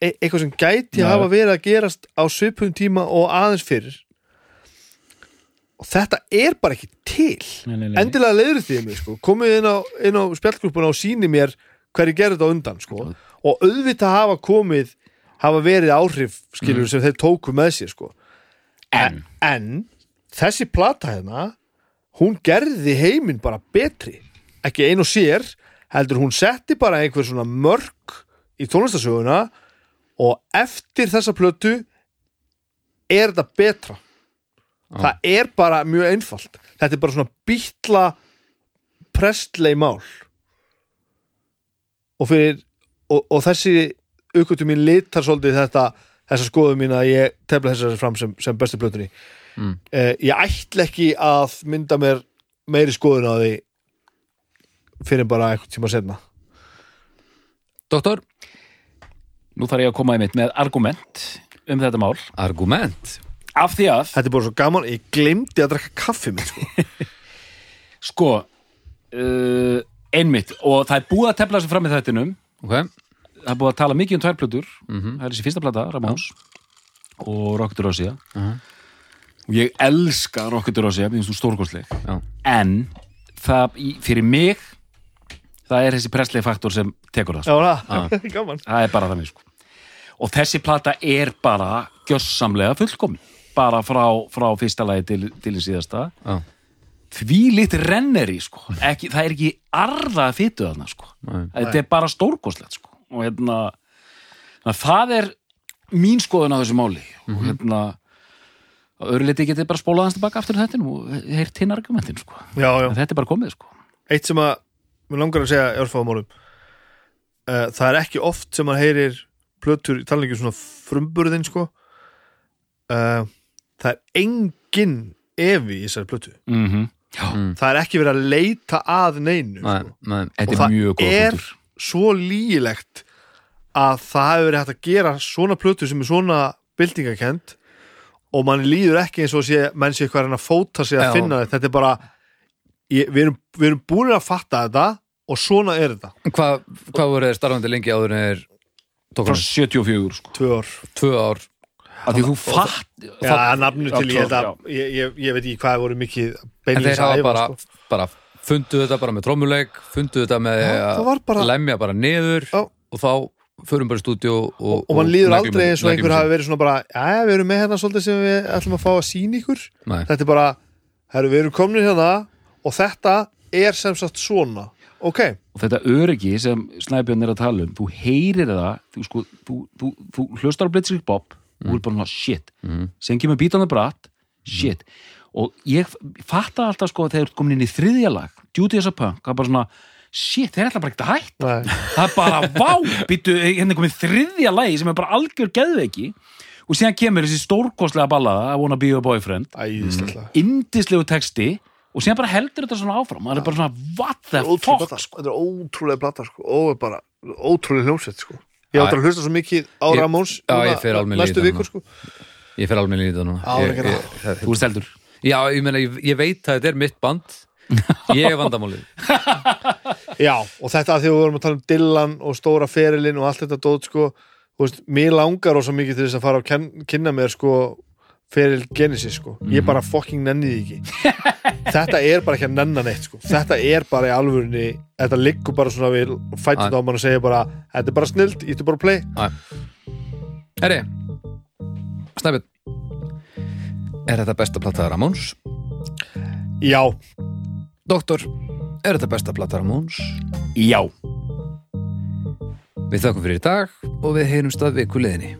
[SPEAKER 3] e eitthvað sem gæti
[SPEAKER 2] Já.
[SPEAKER 3] hafa verið að gerast á svipum tíma og aðeins fyrir. Og þetta er bara ekki til.
[SPEAKER 2] Nei, nei, nei.
[SPEAKER 3] endilega leiður því mig, sko, komið inn á, á spjallgrúpuna og síni mér hverju gerði þetta undan, sko. Og auðvitað hafa komið hafa verið áhrif, skilur, sem þeir tóku með sér, sko.
[SPEAKER 2] En.
[SPEAKER 3] en þessi plata hérna hún gerði heiminn bara betri. Ekki ein og sér heldur hún setti bara einhver svona mörk í tónlistasöguna og eftir þessa plötu er þetta betra. Það er bara mjög einfalt. Þetta er bara svona býtla prestlei mál. Og fyrir og, og þessi aukvöldu mín litar svolítið þetta þessa skoðu mín að ég tefla þessari fram sem, sem bestu plötunni.
[SPEAKER 1] Mm.
[SPEAKER 3] eh, ég ætla ekki að mynda mér meiri skoðun á því fyrir bara eitthvað tíma setna
[SPEAKER 1] Doktor,
[SPEAKER 2] nú þarf ég að koma einmitt með argument um þetta mál.
[SPEAKER 1] Argument?
[SPEAKER 2] Af því að,
[SPEAKER 3] þetta er bara svo gaman, ég glemdi að drekka kaffi mitt sko.
[SPEAKER 2] sko uh, einmitt, og það er búið að tefla þessu fram í þættinum.
[SPEAKER 1] Ok,
[SPEAKER 2] það er búið að tala mikið um tværplötur
[SPEAKER 1] Mhm.
[SPEAKER 2] það er þessi fyrsta plata, Ramóns og Rocket Rosia
[SPEAKER 1] Mhm.
[SPEAKER 2] og ég elska Rocket Rosia mér finnst þú stórkostleg.
[SPEAKER 1] Já,
[SPEAKER 2] en það, í- fyrir mig það er þessi presslegi faktor sem tekur það, sko.
[SPEAKER 3] já, það, gaman
[SPEAKER 2] það er bara þannig sko. og þessi plata er bara gjössamlega fullkomin bara frá, frá fyrsta lagi til, til í síðasta
[SPEAKER 1] já,
[SPEAKER 2] því lit renneri sko. ekki, það er ekki arða að fytu þarna sko.
[SPEAKER 1] Nei.
[SPEAKER 2] þetta er bara stórkostlegt sko. og hérna það er mín skoðun á þessu máli og hérna Á öðru liti getið bara spólað hans tilbaka aftur þetta og heyrt hinn argumentin sko.
[SPEAKER 3] já, já.
[SPEAKER 2] en þetta er bara komið sko.
[SPEAKER 3] eitt sem að mér langar að segja í orðum uh, það er ekki oft sem maður heyrir plötur í talningu svona frumburðin sko uh, það er engin evi í þessari plötu
[SPEAKER 2] mm -hmm.
[SPEAKER 3] það er ekki verið að leita að neinu
[SPEAKER 1] Nei,
[SPEAKER 3] sko.
[SPEAKER 1] nei,
[SPEAKER 2] Þetta
[SPEAKER 3] Og
[SPEAKER 2] er
[SPEAKER 3] það
[SPEAKER 2] mjög góð
[SPEAKER 3] er
[SPEAKER 2] punktur.
[SPEAKER 3] svo lígilegt að það hefur verið hægt að gera svona plötu sem er svona byltingakend og mann líður ekki eins og sé menn sé eitthvað að reyna að fóta sig að
[SPEAKER 1] Já.
[SPEAKER 3] finna þetta þetta er bara ég, við, erum, við erum búin að fatta þetta og svona er þetta,
[SPEAKER 1] Hvað, hvað voru þeir starfandi lengi áður en þeir tók
[SPEAKER 2] frá
[SPEAKER 1] hann
[SPEAKER 2] 74 sko.
[SPEAKER 3] tvö ár
[SPEAKER 1] tvö ár
[SPEAKER 2] að því þú fatt
[SPEAKER 3] Já, nafnu til, ég held að ég, ég, ég veit ekki hvað voru mikið
[SPEAKER 1] en þeir hafa
[SPEAKER 3] að
[SPEAKER 1] bara,
[SPEAKER 3] sko.
[SPEAKER 1] bara fundu þetta bara með trommuleik fundu þetta með
[SPEAKER 3] var bara-
[SPEAKER 1] að lemja bara niður
[SPEAKER 3] Já.
[SPEAKER 1] og þá förum bara í stúdíu og,
[SPEAKER 3] og mann líður
[SPEAKER 1] neglum-
[SPEAKER 3] aldrei eins og einhver hafi verið svona bara já, við erum með hérna svolítið sem við ætlum að fá að sína ykkur
[SPEAKER 1] Nei.
[SPEAKER 3] þetta er bara, herru, við erum komin hérna og þetta er sem sagt svona. Ok,
[SPEAKER 2] og þetta öryggi sem Snæbjörn er að tala um þú heyrir það þú, sko, þú, þú, þú hlustar á Blitzkrieg Bob og þú er bara shit.
[SPEAKER 1] Mm.
[SPEAKER 2] sem kemur bítandi bratt, shit. Og ég fatta alltaf sko að þeir eru komin inn í þriðja lag, Duty as a Punk það er bara svona, shit, þeir ætla bara ekki að hætta. Það er bara, vá, býttu hérna er komið þriðja lagi sem er bara algjör geðveiki. Og síðan kemur þessi stórkostlega ballaða I wanna be your boyfriend.
[SPEAKER 3] Æðislega
[SPEAKER 2] indislegu texti og síðan bara heldur þetta svona áfram það er bara svona, what the fuck
[SPEAKER 3] sko. þetta er ótrúlega plata sko. og bara ótrúlega hljómsveit sko. ég
[SPEAKER 1] Já,
[SPEAKER 3] átt að hlusta svo mikið á Ramóns núna næstu vikur sko.
[SPEAKER 1] ég fer alveg núna ég,
[SPEAKER 3] það.
[SPEAKER 2] þú ert heldur
[SPEAKER 1] já, ég meina, ég, ég veit að þetta er mitt band ég er vandamálið
[SPEAKER 3] já, og þetta að því við vorum að tala um Dylan og stóra ferilinn og allt þetta dót sko, veist, mér langar ósa mikið til þess að fara ken, kynna mér sko feril Genesis sko? Ég bara fucking nenni því ekki. Þetta er bara ekki að nenna neitt sko. Þetta er bara í alvörinni þetta liggur bara svona við fætum
[SPEAKER 1] Æ.
[SPEAKER 3] á mann og segja bara þetta er bara snilt, ég er bara að play.
[SPEAKER 1] Herri, Snæbjörn Er þetta besta plata Ramóns?
[SPEAKER 3] já,
[SPEAKER 1] Doktor, er þetta besta plata Ramóns?
[SPEAKER 2] já.
[SPEAKER 1] Við þakkum fyrir í dag og við heyrumst að viku liðinni